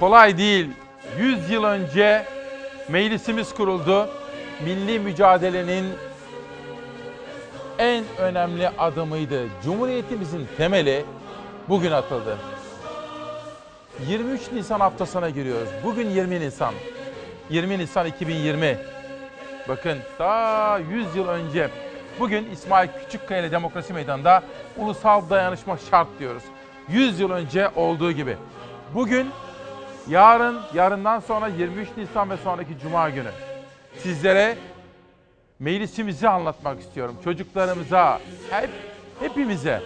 Kolay değil. 100 yıl önce meclisimiz kuruldu. Milli mücadelenin en önemli adımıydı. Cumhuriyetimizin temeli bugün atıldı. 23 Nisan haftasına giriyoruz. Bugün 20 Nisan. 20 Nisan 2020. Bakın daha 100 yıl önce bugün İsmail Küçükkaya ile Demokrasi Meydanı'nda ulusal dayanışma şart diyoruz. 100 yıl önce olduğu gibi. Bugün, yarın, yarından sonra 23 Nisan ve sonraki Cuma günü sizlere meclisimizi anlatmak istiyorum. Çocuklarımıza, hep, hepimize.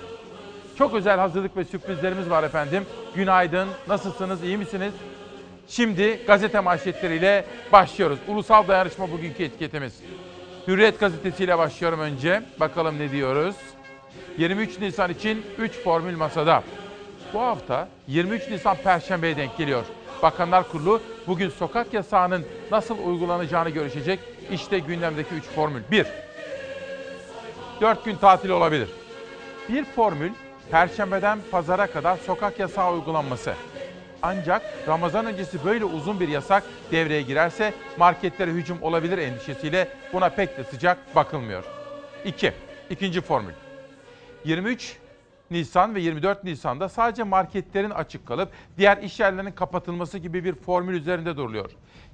Çok özel hazırlık ve sürprizlerimiz var efendim. Günaydın, nasılsınız, iyi misiniz? Şimdi gazete manşetleriyle başlıyoruz. Ulusal dayanışma bugünkü etiketimiz. Hürriyet gazetesiyle başlıyorum önce. Bakalım ne diyoruz. 23 Nisan için 3 formül masada. Bu hafta 23 Nisan Perşembe'ye denk geliyor. Bakanlar Kurulu bugün sokak yasağının nasıl uygulanacağını görüşecek. İşte gündemdeki 3 formül. 1. 4 gün tatil olabilir. Bir formül Perşembeden pazara kadar sokak yasağı uygulanması. Ancak Ramazan öncesi böyle uzun bir yasak devreye girerse marketlere hücum olabilir endişesiyle buna pek de sıcak bakılmıyor. 2. İkinci formül. 23 Nisan ve 24 Nisan'da sadece marketlerin açık kalıp diğer iş yerlerinin kapatılması gibi bir formül üzerinde duruluyor.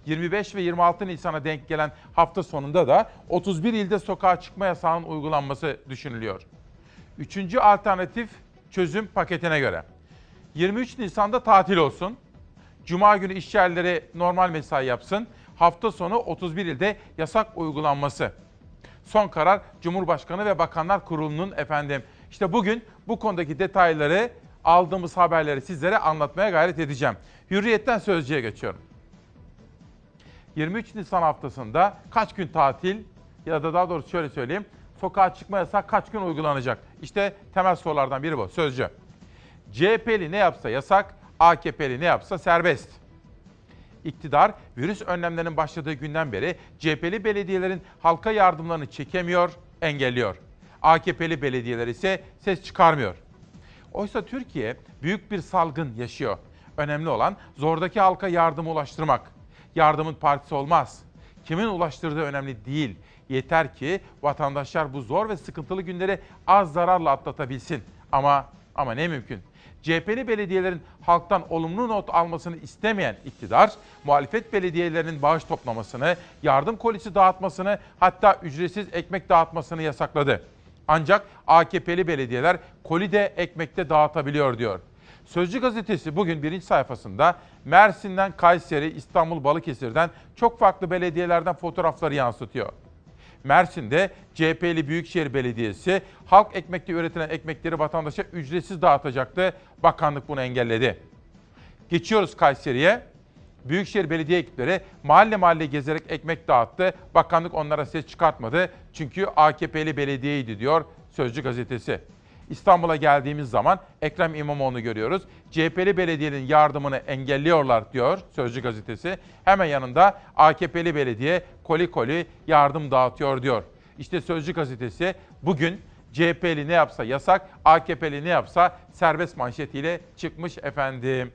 25 ve 26 Nisan'a denk gelen hafta sonunda da 31 ilde sokağa çıkma yasağının uygulanması düşünülüyor. Üçüncü alternatif çözüm paketine göre. 23 Nisan'da tatil olsun. Cuma günü iş yerleri normal mesai yapsın. Hafta sonu 31 ilde yasak uygulanması. Son karar Cumhurbaşkanı ve Bakanlar Kurulu'nun efendim. İşte bugün bu konudaki detayları aldığımız haberleri sizlere anlatmaya gayret edeceğim. Hürriyetten Sözcü'ye geçiyorum. 23 Nisan haftasında kaç gün tatil ya da daha doğrusu şöyle söyleyeyim. Sokağa çıkma yasağı kaç gün uygulanacak? İşte temel sorulardan biri bu. Sözcü. CHP'li ne yapsa yasak, AKP'li ne yapsa serbest. İktidar virüs önlemlerinin başladığı günden beri CHP'li belediyelerin halka yardımlarını çekemiyor, engelliyor. AKP'li belediyeler ise ses çıkarmıyor. Oysa Türkiye büyük bir salgın yaşıyor. Önemli olan zordaki halka yardımı ulaştırmak. Yardımın partisi olmaz. Kimin ulaştırdığı önemli değil. Yeter ki vatandaşlar bu zor ve sıkıntılı günleri az zararla atlatabilsin. Ama ama ne mümkün. CHP'li belediyelerin halktan olumlu not almasını istemeyen iktidar, muhalefet belediyelerinin bağış toplamasını, yardım kolisi dağıtmasını, hatta ücretsiz ekmek dağıtmasını yasakladı. Ancak AKP'li belediyeler koli de ekmekte dağıtabiliyor diyor. Sözcü gazetesi bugün birinci sayfasında Mersin'den Kayseri, İstanbul, Balıkesir'den çok farklı belediyelerden fotoğrafları yansıtıyor. Mersin'de CHP'li Büyükşehir Belediyesi halk ekmekte üretilen ekmekleri vatandaşa ücretsiz dağıtacaktı. Bakanlık bunu engelledi. Geçiyoruz Kayseri'ye. Büyükşehir Belediye ekipleri mahalle mahalle gezerek ekmek dağıttı. Bakanlık onlara ses çıkartmadı. Çünkü AKP'li belediyeydi diyor Sözcü gazetesi. İstanbul'a geldiğimiz zaman Ekrem İmamoğlu'nu görüyoruz. CHP'li belediyenin yardımını engelliyorlar diyor Sözcü gazetesi. Hemen yanında AKP'li belediye koli koli yardım dağıtıyor diyor. İşte Sözcü gazetesi bugün CHP'li ne yapsa yasak, AKP'li ne yapsa serbest manşetiyle çıkmış efendim.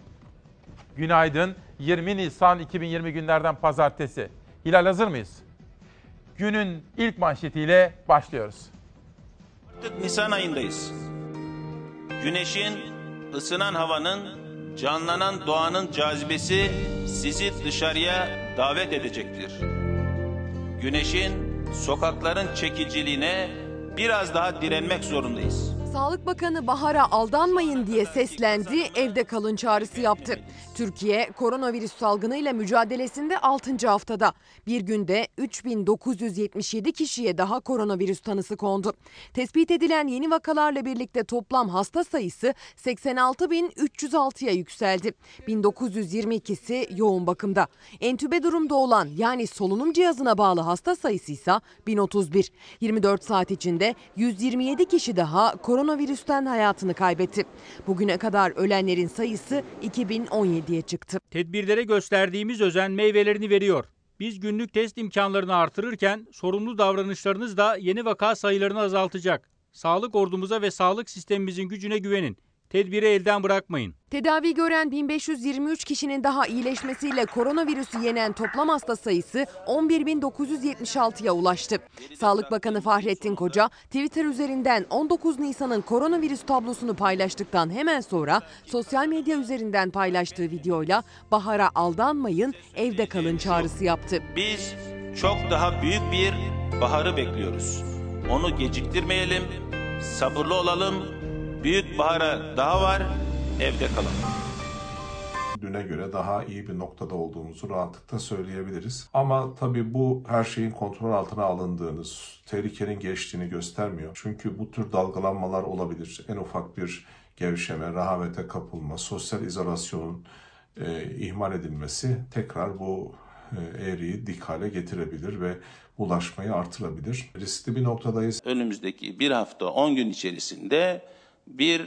Günaydın. 20 Nisan 2020 günlerden pazartesi. Hilal hazır mıyız? Günün ilk manşetiyle başlıyoruz. Artık Nisan ayındayız. Güneşin, ısınan havanın, canlanan doğanın cazibesi sizi dışarıya davet edecektir. Güneşin, sokakların çekiciliğine biraz daha direnmek zorundayız. Sağlık Bakanı Bahar'a aldanmayın diye seslendi, evde kalın çağrısı yaptı. Türkiye koronavirüs salgınıyla mücadelesinde 6. haftada. Bir günde 3977 kişiye daha koronavirüs tanısı kondu. Tespit edilen yeni vakalarla birlikte toplam hasta sayısı 86.306'ya yükseldi. 1922'si yoğun bakımda. Entübe durumda olan yani solunum cihazına bağlı hasta sayısı ise 1031. 24 saat içinde 127 kişi daha koronavirüsten hayatını kaybetti. Bugüne kadar ölenlerin sayısı 2017'ye çıktı. Tedbirlere gösterdiğimiz özen meyvelerini veriyor. Biz günlük test imkanlarını artırırken sorumlu davranışlarınız da yeni vaka sayılarını azaltacak. Sağlık ordumuza ve sağlık sistemimizin gücüne güvenin. Tedbiri elden bırakmayın. Tedavi gören 1523 kişinin daha iyileşmesiyle koronavirüsü yenen toplam hasta sayısı 11.976'ya ulaştı. Sağlık Bakanı Fahrettin Koca Twitter üzerinden 19 Nisan'ın koronavirüs tablosunu paylaştıktan hemen sonra sosyal medya üzerinden paylaştığı videoyla bahara aldanmayın evde kalın çağrısı yaptı. Biz çok daha büyük bir baharı bekliyoruz. Onu geciktirmeyelim, sabırlı olalım. Büyük bahara daha var, evde kalalım. düne göre daha iyi bir noktada olduğumuzu rahatlıkla söyleyebiliriz. Ama tabii bu her şeyin kontrol altına alındığını, tehlikenin geçtiğini göstermiyor. Çünkü bu tür dalgalanmalar olabilir. En ufak bir gevşeme, rahavete kapılma, sosyal izolasyonun e, ihmal edilmesi tekrar bu e, eğriyi dik hale getirebilir ve bulaşmayı artırabilir. Riskli bir noktadayız. Önümüzdeki bir hafta 10 gün içerisinde bir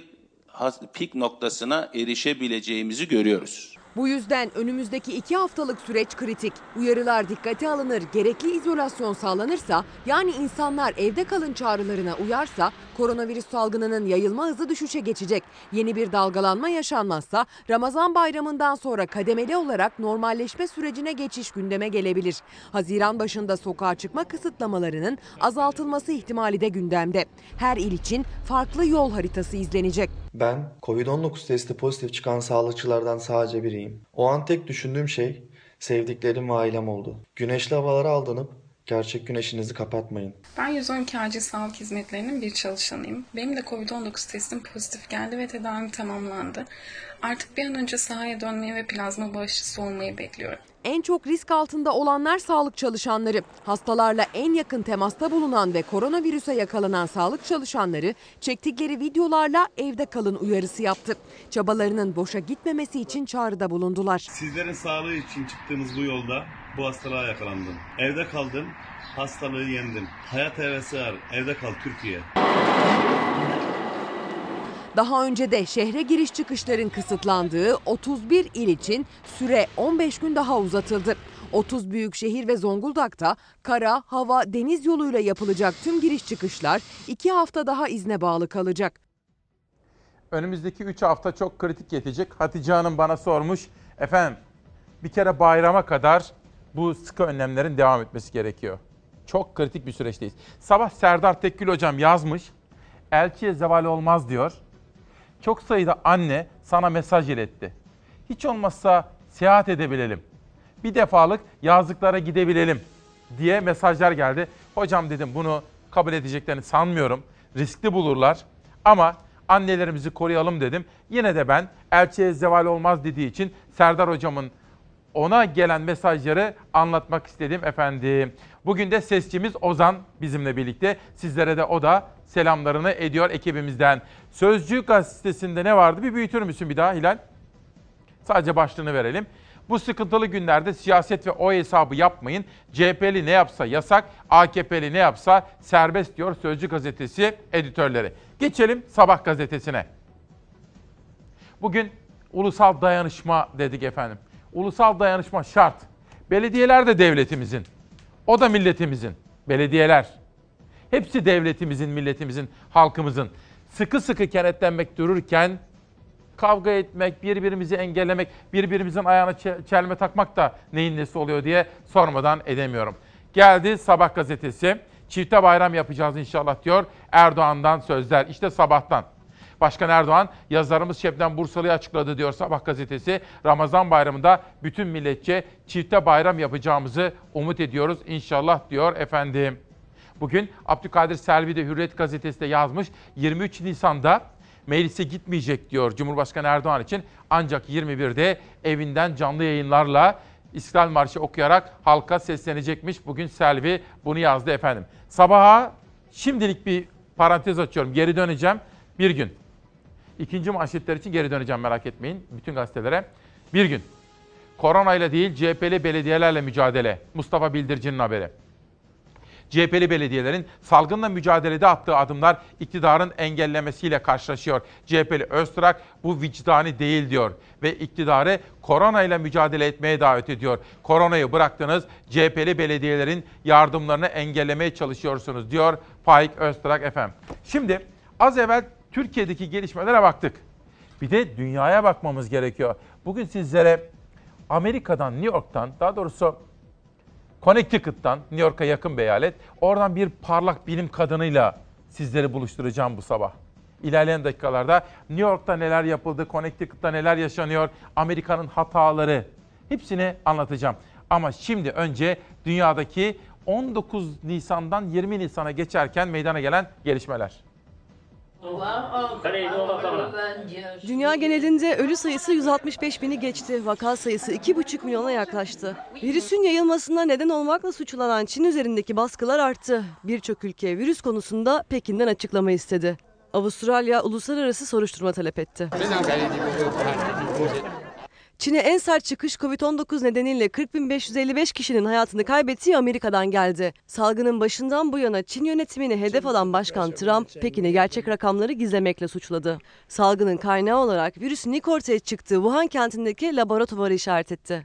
pik noktasına erişebileceğimizi görüyoruz. Bu yüzden önümüzdeki iki haftalık süreç kritik. Uyarılar dikkate alınır, gerekli izolasyon sağlanırsa, yani insanlar evde kalın çağrılarına uyarsa koronavirüs salgınının yayılma hızı düşüşe geçecek. Yeni bir dalgalanma yaşanmazsa Ramazan bayramından sonra kademeli olarak normalleşme sürecine geçiş gündeme gelebilir. Haziran başında sokağa çıkma kısıtlamalarının azaltılması ihtimali de gündemde. Her il için farklı yol haritası izlenecek. Ben Covid-19 testi pozitif çıkan sağlıkçılardan sadece biriyim. O an tek düşündüğüm şey sevdiklerim ve ailem oldu. Güneşli havalara aldanıp gerçek güneşinizi kapatmayın. Ben 112 acil sağlık hizmetlerinin bir çalışanıyım. Benim de Covid-19 testim pozitif geldi ve tedavim tamamlandı. Artık bir an önce sahaya dönmeyi ve plazma bağışçısı olmayı bekliyorum. En çok risk altında olanlar sağlık çalışanları. Hastalarla en yakın temasta bulunan ve koronavirüse yakalanan sağlık çalışanları çektikleri videolarla evde kalın uyarısı yaptı. Çabalarının boşa gitmemesi için çağrıda bulundular. Sizlerin sağlığı için çıktığımız bu yolda bu hastalığa yakalandım. Evde kaldım, hastalığı yendim. Hayat hevesi var, evde kal Türkiye. Daha önce de şehre giriş çıkışların kısıtlandığı 31 il için süre 15 gün daha uzatıldı. 30 büyük şehir ve Zonguldak'ta kara, hava, deniz yoluyla yapılacak tüm giriş çıkışlar 2 hafta daha izne bağlı kalacak. Önümüzdeki 3 hafta çok kritik geçecek. Hatice Hanım bana sormuş. Efendim bir kere bayrama kadar bu sıkı önlemlerin devam etmesi gerekiyor. Çok kritik bir süreçteyiz. Sabah Serdar Tekkül hocam yazmış. Elçiye zeval olmaz diyor. Çok sayıda anne sana mesaj iletti. Hiç olmazsa seyahat edebilelim. Bir defalık yazlıklara gidebilelim diye mesajlar geldi. Hocam dedim bunu kabul edeceklerini sanmıyorum. Riskli bulurlar. Ama annelerimizi koruyalım dedim. Yine de ben elçiye zeval olmaz dediği için Serdar hocamın ona gelen mesajları anlatmak istedim efendim. Bugün de sesçimiz Ozan bizimle birlikte. Sizlere de o da selamlarını ediyor ekibimizden. Sözcü gazetesinde ne vardı? Bir büyütür müsün bir daha Hilal? Sadece başlığını verelim. Bu sıkıntılı günlerde siyaset ve o hesabı yapmayın. CHP'li ne yapsa yasak, AKP'li ne yapsa serbest diyor Sözcü gazetesi editörleri. Geçelim Sabah gazetesine. Bugün ulusal dayanışma dedik efendim. Ulusal dayanışma şart. Belediyeler de devletimizin. O da milletimizin. Belediyeler. Hepsi devletimizin, milletimizin, halkımızın. Sıkı sıkı kenetlenmek dururken kavga etmek, birbirimizi engellemek, birbirimizin ayağına çe- çelme takmak da neyin nesi oluyor diye sormadan edemiyorum. Geldi Sabah gazetesi. Çifte bayram yapacağız inşallah diyor. Erdoğan'dan sözler. İşte sabahtan. Başkan Erdoğan yazarımız Şebnem Bursalı'yı açıkladı diyor Sabah gazetesi. Ramazan bayramında bütün milletçe çifte bayram yapacağımızı umut ediyoruz inşallah diyor efendim. Bugün Abdülkadir Selvi de Hürriyet gazetesi de yazmış. 23 Nisan'da meclise gitmeyecek diyor Cumhurbaşkanı Erdoğan için. Ancak 21'de evinden canlı yayınlarla İstiklal Marşı okuyarak halka seslenecekmiş. Bugün Selvi bunu yazdı efendim. Sabaha şimdilik bir parantez açıyorum. Geri döneceğim. Bir gün. İkinci manşetler için geri döneceğim merak etmeyin. Bütün gazetelere. Bir gün. Korona ile değil CHP'li belediyelerle mücadele. Mustafa Bildirici'nin haberi. CHP'li belediyelerin salgınla mücadelede attığı adımlar iktidarın engellemesiyle karşılaşıyor. CHP'li Öztürk bu vicdani değil diyor ve iktidarı korona ile mücadele etmeye davet ediyor. Koronayı bıraktınız, CHP'li belediyelerin yardımlarını engellemeye çalışıyorsunuz diyor Faik Öztürk efendim. Şimdi az evvel Türkiye'deki gelişmelere baktık. Bir de dünyaya bakmamız gerekiyor. Bugün sizlere Amerika'dan, New York'tan, daha doğrusu Connecticut'tan, New York'a yakın bir eyalet. Oradan bir parlak bilim kadınıyla sizleri buluşturacağım bu sabah. İlerleyen dakikalarda New York'ta neler yapıldı, Connecticut'ta neler yaşanıyor, Amerika'nın hataları hepsini anlatacağım. Ama şimdi önce dünyadaki 19 Nisan'dan 20 Nisan'a geçerken meydana gelen gelişmeler. Dünya genelinde ölü sayısı 165 bini geçti. Vaka sayısı 2,5 milyona yaklaştı. Virüsün yayılmasına neden olmakla suçlanan Çin üzerindeki baskılar arttı. Birçok ülke virüs konusunda Pekin'den açıklama istedi. Avustralya uluslararası soruşturma talep etti. Çin'e en sert çıkış Covid-19 nedeniyle 40.555 kişinin hayatını kaybettiği Amerika'dan geldi. Salgının başından bu yana Çin yönetimini hedef alan Başkan Trump, Pekin'i gerçek rakamları gizlemekle suçladı. Salgının kaynağı olarak virüsün ilk ortaya çıktığı Wuhan kentindeki laboratuvarı işaret etti.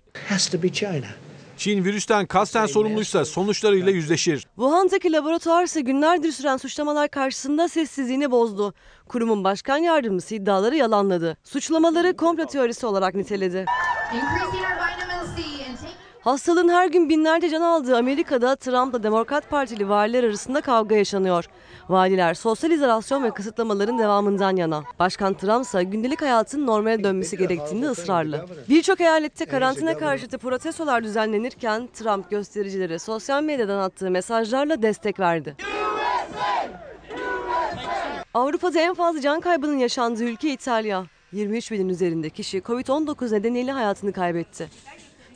Çin virüsten kasten sorumluysa sonuçlarıyla yüzleşir. Wuhan'daki laboratuvar ise günlerdir süren suçlamalar karşısında sessizliğini bozdu. Kurumun başkan yardımcısı iddiaları yalanladı. Suçlamaları komplo teorisi olarak niteledi. Hastalığın her gün binlerce can aldığı Amerika'da Trump'la Demokrat Partili valiler arasında kavga yaşanıyor. Valiler sosyal izolasyon ve kısıtlamaların devamından yana. Başkan Trump ise gündelik hayatın normale dönmesi gerektiğinde ısrarlı. Birçok eyalette karantina karşıtı protestolar düzenlenirken Trump göstericilere sosyal medyadan attığı mesajlarla destek verdi. Avrupa'da en fazla can kaybının yaşandığı ülke İtalya. 23 binin üzerinde kişi Covid-19 nedeniyle hayatını kaybetti.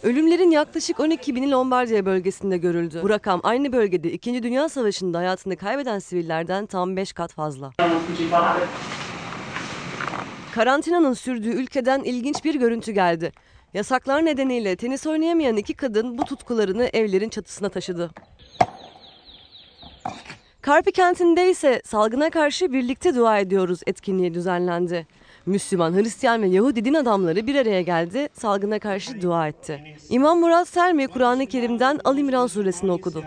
Ölümlerin yaklaşık 12 bini Lombardiya bölgesinde görüldü. Bu rakam aynı bölgede 2. Dünya Savaşı'nda hayatını kaybeden sivillerden tam 5 kat fazla. Karantinanın sürdüğü ülkeden ilginç bir görüntü geldi. Yasaklar nedeniyle tenis oynayamayan iki kadın bu tutkularını evlerin çatısına taşıdı. Karpi kentinde ise salgına karşı birlikte dua ediyoruz etkinliği düzenlendi. Müslüman, Hristiyan ve Yahudi din adamları bir araya geldi, salgına karşı dua etti. İmam Murat Selmi Kur'an-ı Kerim'den Al İmran suresini okudu.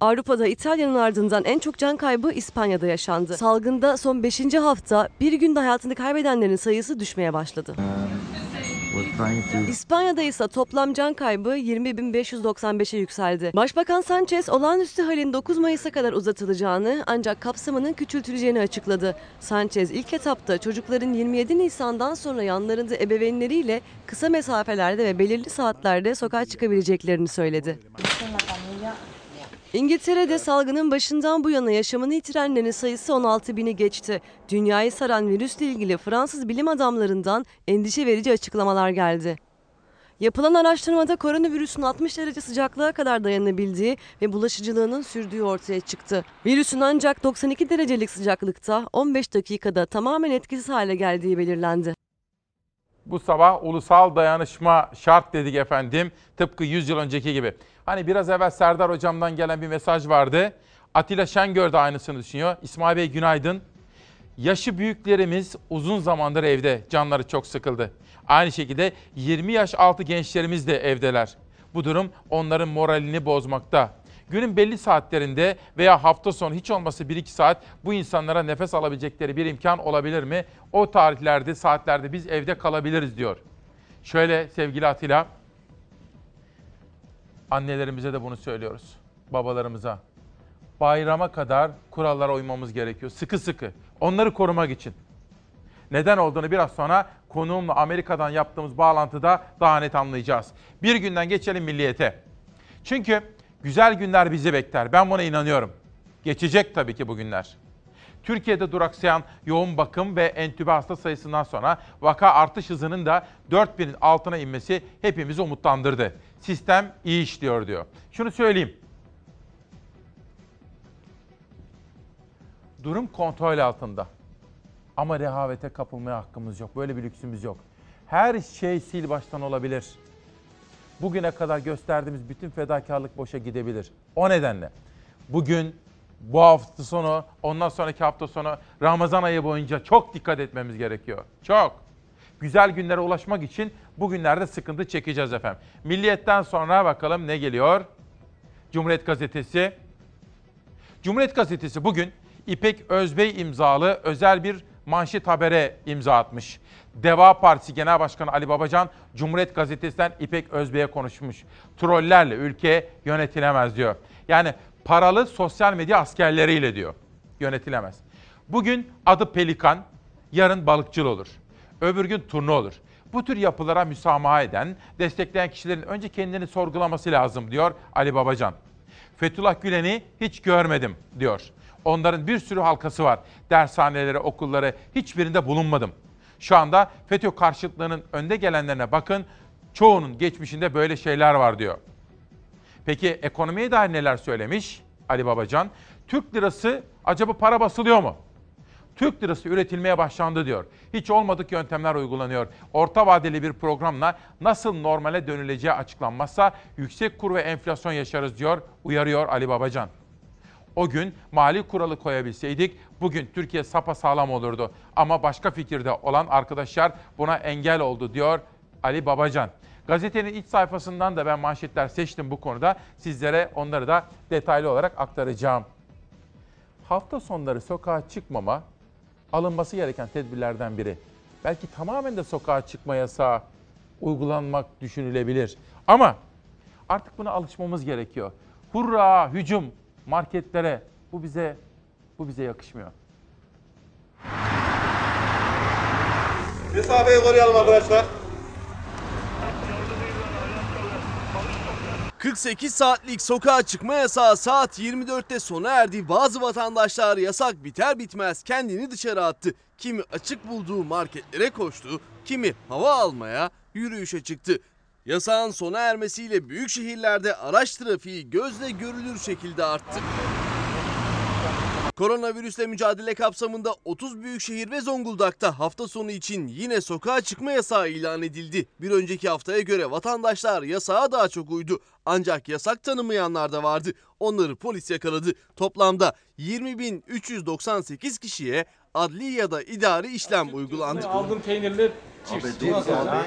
Avrupa'da İtalya'nın ardından en çok can kaybı İspanya'da yaşandı. Salgında son 5. hafta bir günde hayatını kaybedenlerin sayısı düşmeye başladı. İspanya'da ise toplam can kaybı 20.595'e yükseldi. Başbakan Sanchez olağanüstü halin 9 Mayıs'a kadar uzatılacağını ancak kapsamının küçültüleceğini açıkladı. Sanchez ilk etapta çocukların 27 Nisan'dan sonra yanlarında ebeveynleriyle kısa mesafelerde ve belirli saatlerde sokağa çıkabileceklerini söyledi. İngiltere'de salgının başından bu yana yaşamını yitirenlerin sayısı 16 bini geçti. Dünyayı saran virüsle ilgili Fransız bilim adamlarından endişe verici açıklamalar geldi. Yapılan araştırmada koronavirüsün 60 derece sıcaklığa kadar dayanabildiği ve bulaşıcılığının sürdüğü ortaya çıktı. Virüsün ancak 92 derecelik sıcaklıkta 15 dakikada tamamen etkisiz hale geldiği belirlendi. Bu sabah ulusal dayanışma şart dedik efendim. Tıpkı 100 yıl önceki gibi. Hani biraz evvel Serdar hocamdan gelen bir mesaj vardı. Atilla Şengör de aynısını düşünüyor. İsmail Bey günaydın. Yaşı büyüklerimiz uzun zamandır evde. Canları çok sıkıldı. Aynı şekilde 20 yaş altı gençlerimiz de evdeler. Bu durum onların moralini bozmakta. Günün belli saatlerinde veya hafta sonu hiç olmasa 1-2 saat bu insanlara nefes alabilecekleri bir imkan olabilir mi? O tarihlerde, saatlerde biz evde kalabiliriz diyor. Şöyle sevgili Atilla, annelerimize de bunu söylüyoruz. Babalarımıza. Bayrama kadar kurallara uymamız gerekiyor. Sıkı sıkı. Onları korumak için. Neden olduğunu biraz sonra konuğumla Amerika'dan yaptığımız bağlantıda daha net anlayacağız. Bir günden geçelim milliyete. Çünkü güzel günler bizi bekler. Ben buna inanıyorum. Geçecek tabii ki bu günler. Türkiye'de duraksayan yoğun bakım ve entübe hasta sayısından sonra vaka artış hızının da 4000'in altına inmesi hepimizi umutlandırdı. Sistem iyi işliyor diyor. Şunu söyleyeyim. Durum kontrol altında. Ama rehavete kapılmaya hakkımız yok. Böyle bir lüksümüz yok. Her şey sil baştan olabilir. Bugüne kadar gösterdiğimiz bütün fedakarlık boşa gidebilir. O nedenle bugün bu hafta sonu, ondan sonraki hafta sonu Ramazan ayı boyunca çok dikkat etmemiz gerekiyor. Çok. Güzel günlere ulaşmak için bugünlerde sıkıntı çekeceğiz efendim. Milliyetten sonra bakalım ne geliyor? Cumhuriyet Gazetesi. Cumhuriyet Gazetesi bugün İpek Özbey imzalı özel bir manşet habere imza atmış. Deva Partisi Genel Başkanı Ali Babacan, Cumhuriyet Gazetesi'nden İpek Özbey'e konuşmuş. Trollerle ülke yönetilemez diyor. Yani paralı sosyal medya askerleriyle diyor. Yönetilemez. Bugün adı Pelikan, yarın balıkçıl olur. Öbür gün turnu olur. Bu tür yapılara müsamaha eden, destekleyen kişilerin önce kendini sorgulaması lazım diyor Ali Babacan. Fethullah Gülen'i hiç görmedim diyor. Onların bir sürü halkası var. Dershaneleri, okulları hiçbirinde bulunmadım. Şu anda FETÖ karşıtlığının önde gelenlerine bakın. Çoğunun geçmişinde böyle şeyler var diyor. Peki ekonomiye dair neler söylemiş Ali Babacan? Türk lirası acaba para basılıyor mu? Türk lirası üretilmeye başlandı diyor. Hiç olmadık yöntemler uygulanıyor. Orta vadeli bir programla nasıl normale dönüleceği açıklanmazsa yüksek kur ve enflasyon yaşarız diyor, uyarıyor Ali Babacan. O gün mali kuralı koyabilseydik bugün Türkiye sapa sağlam olurdu. Ama başka fikirde olan arkadaşlar buna engel oldu diyor Ali Babacan. Gazetenin iç sayfasından da ben manşetler seçtim bu konuda. Sizlere onları da detaylı olarak aktaracağım. Hafta sonları sokağa çıkmama alınması gereken tedbirlerden biri. Belki tamamen de sokağa çıkma yasağı uygulanmak düşünülebilir. Ama artık buna alışmamız gerekiyor. Hurra, hücum marketlere bu bize bu bize yakışmıyor. Mesafeyi koruyalım arkadaşlar. 48 saatlik sokağa çıkma yasağı saat 24'te sona erdi. Bazı vatandaşlar yasak biter bitmez kendini dışarı attı. Kimi açık bulduğu marketlere koştu, kimi hava almaya, yürüyüşe çıktı. Yasağın sona ermesiyle büyük şehirlerde araç trafiği gözle görülür şekilde arttı. Koronavirüsle mücadele kapsamında 30 büyükşehir ve Zonguldak'ta hafta sonu için yine sokağa çıkma yasağı ilan edildi. Bir önceki haftaya göre vatandaşlar yasağa daha çok uydu. Ancak yasak tanımayanlar da vardı. Onları polis yakaladı. Toplamda 20.398 kişiye adli ya da idari işlem uygulandı. Aldığım peynirli cips. Nasıl abi?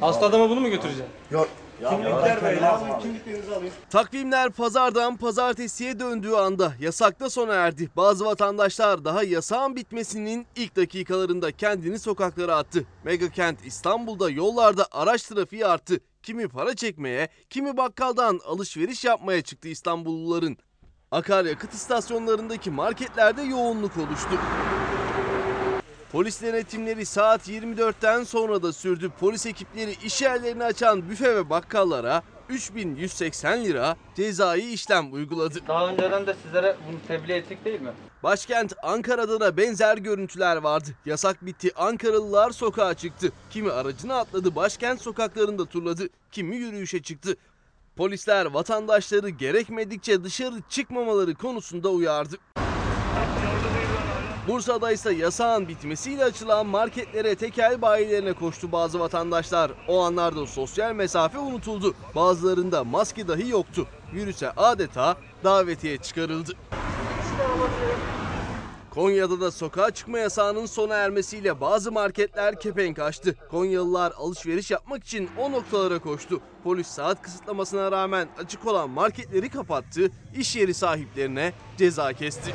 Hasta adama bunu mu götüreceğim? Yok. Kimlikler verin. Kimliklerinizi alayım. Takvimler pazardan pazartesiye döndüğü anda yasakta sona erdi. Bazı vatandaşlar daha yasağın bitmesinin ilk dakikalarında kendini sokaklara attı. Mega kent İstanbul'da yollarda araç trafiği arttı. Kimi para çekmeye, kimi bakkaldan alışveriş yapmaya çıktı İstanbulluların. Akaryakıt istasyonlarındaki marketlerde yoğunluk oluştu. Polis denetimleri saat 24'ten sonra da sürdü. Polis ekipleri iş yerlerini açan büfe ve bakkallara 3180 lira cezai işlem uyguladı. Daha önceden de sizlere bunu tebliğ ettik değil mi? Başkent Ankara'da da benzer görüntüler vardı. Yasak bitti, Ankaralılar sokağa çıktı. Kimi aracına atladı, başkent sokaklarında turladı, kimi yürüyüşe çıktı. Polisler vatandaşları gerekmedikçe dışarı çıkmamaları konusunda uyardı. Bursa'da ise yasağın bitmesiyle açılan marketlere, tekel bayilerine koştu bazı vatandaşlar. O anlarda sosyal mesafe unutuldu. Bazılarında maske dahi yoktu. Virüse adeta davetiye çıkarıldı. Konya'da da sokağa çıkma yasağının sona ermesiyle bazı marketler kepenk açtı. Konyalılar alışveriş yapmak için o noktalara koştu. Polis saat kısıtlamasına rağmen açık olan marketleri kapattı, iş yeri sahiplerine ceza kesti.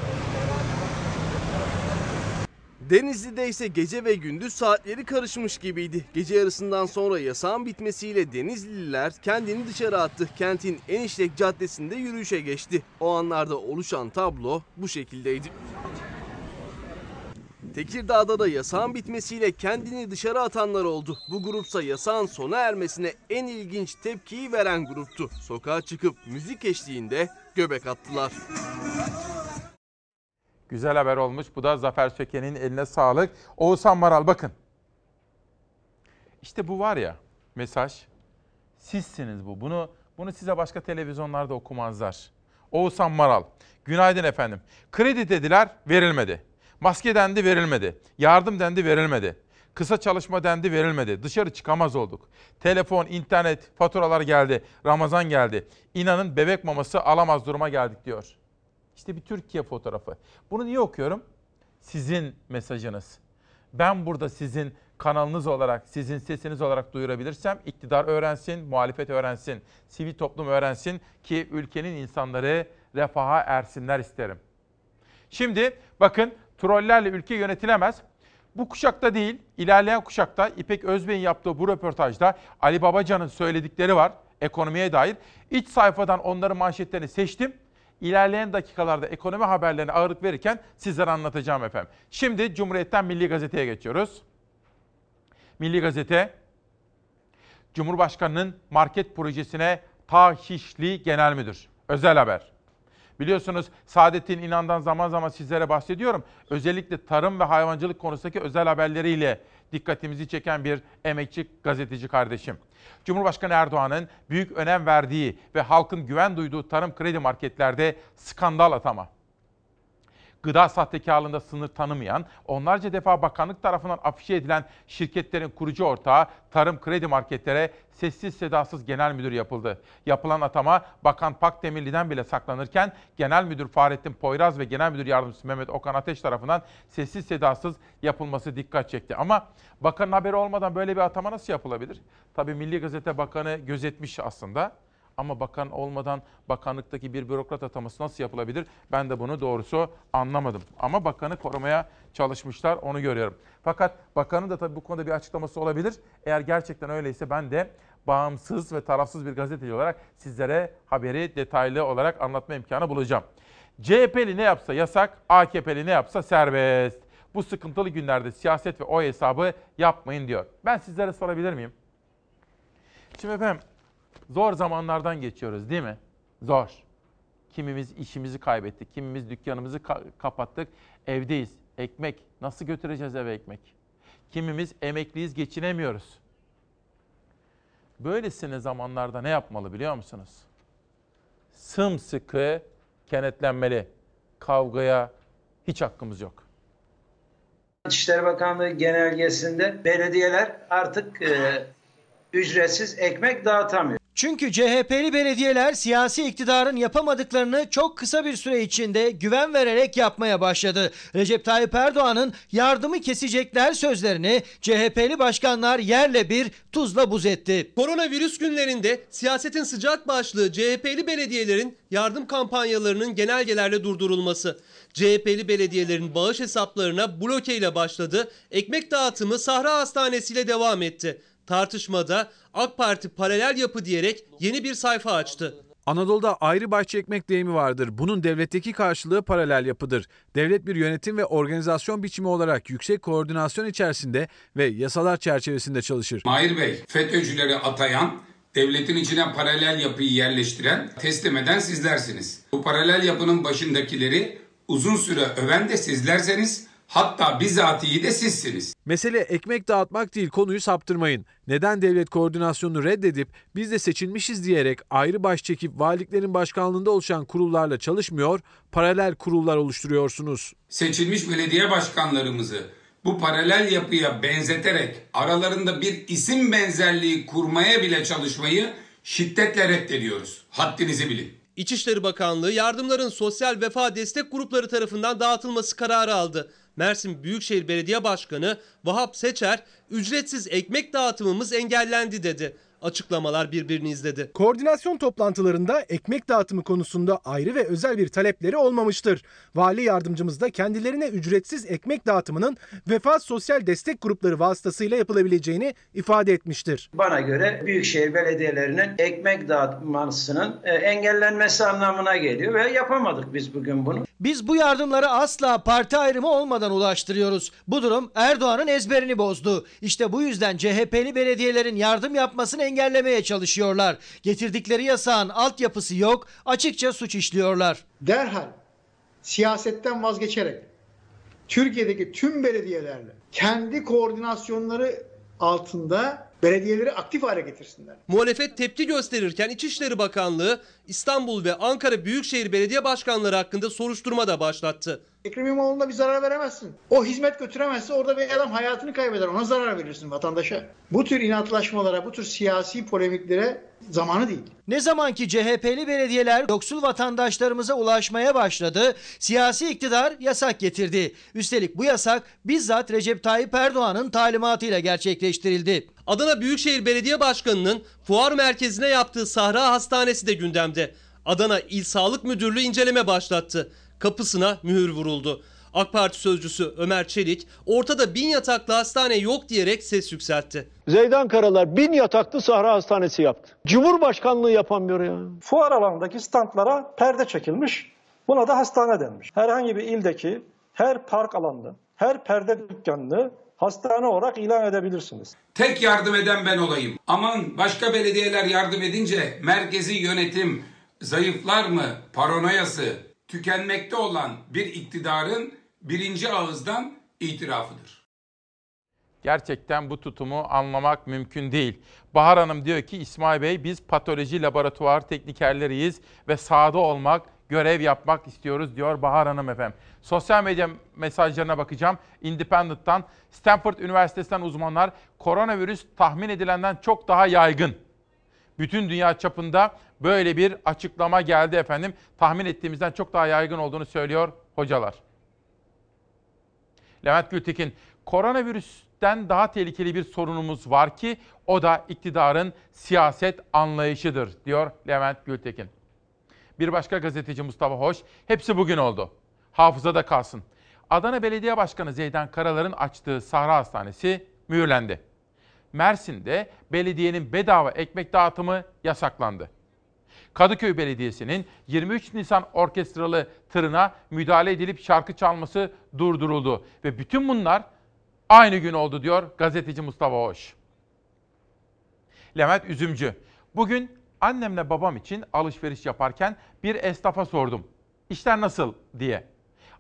Denizli'de ise gece ve gündüz saatleri karışmış gibiydi. Gece yarısından sonra yasağın bitmesiyle Denizlililer kendini dışarı attı. Kentin en işlek caddesinde yürüyüşe geçti. O anlarda oluşan tablo bu şekildeydi. Tekirdağ'da da yasağın bitmesiyle kendini dışarı atanlar oldu. Bu grupsa yasağın sona ermesine en ilginç tepkiyi veren gruptu. Sokağa çıkıp müzik eşliğinde göbek attılar. Güzel haber olmuş. Bu da Zafer Söken'in eline sağlık. Oğuzhan Maral bakın. İşte bu var ya mesaj. Sizsiniz bu. Bunu bunu size başka televizyonlarda okumazlar. Oğuzhan Maral. Günaydın efendim. Kredi dediler verilmedi. Maske dendi verilmedi. Yardım dendi verilmedi. Kısa çalışma dendi verilmedi. Dışarı çıkamaz olduk. Telefon, internet, faturalar geldi. Ramazan geldi. İnanın bebek maması alamaz duruma geldik diyor. İşte bir Türkiye fotoğrafı. Bunu niye okuyorum? Sizin mesajınız. Ben burada sizin kanalınız olarak, sizin sesiniz olarak duyurabilirsem iktidar öğrensin, muhalefet öğrensin, sivil toplum öğrensin ki ülkenin insanları refaha ersinler isterim. Şimdi bakın trollerle ülke yönetilemez. Bu kuşakta değil, ilerleyen kuşakta İpek Özbey'in yaptığı bu röportajda Ali Babacan'ın söyledikleri var ekonomiye dair. İç sayfadan onların manşetlerini seçtim. İlerleyen dakikalarda ekonomi haberlerine ağırlık verirken sizlere anlatacağım efendim. Şimdi Cumhuriyet'ten Milli Gazete'ye geçiyoruz. Milli Gazete, Cumhurbaşkanı'nın market projesine Tahişli Genel Müdür. Özel haber. Biliyorsunuz Saadettin İnan'dan zaman zaman sizlere bahsediyorum. Özellikle tarım ve hayvancılık konusundaki özel haberleriyle dikkatimizi çeken bir emekçi gazeteci kardeşim. Cumhurbaşkanı Erdoğan'ın büyük önem verdiği ve halkın güven duyduğu tarım kredi marketlerde skandal atama gıda sahtekarlığında sınır tanımayan, onlarca defa bakanlık tarafından afişe edilen şirketlerin kurucu ortağı Tarım Kredi Marketlere sessiz sedasız genel müdür yapıldı. Yapılan atama Bakan Pakdemirli'den bile saklanırken Genel Müdür Fahrettin Poyraz ve Genel Müdür Yardımcısı Mehmet Okan Ateş tarafından sessiz sedasız yapılması dikkat çekti. Ama bakanın haberi olmadan böyle bir atama nasıl yapılabilir? Tabii Milli Gazete Bakanı gözetmiş aslında. Ama bakan olmadan bakanlıktaki bir bürokrat ataması nasıl yapılabilir? Ben de bunu doğrusu anlamadım. Ama bakanı korumaya çalışmışlar onu görüyorum. Fakat bakanın da tabii bu konuda bir açıklaması olabilir. Eğer gerçekten öyleyse ben de bağımsız ve tarafsız bir gazeteci olarak sizlere haberi detaylı olarak anlatma imkanı bulacağım. CHP'li ne yapsa yasak, AKP'li ne yapsa serbest. Bu sıkıntılı günlerde siyaset ve o hesabı yapmayın diyor. Ben sizlere sorabilir miyim? Şimdi efendim Zor zamanlardan geçiyoruz değil mi? Zor. Kimimiz işimizi kaybettik, kimimiz dükkanımızı ka- kapattık, evdeyiz. Ekmek, nasıl götüreceğiz eve ekmek? Kimimiz emekliyiz, geçinemiyoruz. Böylesine zamanlarda ne yapmalı biliyor musunuz? Sımsıkı kenetlenmeli. Kavgaya hiç hakkımız yok. İçişleri Bakanlığı genelgesinde belediyeler artık e, ücretsiz ekmek dağıtamıyor. Çünkü CHP'li belediyeler siyasi iktidarın yapamadıklarını çok kısa bir süre içinde güven vererek yapmaya başladı. Recep Tayyip Erdoğan'ın yardımı kesecekler sözlerini CHP'li başkanlar yerle bir tuzla buz etti. Koronavirüs günlerinde siyasetin sıcak başlığı CHP'li belediyelerin yardım kampanyalarının genelgelerle durdurulması. CHP'li belediyelerin bağış hesaplarına bloke ile başladı. Ekmek dağıtımı Sahra Hastanesi ile devam etti. Tartışmada AK Parti paralel yapı diyerek yeni bir sayfa açtı. Anadolu'da ayrı bahçe ekmek deyimi vardır. Bunun devletteki karşılığı paralel yapıdır. Devlet bir yönetim ve organizasyon biçimi olarak yüksek koordinasyon içerisinde ve yasalar çerçevesinde çalışır. Mahir Bey, FETÖ'cüleri atayan, devletin içine paralel yapıyı yerleştiren, teslim eden sizlersiniz. Bu paralel yapının başındakileri uzun süre öven de sizlerseniz Hatta bizatihi de sizsiniz. Mesele ekmek dağıtmak değil konuyu saptırmayın. Neden devlet koordinasyonunu reddedip biz de seçilmişiz diyerek ayrı baş çekip valiliklerin başkanlığında oluşan kurullarla çalışmıyor, paralel kurullar oluşturuyorsunuz. Seçilmiş belediye başkanlarımızı bu paralel yapıya benzeterek aralarında bir isim benzerliği kurmaya bile çalışmayı şiddetle reddediyoruz. Haddinizi bilin. İçişleri Bakanlığı yardımların sosyal vefa destek grupları tarafından dağıtılması kararı aldı. Mersin Büyükşehir Belediye Başkanı Vahap Seçer ücretsiz ekmek dağıtımımız engellendi dedi. Açıklamalar birbirini izledi. Koordinasyon toplantılarında ekmek dağıtımı konusunda ayrı ve özel bir talepleri olmamıştır. Vali yardımcımız da kendilerine ücretsiz ekmek dağıtımının vefat sosyal destek grupları vasıtasıyla yapılabileceğini ifade etmiştir. Bana göre büyükşehir belediyelerinin ekmek dağıtmasının e, engellenmesi anlamına geliyor ve yapamadık biz bugün bunu. Biz bu yardımları asla parti ayrımı olmadan ulaştırıyoruz. Bu durum Erdoğan'ın ezberini bozdu. İşte bu yüzden CHP'li belediyelerin yardım yapmasını engellemeye çalışıyorlar. Getirdikleri yasağın altyapısı yok, açıkça suç işliyorlar. Derhal siyasetten vazgeçerek Türkiye'deki tüm belediyelerle kendi koordinasyonları altında belediyeleri aktif hale getirsinler. Muhalefet tepki gösterirken İçişleri Bakanlığı İstanbul ve Ankara Büyükşehir Belediye Başkanları hakkında soruşturma da başlattı. Ekrem İmamoğlu'na bir zarar veremezsin. O hizmet götüremezse orada bir adam hayatını kaybeder. Ona zarar verirsin vatandaşa. Bu tür inatlaşmalara, bu tür siyasi polemiklere zamanı değil. Ne zaman ki CHP'li belediyeler yoksul vatandaşlarımıza ulaşmaya başladı, siyasi iktidar yasak getirdi. Üstelik bu yasak bizzat Recep Tayyip Erdoğan'ın talimatıyla gerçekleştirildi. Adana Büyükşehir Belediye Başkanı'nın fuar merkezine yaptığı Sahra Hastanesi de gündemde. Adana İl Sağlık Müdürlüğü inceleme başlattı. Kapısına mühür vuruldu. AK Parti sözcüsü Ömer Çelik ortada bin yataklı hastane yok diyerek ses yükseltti. Zeydan Karalar bin yataklı Sahra Hastanesi yaptı. Cumhurbaşkanlığı yapamıyor ya. Fuar alanındaki standlara perde çekilmiş. Buna da hastane denmiş. Herhangi bir ildeki her park alanını, her perde dükkanını hastane olarak ilan edebilirsiniz. Tek yardım eden ben olayım. Aman başka belediyeler yardım edince merkezi yönetim zayıflar mı paranoyası tükenmekte olan bir iktidarın birinci ağızdan itirafıdır. Gerçekten bu tutumu anlamak mümkün değil. Bahar Hanım diyor ki İsmail Bey biz patoloji laboratuvar teknikerleriyiz ve sahada olmak, görev yapmak istiyoruz diyor Bahar Hanım efendim. Sosyal medya mesajlarına bakacağım. Independent'tan Stanford Üniversitesi'nden uzmanlar koronavirüs tahmin edilenden çok daha yaygın. Bütün dünya çapında böyle bir açıklama geldi efendim. Tahmin ettiğimizden çok daha yaygın olduğunu söylüyor hocalar. Levent Gültekin, koronavirüsten daha tehlikeli bir sorunumuz var ki o da iktidarın siyaset anlayışıdır diyor Levent Gültekin. Bir başka gazeteci Mustafa Hoş, hepsi bugün oldu. Hafızada kalsın. Adana Belediye Başkanı Zeydan Karalar'ın açtığı Sahra Hastanesi mühürlendi. Mersin'de belediyenin bedava ekmek dağıtımı yasaklandı. Kadıköy Belediyesi'nin 23 Nisan orkestralı tırına müdahale edilip şarkı çalması durduruldu. Ve bütün bunlar aynı gün oldu diyor gazeteci Mustafa Hoş. Levent Üzümcü, bugün annemle babam için alışveriş yaparken bir esnafa sordum. İşler nasıl diye.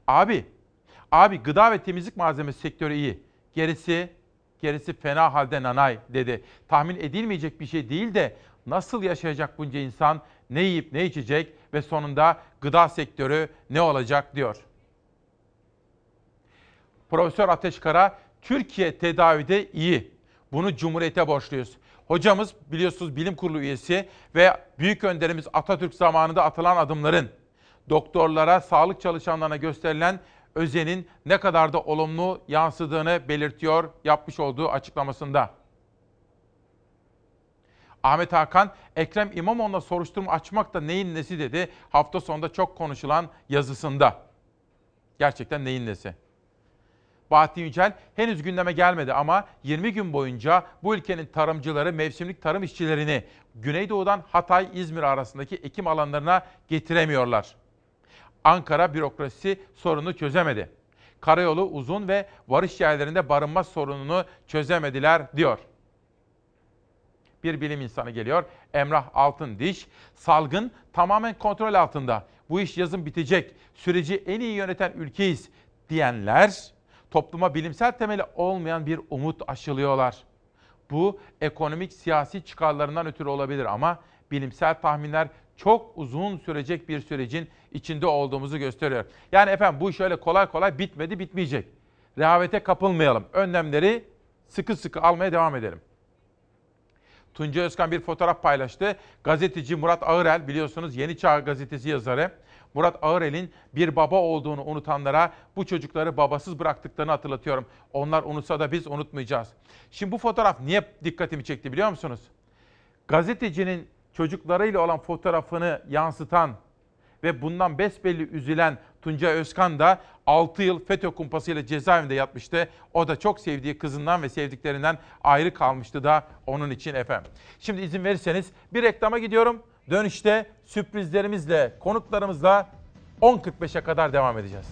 Abi, abi gıda ve temizlik malzemesi sektörü iyi. Gerisi, gerisi fena halde nanay dedi. Tahmin edilmeyecek bir şey değil de nasıl yaşayacak bunca insan, ne yiyip ne içecek ve sonunda gıda sektörü ne olacak diyor. Profesör Ateşkara, Türkiye tedavide iyi. Bunu Cumhuriyete borçluyuz. Hocamız biliyorsunuz bilim kurulu üyesi ve büyük önderimiz Atatürk zamanında atılan adımların doktorlara, sağlık çalışanlarına gösterilen özenin ne kadar da olumlu yansıdığını belirtiyor yapmış olduğu açıklamasında. Ahmet Hakan, Ekrem İmamoğlu'na soruşturma açmak da neyin nesi dedi hafta sonunda çok konuşulan yazısında. Gerçekten neyin nesi? Bahattin Yücel henüz gündeme gelmedi ama 20 gün boyunca bu ülkenin tarımcıları mevsimlik tarım işçilerini Güneydoğu'dan Hatay, İzmir arasındaki ekim alanlarına getiremiyorlar. Ankara bürokrasi sorunu çözemedi. Karayolu uzun ve varış yerlerinde barınma sorununu çözemediler diyor. Bir bilim insanı geliyor. Emrah Altındiş, salgın tamamen kontrol altında. Bu iş yazın bitecek. Süreci en iyi yöneten ülkeyiz diyenler topluma bilimsel temeli olmayan bir umut aşılıyorlar. Bu ekonomik siyasi çıkarlarından ötürü olabilir ama bilimsel tahminler çok uzun sürecek bir sürecin içinde olduğumuzu gösteriyor. Yani efendim bu iş öyle kolay kolay bitmedi, bitmeyecek. Rehavete kapılmayalım. Önlemleri sıkı sıkı almaya devam edelim. Tunca Özkan bir fotoğraf paylaştı. Gazeteci Murat Ağırel biliyorsunuz Yeni Çağ gazetesi yazarı. Murat Ağırel'in bir baba olduğunu unutanlara bu çocukları babasız bıraktıklarını hatırlatıyorum. Onlar unutsa da biz unutmayacağız. Şimdi bu fotoğraf niye dikkatimi çekti biliyor musunuz? Gazetecinin çocuklarıyla olan fotoğrafını yansıtan ve bundan besbelli üzülen Tunca Özkan da 6 yıl FETÖ kumpasıyla cezaevinde yatmıştı. O da çok sevdiği kızından ve sevdiklerinden ayrı kalmıştı da onun için efendim. Şimdi izin verirseniz bir reklama gidiyorum. Dönüşte sürprizlerimizle, konuklarımızla 10.45'e kadar devam edeceğiz.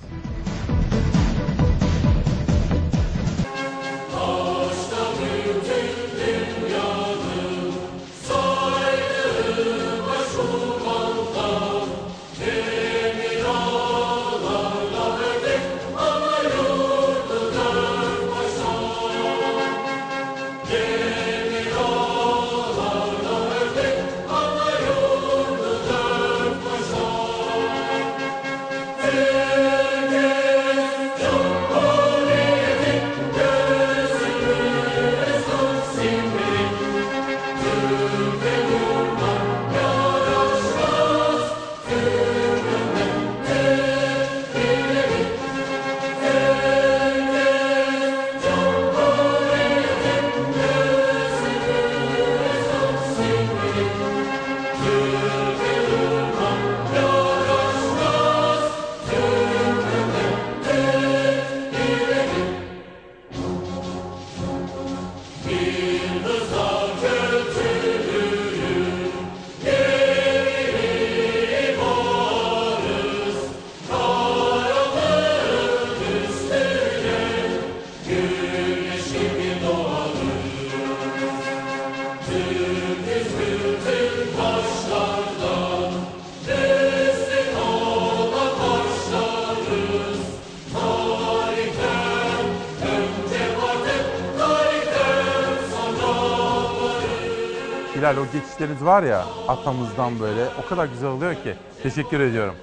Geçişleriniz var ya atamızdan böyle o kadar güzel oluyor ki. Teşekkür ediyorum.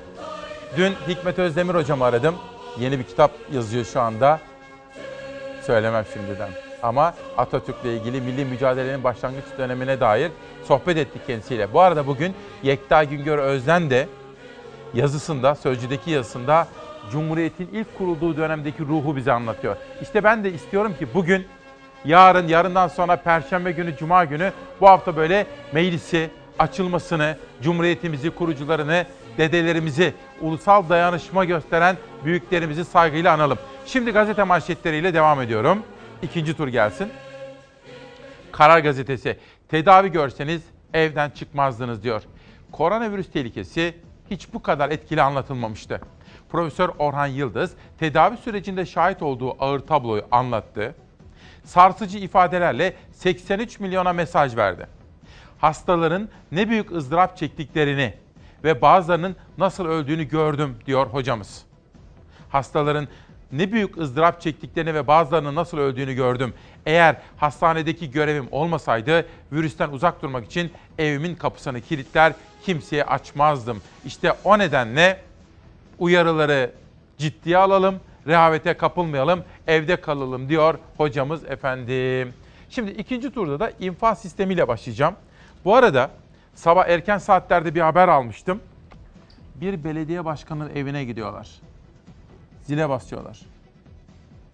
Dün Hikmet Özdemir hocamı aradım. Yeni bir kitap yazıyor şu anda. Söylemem şimdiden. Ama Atatürk'le ilgili milli mücadelenin başlangıç dönemine dair sohbet ettik kendisiyle. Bu arada bugün Yekta Güngör Özden de yazısında, Sözcü'deki yazısında Cumhuriyet'in ilk kurulduğu dönemdeki ruhu bize anlatıyor. İşte ben de istiyorum ki bugün, yarın, yarından sonra Perşembe günü, Cuma günü bu hafta böyle meclisi, açılmasını, Cumhuriyetimizi, kurucularını, dedelerimizi, ulusal dayanışma gösteren büyüklerimizi saygıyla analım. Şimdi gazete manşetleriyle devam ediyorum. İkinci tur gelsin. Karar Gazetesi. Tedavi görseniz evden çıkmazdınız diyor. Koronavirüs tehlikesi hiç bu kadar etkili anlatılmamıştı. Profesör Orhan Yıldız tedavi sürecinde şahit olduğu ağır tabloyu anlattı. Sarsıcı ifadelerle 83 milyona mesaj verdi. Hastaların ne büyük ızdırap çektiklerini ve bazılarının nasıl öldüğünü gördüm diyor hocamız. Hastaların ne büyük ızdırap çektiklerini ve bazılarının nasıl öldüğünü gördüm. Eğer hastanedeki görevim olmasaydı virüsten uzak durmak için evimin kapısını kilitler, kimseye açmazdım. İşte o nedenle uyarıları ciddiye alalım, rehavete kapılmayalım, evde kalalım diyor hocamız efendim. Şimdi ikinci turda da infaz sistemiyle başlayacağım. Bu arada sabah erken saatlerde bir haber almıştım. Bir belediye başkanının evine gidiyorlar. Zile basıyorlar.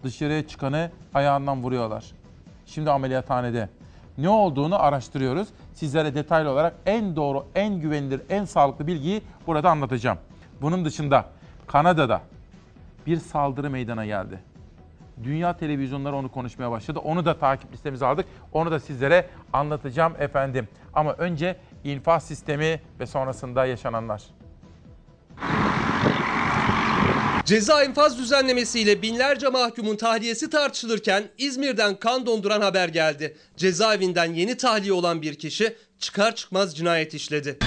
Dışarıya çıkanı ayağından vuruyorlar. Şimdi ameliyathanede. Ne olduğunu araştırıyoruz. Sizlere detaylı olarak en doğru, en güvenilir, en sağlıklı bilgiyi burada anlatacağım. Bunun dışında Kanada'da bir saldırı meydana geldi. Dünya televizyonları onu konuşmaya başladı. Onu da takip listemize aldık. Onu da sizlere anlatacağım efendim. Ama önce infaz sistemi ve sonrasında yaşananlar. Ceza infaz düzenlemesiyle binlerce mahkumun tahliyesi tartışılırken İzmir'den kan donduran haber geldi. Cezaevinden yeni tahliye olan bir kişi çıkar çıkmaz cinayet işledi.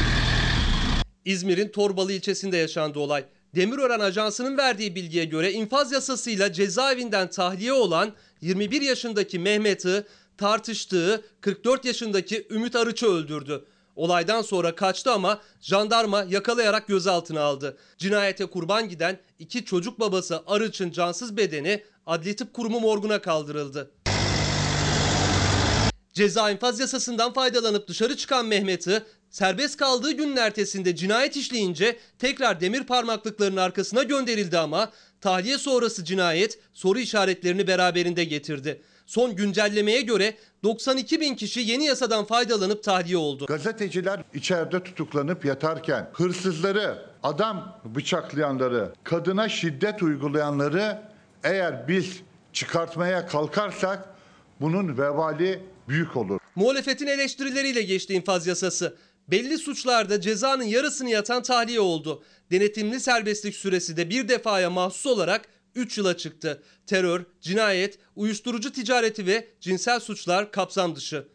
İzmir'in Torbalı ilçesinde yaşandı olay. Demirören Ajansı'nın verdiği bilgiye göre infaz yasasıyla cezaevinden tahliye olan 21 yaşındaki Mehmet'i tartıştığı 44 yaşındaki Ümit Arıç'ı öldürdü. Olaydan sonra kaçtı ama jandarma yakalayarak gözaltına aldı. Cinayete kurban giden iki çocuk babası Arıç'ın cansız bedeni Adli Tıp Kurumu morguna kaldırıldı. Ceza infaz yasasından faydalanıp dışarı çıkan Mehmet'i serbest kaldığı günün ertesinde cinayet işleyince tekrar demir parmaklıkların arkasına gönderildi ama tahliye sonrası cinayet soru işaretlerini beraberinde getirdi. Son güncellemeye göre 92 bin kişi yeni yasadan faydalanıp tahliye oldu. Gazeteciler içeride tutuklanıp yatarken hırsızları, adam bıçaklayanları, kadına şiddet uygulayanları eğer biz çıkartmaya kalkarsak bunun vebali büyük olur. Muhalefetin eleştirileriyle geçti infaz yasası. Belli suçlarda cezanın yarısını yatan tahliye oldu. Denetimli serbestlik süresi de bir defaya mahsus olarak 3 yıla çıktı. Terör, cinayet, uyuşturucu ticareti ve cinsel suçlar kapsam dışı.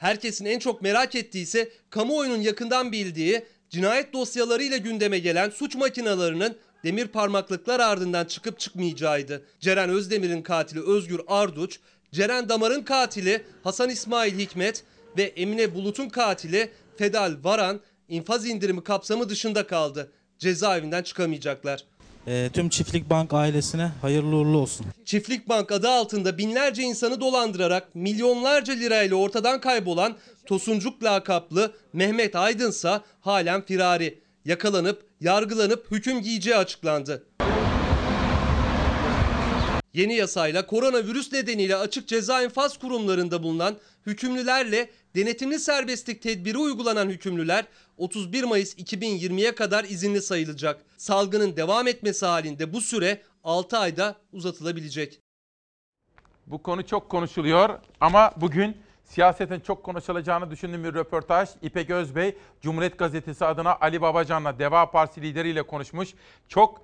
Herkesin en çok merak ettiği ise kamuoyunun yakından bildiği cinayet dosyalarıyla gündeme gelen suç makinalarının demir parmaklıklar ardından çıkıp çıkmayacağıydı. Ceren Özdemir'in katili Özgür Arduç, Ceren Damar'ın katili Hasan İsmail Hikmet ve Emine Bulut'un katili Fedal Varan infaz indirimi kapsamı dışında kaldı. Cezaevinden çıkamayacaklar. E, tüm Çiftlik Bank ailesine hayırlı uğurlu olsun. Çiftlik Bank adı altında binlerce insanı dolandırarak milyonlarca lirayla ortadan kaybolan Tosuncuk lakaplı Mehmet Aydınsa halen firari. Yakalanıp yargılanıp hüküm giyeceği açıklandı. Yeni yasayla koronavirüs nedeniyle açık ceza infaz kurumlarında bulunan hükümlülerle denetimli serbestlik tedbiri uygulanan hükümlüler 31 Mayıs 2020'ye kadar izinli sayılacak. Salgının devam etmesi halinde bu süre 6 ayda uzatılabilecek. Bu konu çok konuşuluyor ama bugün siyaseten çok konuşulacağını düşündüğüm bir röportaj. İpek Özbey, Cumhuriyet Gazetesi adına Ali Babacan'la Deva Partisi lideriyle konuşmuş. Çok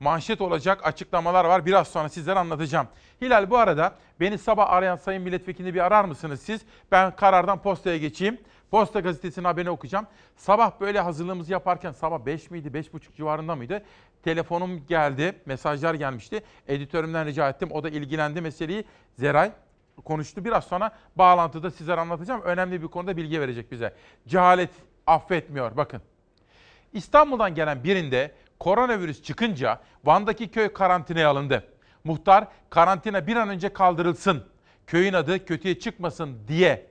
manşet olacak açıklamalar var. Biraz sonra sizlere anlatacağım. Hilal bu arada beni sabah arayan Sayın Milletvekili bir arar mısınız siz? Ben karardan postaya geçeyim. Posta gazetesinin haberini okuyacağım. Sabah böyle hazırlığımızı yaparken sabah 5 miydi 5.30 civarında mıydı? Telefonum geldi, mesajlar gelmişti. Editörümden rica ettim. O da ilgilendi meseleyi. Zeray, konuştu. Biraz sonra bağlantıda sizlere anlatacağım. Önemli bir konuda bilgi verecek bize. Cehalet affetmiyor. Bakın. İstanbul'dan gelen birinde koronavirüs çıkınca Van'daki köy karantinaya alındı. Muhtar karantina bir an önce kaldırılsın. Köyün adı kötüye çıkmasın diye.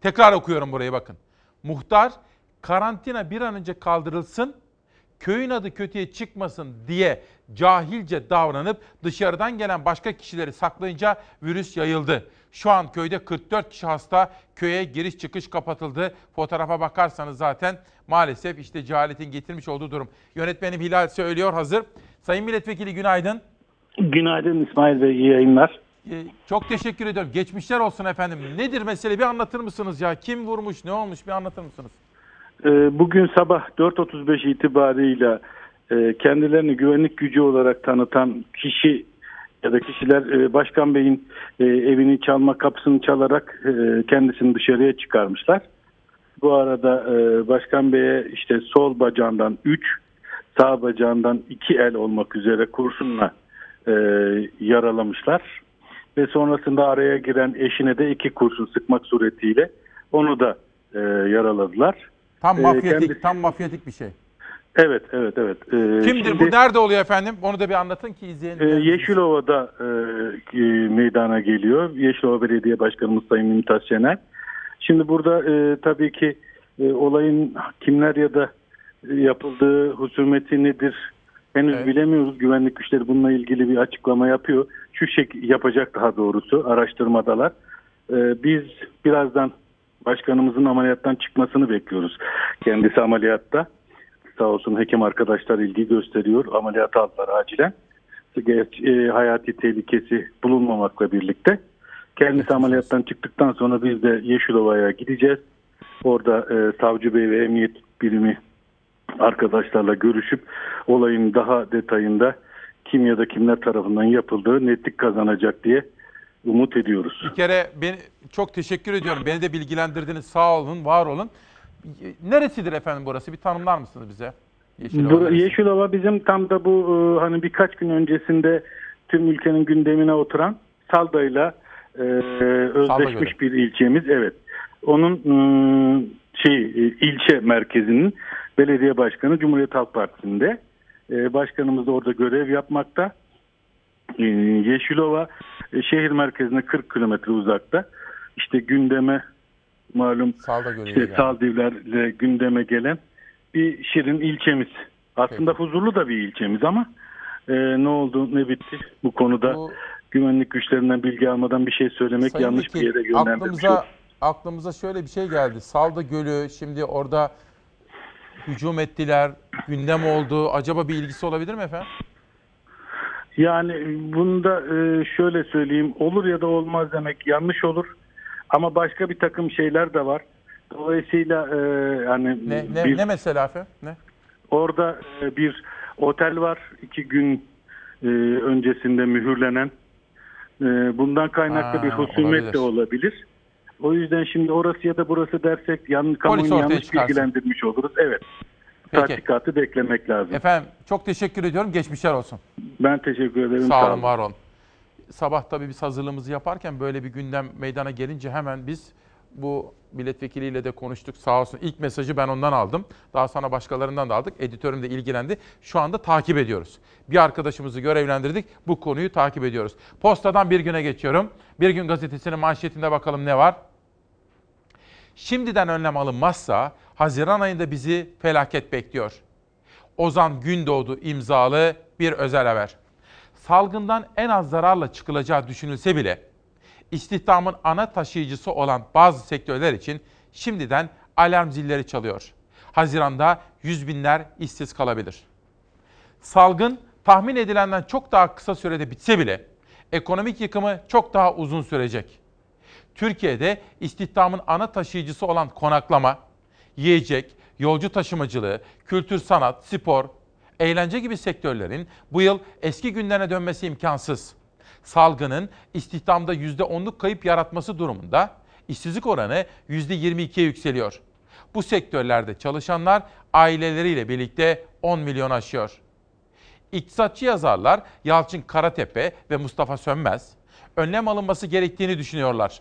Tekrar okuyorum burayı bakın. Muhtar karantina bir an önce kaldırılsın. Köyün adı kötüye çıkmasın diye cahilce davranıp dışarıdan gelen başka kişileri saklayınca virüs yayıldı. Şu an köyde 44 kişi hasta, köye giriş çıkış kapatıldı. Fotoğrafa bakarsanız zaten maalesef işte cehaletin getirmiş olduğu durum. Yönetmenim Hilal söylüyor hazır. Sayın Milletvekili günaydın. Günaydın İsmail Bey, iyi yayınlar. Ee, çok teşekkür ediyorum. Geçmişler olsun efendim. Nedir mesele bir anlatır mısınız ya? Kim vurmuş, ne olmuş bir anlatır mısınız? Ee, Bugün sabah 4.35 itibarıyla e, kendilerini güvenlik gücü olarak tanıtan kişi ya da kişiler e, Başkan Bey'in e, evini çalma kapısını çalarak kendisini dışarıya çıkarmışlar. Bu arada Başkan Bey'e işte sol bacağından 3, sağ bacağından 2 el olmak üzere kurşunla yaralamışlar. Ve sonrasında araya giren eşine de iki kurşun sıkmak suretiyle onu da e, yaraladılar. Tam Ee, mafyatik, kendisi- tam mafyatik bir şey. Evet, evet, evet. Ee, Kimdir şimdi, bu? Nerede oluyor efendim? Onu da bir anlatın ki e, izleyenler. Yeşilova'da e, e, meydana geliyor. Yeşilova Belediye Başkanımız Sayın Mümtaz Şener. Şimdi burada e, tabii ki e, olayın kimler ya da e, yapıldığı husumeti nedir henüz bilemiyoruz. Güvenlik güçleri bununla ilgili bir açıklama yapıyor. Şu şekil yapacak daha doğrusu araştırmadalar. E, biz birazdan başkanımızın ameliyattan çıkmasını bekliyoruz. Kendisi ameliyatta. Sağ olsun hekim arkadaşlar ilgi gösteriyor. Ameliyat aldılar acilen. E, hayati tehlikesi bulunmamakla birlikte. Kendisi ameliyattan çıktıktan sonra biz de Yeşilova'ya gideceğiz. Orada e, savcı bey ve emniyet birimi arkadaşlarla görüşüp olayın daha detayında kim ya da kimler tarafından yapıldığı netlik kazanacak diye umut ediyoruz. Bir kere beni çok teşekkür ediyorum. Beni de bilgilendirdiniz. Sağ olun, var olun. Neresidir efendim burası? Bir tanımlar mısınız bize? Yeşilova bizim tam da bu e, hani birkaç gün öncesinde tüm ülkenin gündemine oturan Salda'yla e, özleşmiş bir ilçemiz. Evet. Onun e, şey e, ilçe merkezinin belediye başkanı Cumhuriyet Halk Partisi'nde. Başkanımız da orada görev yapmakta. E, Yeşilova e, şehir merkezine 40 kilometre uzakta. İşte gündeme malum işte geldi. Saldivlerle gündeme gelen bir şirin ilçemiz. Aslında huzurlu da bir ilçemiz ama e, ne oldu ne bitti bu konuda güvenlik güçlerinden bilgi almadan bir şey söylemek Sayın yanlış bir Vekil, yere yönlendirmiş aklımıza, olur. aklımıza şöyle bir şey geldi. Salda Gölü şimdi orada hücum ettiler, gündem oldu. Acaba bir ilgisi olabilir mi efendim? Yani bunda e, şöyle söyleyeyim olur ya da olmaz demek yanlış olur. Ama başka bir takım şeyler de var. Dolayısıyla e, yani Ne, ne, bir- ne mesela efendim? Ne? Orada e, bir otel var. iki gün e, öncesinde mühürlenen. E, bundan kaynaklı Ha, bir husumet olabilir. de olabilir. O yüzden şimdi orası ya da burası dersek yan, ortaya yanlış bilgilendirmiş oluruz. Evet. Peki. Tatbikatı beklemek lazım. Efendim çok teşekkür ediyorum. Geçmişler olsun. Ben teşekkür ederim. Sağ olun, var olun. Sabah tabii biz hazırlığımızı yaparken böyle bir gündem meydana gelince hemen biz bu milletvekiliyle de konuştuk. Sağ olsun ilk mesajı ben ondan aldım. Daha sonra başkalarından da aldık. Editörüm de ilgilendi. Şu anda takip ediyoruz. Bir arkadaşımızı görevlendirdik. Bu konuyu takip ediyoruz. Postadan bir güne geçiyorum. Bir gün gazetesinin manşetinde bakalım ne var? Şimdiden önlem alınmazsa Haziran ayında bizi felaket bekliyor. Ozan Gündoğdu imzalı bir özel haber. Salgından en az zararla çıkılacağı düşünülse bile istihdamın ana taşıyıcısı olan bazı sektörler için şimdiden alarm zilleri çalıyor. Haziranda yüz binler işsiz kalabilir. Salgın tahmin edilenden çok daha kısa sürede bitse bile ekonomik yıkımı çok daha uzun sürecek. Türkiye'de istihdamın ana taşıyıcısı olan konaklama, yiyecek, yolcu taşımacılığı, kültür sanat, spor, eğlence gibi sektörlerin bu yıl eski günlerine dönmesi imkansız. Salgının istihdamda %10'luk kayıp yaratması durumunda işsizlik oranı %22'ye yükseliyor. Bu sektörlerde çalışanlar aileleriyle birlikte 10 milyon aşıyor. İktisatçı yazarlar Yalçın Karatepe ve Mustafa Sönmez, önlem alınması gerektiğini düşünüyorlar.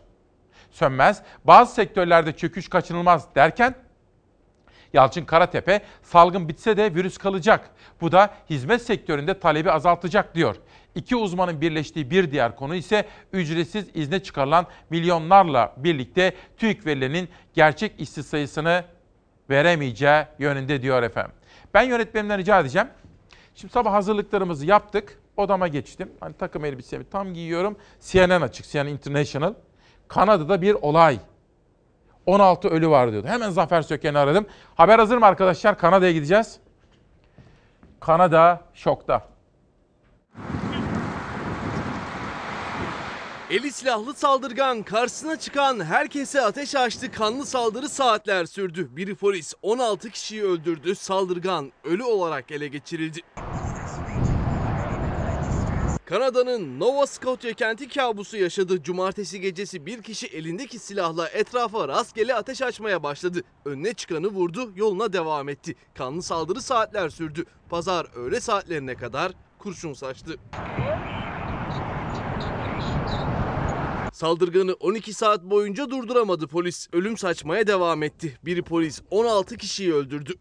Sönmez, bazı sektörlerde çöküş kaçınılmaz derken Yalçın Karatepe salgın bitse de virüs kalacak. Bu da hizmet sektöründe talebi azaltacak diyor. İki uzmanın birleştiği bir diğer konu ise ücretsiz izne çıkarılan milyonlarla birlikte TÜİK verilerinin gerçek işsiz sayısını veremeyeceği yönünde diyor efendim. Ben yönetmenimden rica edeceğim. Şimdi sabah hazırlıklarımızı yaptık. Odama geçtim. Hani takım elbisemi tam giyiyorum. CNN açık, CNN International. Kanada'da bir olay. 16 ölü var diyordu. Hemen Zafer Söken'i aradım. Haber hazır mı arkadaşlar? Kanada'ya gideceğiz. Kanada şokta. Eli silahlı saldırgan karşısına çıkan herkese ateş açtı kanlı saldırı saatler sürdü. Biri polis 16 kişiyi öldürdü saldırgan ölü olarak ele geçirildi. Kanada'nın Nova Scotia kenti kabusu yaşadı. Cumartesi gecesi bir kişi elindeki silahla etrafa rastgele ateş açmaya başladı. Önüne çıkanı vurdu, yoluna devam etti. Kanlı saldırı saatler sürdü. Pazar öğle saatlerine kadar kurşun saçtı. Saldırganı 12 saat boyunca durduramadı polis. Ölüm saçmaya devam etti. Biri polis 16 kişiyi öldürdü.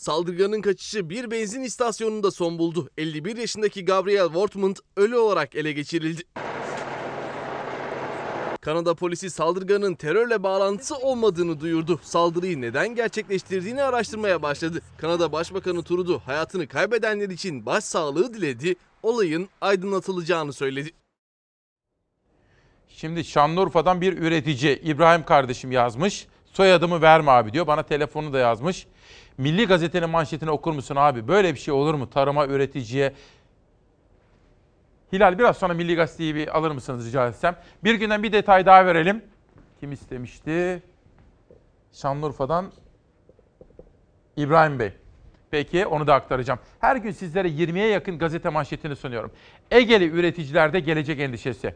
Saldırganın kaçışı bir benzin istasyonunda son buldu. 51 yaşındaki Gabriel Wortmund ölü olarak ele geçirildi. Kanada polisi saldırganın terörle bağlantısı olmadığını duyurdu. Saldırıyı neden gerçekleştirdiğini araştırmaya başladı. Kanada Başbakanı Trudeau hayatını kaybedenler için başsağlığı diledi. Olayın aydınlatılacağını söyledi. Şimdi Şanlıurfa'dan bir üretici İbrahim kardeşim yazmış. Soyadımı verme abi diyor. Bana telefonu da yazmış. Milli Gazete'nin manşetini okur musun abi? Böyle bir şey olur mu? Tarıma, üreticiye. Hilal biraz sonra Milli Gazete'yi bir alır mısınız rica etsem? Bir günden bir detay daha verelim. Kim istemişti? Şanlıurfa'dan İbrahim Bey. Peki onu da aktaracağım. Her gün sizlere 20'ye yakın gazete manşetini sunuyorum. Egeli üreticilerde gelecek endişesi.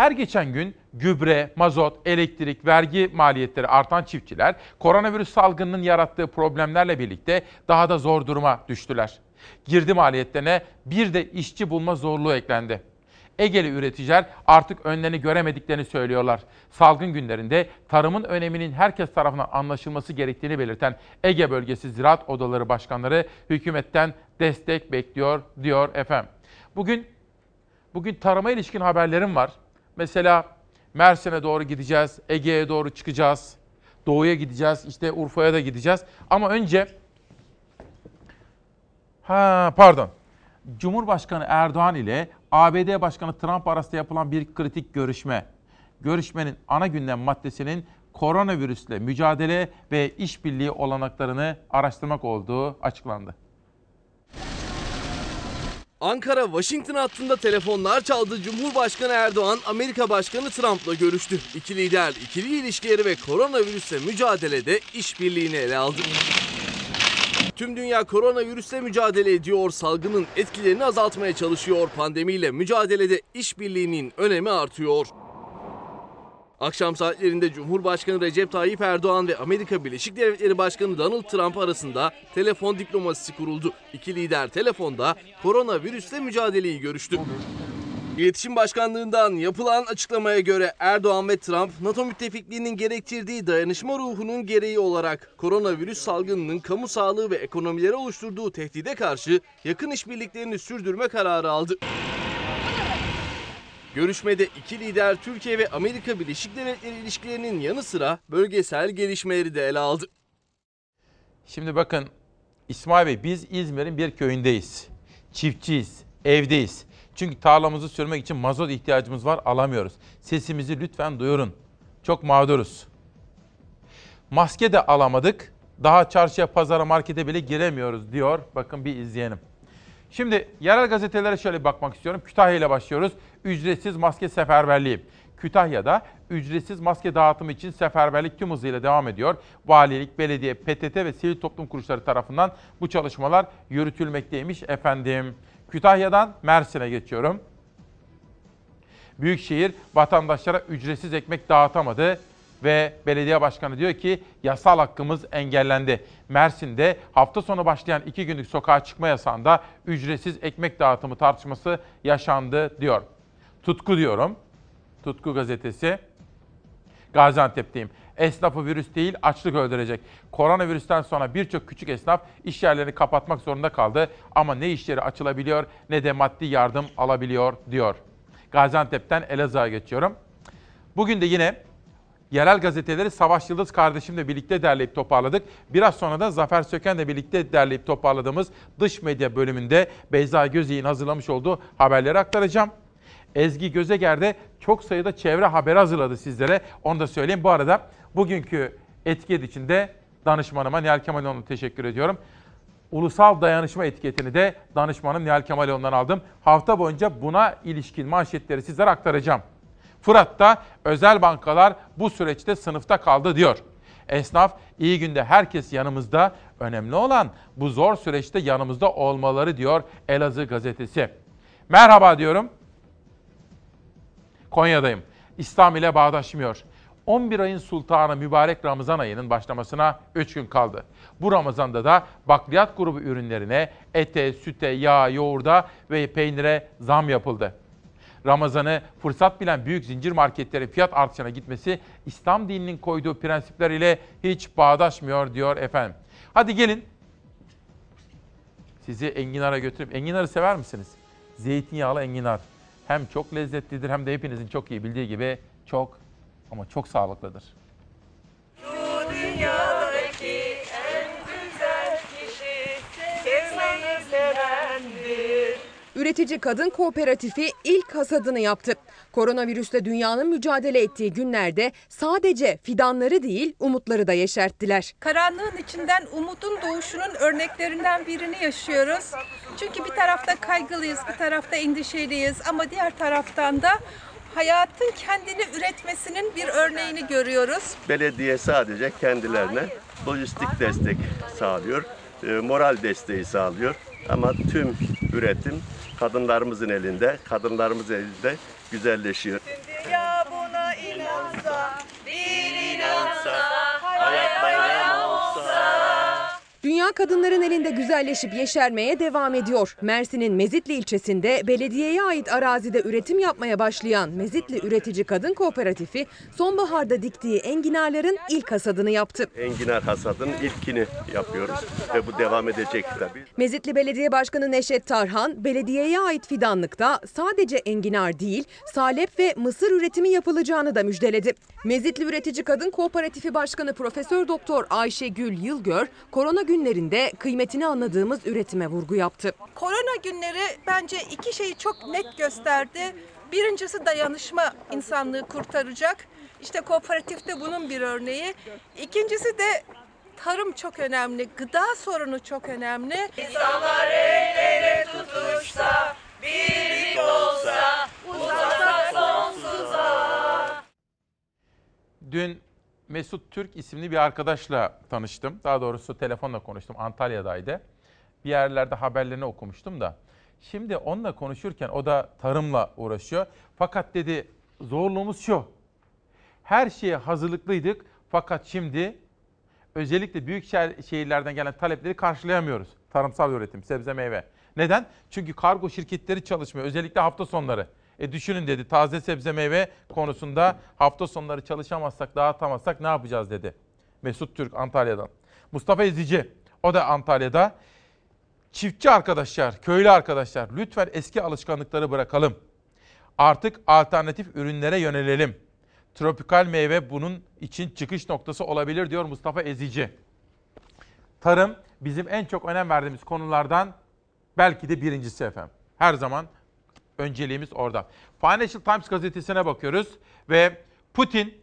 Her geçen gün gübre, mazot, elektrik, vergi maliyetleri artan çiftçiler koronavirüs salgınının yarattığı problemlerle birlikte daha da zor duruma düştüler. Girdi maliyetlerine bir de işçi bulma zorluğu eklendi. Egeli üreticiler artık önlerini göremediklerini söylüyorlar. Salgın günlerinde tarımın öneminin herkes tarafından anlaşılması gerektiğini belirten Ege Bölgesi Ziraat Odaları Başkanları hükümetten destek bekliyor diyor efendim. Bugün bugün tarıma ilişkin haberlerim var. Mesela Mersin'e doğru gideceğiz, Ege'ye doğru çıkacağız, Doğu'ya gideceğiz, işte Urfa'ya da gideceğiz. Ama önce, ha pardon, Cumhurbaşkanı Erdoğan ile ABD Başkanı Trump arasında yapılan bir kritik görüşme. Görüşmenin ana gündem maddesinin koronavirüsle mücadele ve işbirliği olanaklarını araştırmak olduğu açıklandı. Ankara-Washington hattında telefonlar çaldı. Cumhurbaşkanı Erdoğan Amerika Başkanı Trump'la görüştü. İki lider ikili ilişkileri ve koronavirüsle mücadelede işbirliğini ele aldı. Tüm dünya koronavirüsle mücadele ediyor, salgının etkilerini azaltmaya çalışıyor. Pandemiyle mücadelede işbirliğinin önemi artıyor. Akşam saatlerinde Cumhurbaşkanı Recep Tayyip Erdoğan ve Amerika Birleşik Devletleri Başkanı Donald Trump arasında telefon diplomasisi kuruldu. İki lider telefonda koronavirüsle mücadeleyi görüştü. İletişim Başkanlığından yapılan açıklamaya göre Erdoğan ve Trump, NATO müttefikliğinin gerektirdiği dayanışma ruhunun gereği olarak koronavirüs salgınının kamu sağlığı ve ekonomilere oluşturduğu tehdide karşı yakın işbirliklerini sürdürme kararı aldı. Görüşmede iki lider Türkiye ve Amerika Birleşik Devletleri ilişkilerinin yanı sıra bölgesel gelişmeleri de ele aldı. Şimdi bakın İsmail Bey biz İzmir'in bir köyündeyiz. Çiftçiyiz, evdeyiz. Çünkü tarlamızı sürmek için mazot ihtiyacımız var alamıyoruz. Sesimizi lütfen duyurun. Çok mağduruz. Maske de alamadık. Daha çarşıya, pazara, markete bile giremiyoruz diyor. Bakın bir izleyelim. Şimdi yerel gazetelere şöyle bakmak istiyorum. Kütahya ile başlıyoruz. Ücretsiz maske seferberliği. Kütahya'da ücretsiz maske dağıtımı için seferberlik tüm hızıyla devam ediyor. Valilik, belediye, PTT ve sivil toplum kuruluşları tarafından bu çalışmalar yürütülmekteymiş efendim. Kütahya'dan Mersin'e geçiyorum. Büyükşehir vatandaşlara ücretsiz ekmek dağıtamadı. ve belediye başkanı diyor ki yasal hakkımız engellendi. Mersin'de hafta sonu başlayan iki günlük sokağa çıkma yasağında ücretsiz ekmek dağıtımı tartışması yaşandı diyor. Tutku diyorum. Tutku gazetesi. Gaziantep'teyim. Esnafı virüs değil açlık öldürecek. Koronavirüsten sonra birçok küçük esnaf iş yerlerini kapatmak zorunda kaldı. Ama ne işleri açılabiliyor ne de maddi yardım alabiliyor diyor. Gaziantep'ten Elazığ'a geçiyorum. Bugün de yine yerel gazeteleri Savaş Yıldız kardeşimle birlikte derleyip toparladık. Biraz sonra da Zafer Söken'le birlikte derleyip toparladığımız dış medya bölümünde Beyza Gözey'in hazırlamış olduğu haberleri aktaracağım. Ezgi Gözeger de çok sayıda çevre haberi hazırladı sizlere. Onu da söyleyeyim. Bu arada bugünkü etiket için de danışmanıma Nihal Kemaloğlu'na teşekkür ediyorum. Ulusal dayanışma etiketini de danışmanım Nihal Kemaloğlu'ndan aldım. Hafta boyunca buna ilişkin manşetleri sizlere aktaracağım. Fırat'ta özel bankalar bu süreçte sınıfta kaldı diyor. Esnaf iyi günde herkes yanımızda. Önemli olan bu zor süreçte yanımızda olmaları diyor Elazığ gazetesi. Merhaba diyorum. Konya'dayım. İslam ile bağdaşmıyor. 11 ayın sultanı mübarek Ramazan ayının başlamasına 3 gün kaldı. Bu Ramazan'da da bakliyat grubu ürünlerine ete, süte, yağa, yoğurda ve peynire zam yapıldı. Ramazan'ı fırsat bilen büyük zincir marketlerin fiyat artışına gitmesi İslam dininin koyduğu prensipler ile hiç bağdaşmıyor diyor efendim. Hadi gelin sizi enginara götürüp enginarı sever misiniz? Zeytinyağlı enginar. Hem çok lezzetlidir hem de hepinizin çok iyi bildiği gibi çok ama çok sağlıklıdır. Şu dünyadaki en güzel kişi sevmeyi sevendir. Üretici Kadın Kooperatifi ilk hasadını yaptı. Koronavirüsle dünyanın mücadele ettiği günlerde sadece fidanları değil umutları da yeşerttiler. Karanlığın içinden umudun doğuşunun örneklerinden birini yaşıyoruz. Çünkü bir tarafta kaygılıyız, bir tarafta endişeliyiz ama diğer taraftan da hayatın kendini üretmesinin bir örneğini görüyoruz. Belediye sadece kendilerine lojistik destek sağlıyor, e, moral desteği sağlıyor. Ama tüm üretim kadınlarımızın elinde, kadınlarımızın elinde güzelleşiyor. Dünya buna inansa, bir inansa, Dünya kadınların elinde güzelleşip yeşermeye devam ediyor. Mersin'in Mezitli ilçesinde belediyeye ait arazide üretim yapmaya başlayan Mezitli Üretici Kadın Kooperatifi sonbaharda diktiği enginarların ilk hasadını yaptı. Enginar hasadının ilkini yapıyoruz ve bu devam edecek tabii. Mezitli Belediye Başkanı Neşet Tarhan, belediyeye ait fidanlıkta sadece enginar değil, salep ve mısır üretimi yapılacağını da müjdeledi. Mezitli Üretici Kadın Kooperatifi Başkanı Profesör Doktor Ayşegül Yılgör, korona günlerinde kıymetini anladığımız üretime vurgu yaptı. Korona günleri bence iki şeyi çok net gösterdi. Birincisi dayanışma insanlığı kurtaracak. İşte kooperatifte bunun bir örneği. İkincisi de tarım çok önemli, gıda sorunu çok önemli. İnsanlar el ele tutuşsa, birlik olsa, uzakta sonsuza. Dün Mesut Türk isimli bir arkadaşla tanıştım. Daha doğrusu telefonla konuştum. Antalya'daydı. Bir yerlerde haberlerini okumuştum da. Şimdi onunla konuşurken o da tarımla uğraşıyor. Fakat dedi zorluğumuz şu. Her şeye hazırlıklıydık fakat şimdi özellikle büyük şehirlerden gelen talepleri karşılayamıyoruz. Tarımsal üretim, sebze meyve. Neden? Çünkü kargo şirketleri çalışmıyor. Özellikle hafta sonları. E düşünün dedi taze sebze meyve konusunda hafta sonları çalışamazsak, dağıtamazsak ne yapacağız dedi. Mesut Türk Antalya'dan. Mustafa Ezici o da Antalya'da. Çiftçi arkadaşlar, köylü arkadaşlar lütfen eski alışkanlıkları bırakalım. Artık alternatif ürünlere yönelelim. Tropikal meyve bunun için çıkış noktası olabilir diyor Mustafa Ezici. Tarım bizim en çok önem verdiğimiz konulardan belki de birincisi efendim. Her zaman önceliğimiz orada. Financial Times gazetesine bakıyoruz ve Putin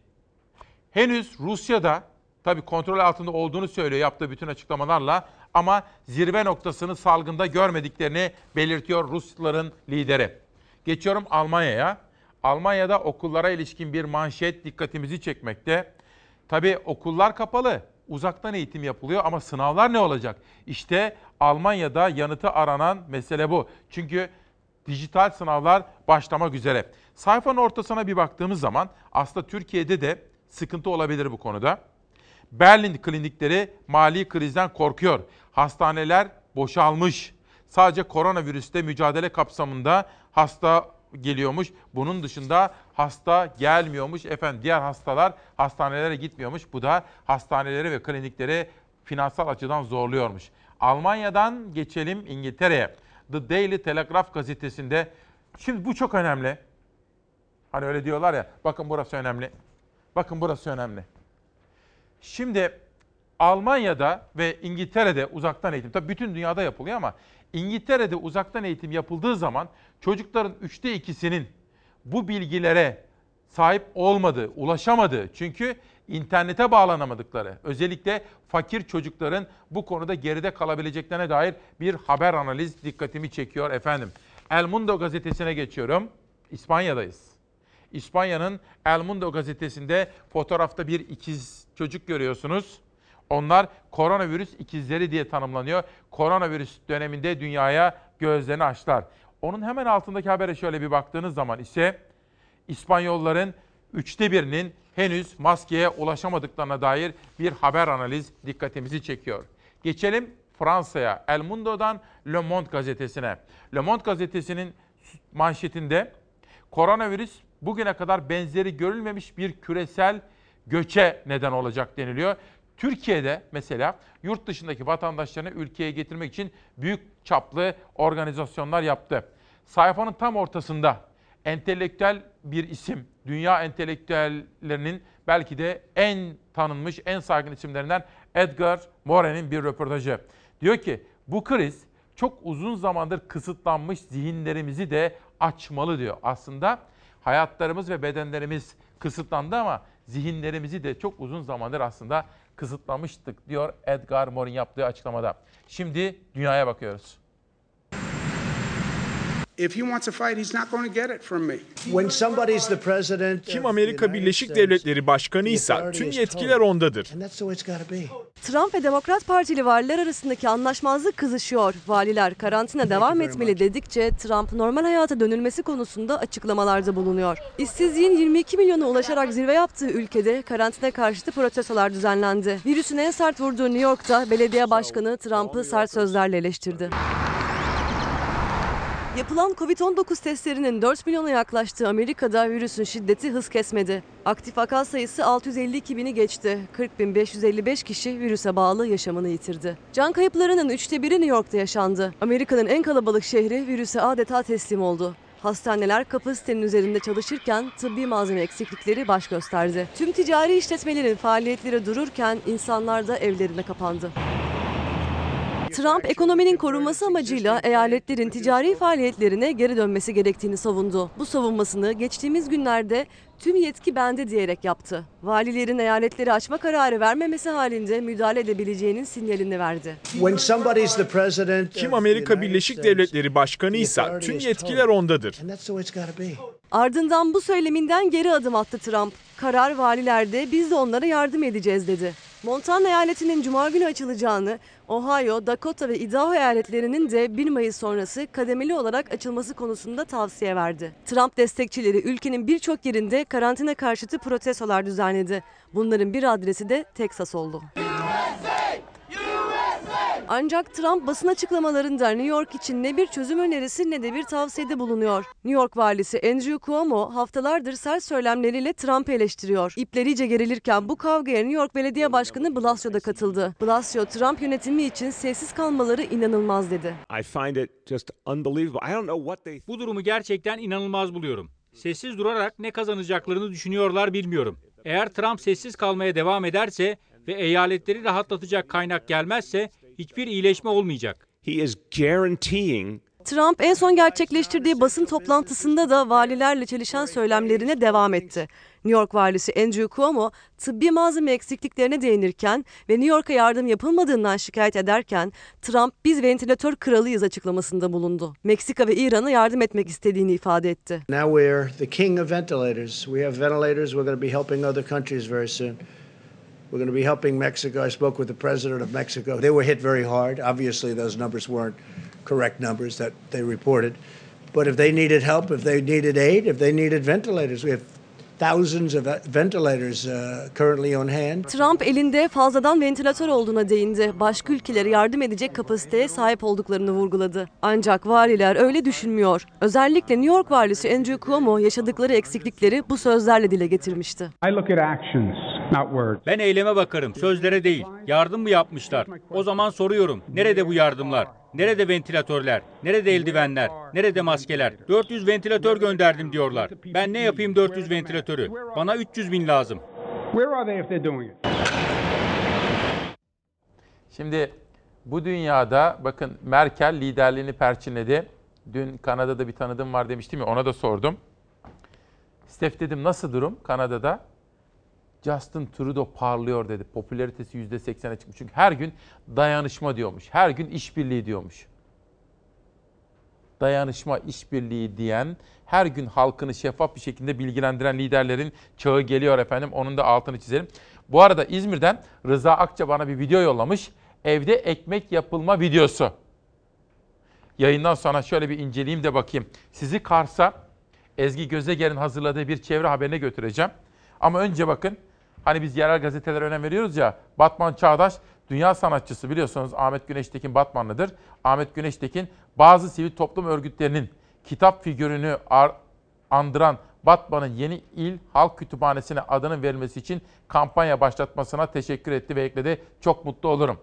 henüz Rusya'da tabii kontrol altında olduğunu söylüyor yaptığı bütün açıklamalarla ama zirve noktasını salgında görmediklerini belirtiyor Rusların lideri. Geçiyorum Almanya'ya. Almanya'da okullara ilişkin bir manşet dikkatimizi çekmekte. Tabii okullar kapalı. Uzaktan eğitim yapılıyor ama sınavlar ne olacak? İşte Almanya'da yanıtı aranan mesele bu. Çünkü dijital sınavlar başlamak üzere. Sayfanın ortasına bir baktığımız zaman aslında Türkiye'de de sıkıntı olabilir bu konuda. Berlin klinikleri mali krizden korkuyor. Hastaneler boşalmış. Sadece koronavirüste mücadele kapsamında hasta geliyormuş. Bunun dışında hasta gelmiyormuş. Efendim diğer hastalar hastanelere gitmiyormuş. Bu da hastaneleri ve klinikleri finansal açıdan zorluyormuş. Almanya'dan geçelim İngiltere'ye. The Daily Telegraph gazetesinde şimdi bu çok önemli. Hani öyle diyorlar ya bakın burası önemli. Bakın burası önemli. Şimdi Almanya'da ve İngiltere'de uzaktan eğitim, tabii bütün dünyada yapılıyor ama İngiltere'de uzaktan eğitim yapıldığı zaman çocukların üçte ikisinin bu bilgilere sahip olmadığı, ulaşamadığı çünkü internete bağlanamadıkları, özellikle fakir çocukların bu konuda geride kalabileceklerine dair bir haber analiz dikkatimi çekiyor efendim. El Mundo gazetesine geçiyorum. İspanya'dayız. İspanya'nın El Mundo gazetesinde fotoğrafta bir ikiz çocuk görüyorsunuz. Onlar koronavirüs ikizleri diye tanımlanıyor. Koronavirüs döneminde dünyaya gözlerini açtılar. Onun hemen altındaki habere şöyle bir baktığınız zaman ise İspanyolların üçte birinin henüz maskeye ulaşamadıklarına dair bir haber analiz dikkatimizi çekiyor. Geçelim Fransa'ya. El Mundo'dan Le Monde gazetesine. Le Monde gazetesinin manşetinde koronavirüs bugüne kadar benzeri görülmemiş bir küresel göçe neden olacak deniliyor. Türkiye'de mesela yurt dışındaki vatandaşlarını ülkeye getirmek için büyük çaplı organizasyonlar yaptı. Sayfanın tam ortasında entelektüel bir isim, dünya entelektüellerinin belki de en tanınmış, en saygın isimlerinden Edgar Morin'in bir röportajı. Diyor ki bu kriz çok uzun zamandır kısıtlanmış zihinlerimizi de açmalı diyor. Aslında hayatlarımız ve bedenlerimiz kısıtlandı ama zihinlerimizi de çok uzun zamandır aslında kısıtlamıştık diyor Edgar Morin yaptığı açıklamada. Şimdi dünyaya bakıyoruz. If he wants a fight, he's not going to get it from me. When somebody's the president Kim Amerika Birleşik Devletleri Başkanıysa tüm yetkiler ondadır. and that's the way it's got to be. Trump ve Demokrat Partili valiler arasındaki anlaşmazlık kızışıyor. Valiler karantina devam etmeli dedikçe Trump normal hayata dönülmesi konusunda açıklamalarda bulunuyor. İşsizliğin 22 milyona ulaşarak zirve yaptığı ülkede karantina karşıtı protestolar düzenlendi. Virüsün en sert vurduğu New York'ta belediye başkanı Trump'ı sert sözlerle eleştirdi. Yapılan Covid-19 testlerinin 4 milyona yaklaştığı Amerika'da virüsün şiddeti hız kesmedi. Aktif vaka sayısı 652 bini geçti. 40.555 kişi virüse bağlı yaşamını yitirdi. Can kayıplarının üçte biri New York'ta yaşandı. Amerika'nın en kalabalık şehri virüse adeta teslim oldu. Hastaneler kapasitenin üzerinde çalışırken tıbbi malzeme eksiklikleri baş gösterdi. Tüm ticari işletmelerin faaliyetleri dururken insanlar da evlerine kapandı. Trump ekonominin korunması amacıyla eyaletlerin ticari faaliyetlerine geri dönmesi gerektiğini savundu. Bu savunmasını geçtiğimiz günlerde tüm yetki bende diyerek yaptı. Valilerin eyaletleri açma kararı vermemesi halinde müdahale edebileceğinin sinyalini verdi. Kim Amerika Birleşik Devletleri Başkanıysa the authority tüm yetkiler ondadır. Ardından bu söyleminden geri adım attı Trump. Karar valilerde biz de onlara yardım edeceğiz dedi. Montana eyaletinin cuma günü açılacağını, Ohio, Dakota ve Idaho eyaletlerinin de 1 Mayıs sonrası kademeli olarak açılması konusunda tavsiye verdi. Trump destekçileri ülkenin birçok yerinde karantina karşıtı protestolar düzenledi. Bunların bir adresi de Teksas oldu. Ancak Trump basın açıklamalarında New York için ne bir çözüm önerisi ne de bir tavsiyede bulunuyor. New York valisi Andrew Cuomo haftalardır sert söylemleriyle Trump'ı eleştiriyor. İpler iyice gerilirken bu kavgaya New York Belediye Başkanı Blasio da katıldı. Blasio, Trump yönetimi için sessiz kalmaları inanılmaz dedi. I find it just unbelievable. I don't know what they Bu durumu gerçekten inanılmaz buluyorum. Sessiz durarak ne kazanacaklarını düşünüyorlar bilmiyorum. Eğer Trump sessiz kalmaya devam ederse ve eyaletleri rahatlatacak kaynak gelmezse hiçbir iyileşme olmayacak. He is guaranteeing Trump en son gerçekleştirdiği basın toplantısında da valilerle çelişen söylemlerine devam etti. New York valisi Andrew Cuomo tıbbi malzeme eksikliklerine değinirken ve New York'a yardım yapılmadığından şikayet ederken Trump biz ventilatör kralıyız açıklamasında bulundu. Meksika ve İran'a yardım etmek istediğini ifade etti. Now we're the king of ventilators. We have ventilators. We're going to be helping other countries very soon. We're going to be helping Mexico. I spoke with the president of Mexico. They were hit very hard. Obviously, those numbers weren't correct numbers that they reported. But if they needed help, if they needed aid, if they needed ventilators, we have thousands of ventilators uh, currently on hand. Trump elinde fazladan ventilatör olduğuna değindi. Başka ülkelere yardım edecek kapasiteye sahip olduklarını vurguladı. Ancak valiler öyle düşünmüyor. Özellikle New York valisi Andrew Cuomo yaşadıkları eksiklikleri bu sözlerle dile getirmişti. I look at actions, not words. Ben eyleme bakarım, sözlere değil. Yardım mı yapmışlar? O zaman soruyorum, nerede bu yardımlar? Nerede ventilatörler? Nerede eldivenler? Nerede maskeler? 400 ventilatör gönderdim diyorlar. Ben ne yapayım 400 ventilatörü? Bana 300 bin lazım. Şimdi bu dünyada bakın Merkel liderliğini perçinledi. Dün Kanada'da bir tanıdığım var demiştim ya ona da sordum. Steph dedim nasıl durum Kanada'da? Justin Trudeau parlıyor dedi. Popülaritesi %80'e çıkmış. Çünkü her gün dayanışma diyormuş. Her gün işbirliği diyormuş. Dayanışma, işbirliği diyen, her gün halkını şeffaf bir şekilde bilgilendiren liderlerin çağı geliyor efendim. Onun da altını çizelim. Bu arada İzmir'den Rıza Akça bana bir video yollamış. Evde ekmek yapılma videosu. Yayından sonra şöyle bir inceleyeyim de bakayım. Sizi Kars'a Ezgi Gözeger'in hazırladığı bir çevre haberine götüreceğim. Ama önce bakın Hani biz yerel gazetelere önem veriyoruz ya. Batman Çağdaş dünya sanatçısı biliyorsunuz Ahmet Güneştekin Batmanlıdır. Ahmet Güneştekin bazı sivil toplum örgütlerinin kitap figürünü andıran Batman'ın yeni il halk kütüphanesine adının verilmesi için kampanya başlatmasına teşekkür etti ve ekledi. Çok mutlu olurum.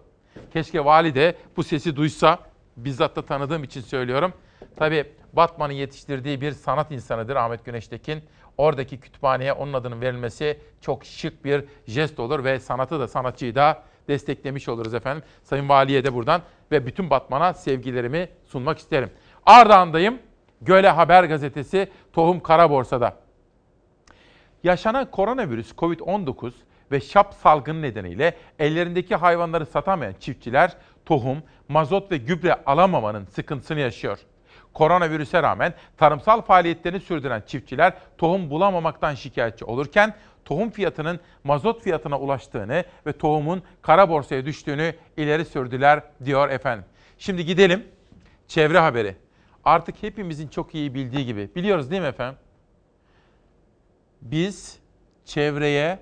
Keşke vali de bu sesi duysa. Bizzat da tanıdığım için söylüyorum. Tabii Batman'ın yetiştirdiği bir sanat insanıdır Ahmet Güneştekin oradaki kütüphaneye onun adının verilmesi çok şık bir jest olur ve sanatı da sanatçıyı da desteklemiş oluruz efendim. Sayın Valiye de buradan ve bütün Batman'a sevgilerimi sunmak isterim. Ardahan'dayım. Göle Haber Gazetesi Tohum Kara Borsa'da. Yaşanan koronavirüs COVID-19 ve şap salgını nedeniyle ellerindeki hayvanları satamayan çiftçiler tohum, mazot ve gübre alamamanın sıkıntısını yaşıyor. Koronavirüse rağmen tarımsal faaliyetlerini sürdüren çiftçiler tohum bulamamaktan şikayetçi olurken tohum fiyatının mazot fiyatına ulaştığını ve tohumun kara borsaya düştüğünü ileri sürdüler diyor efendim. Şimdi gidelim çevre haberi. Artık hepimizin çok iyi bildiği gibi biliyoruz değil mi efendim? Biz çevreye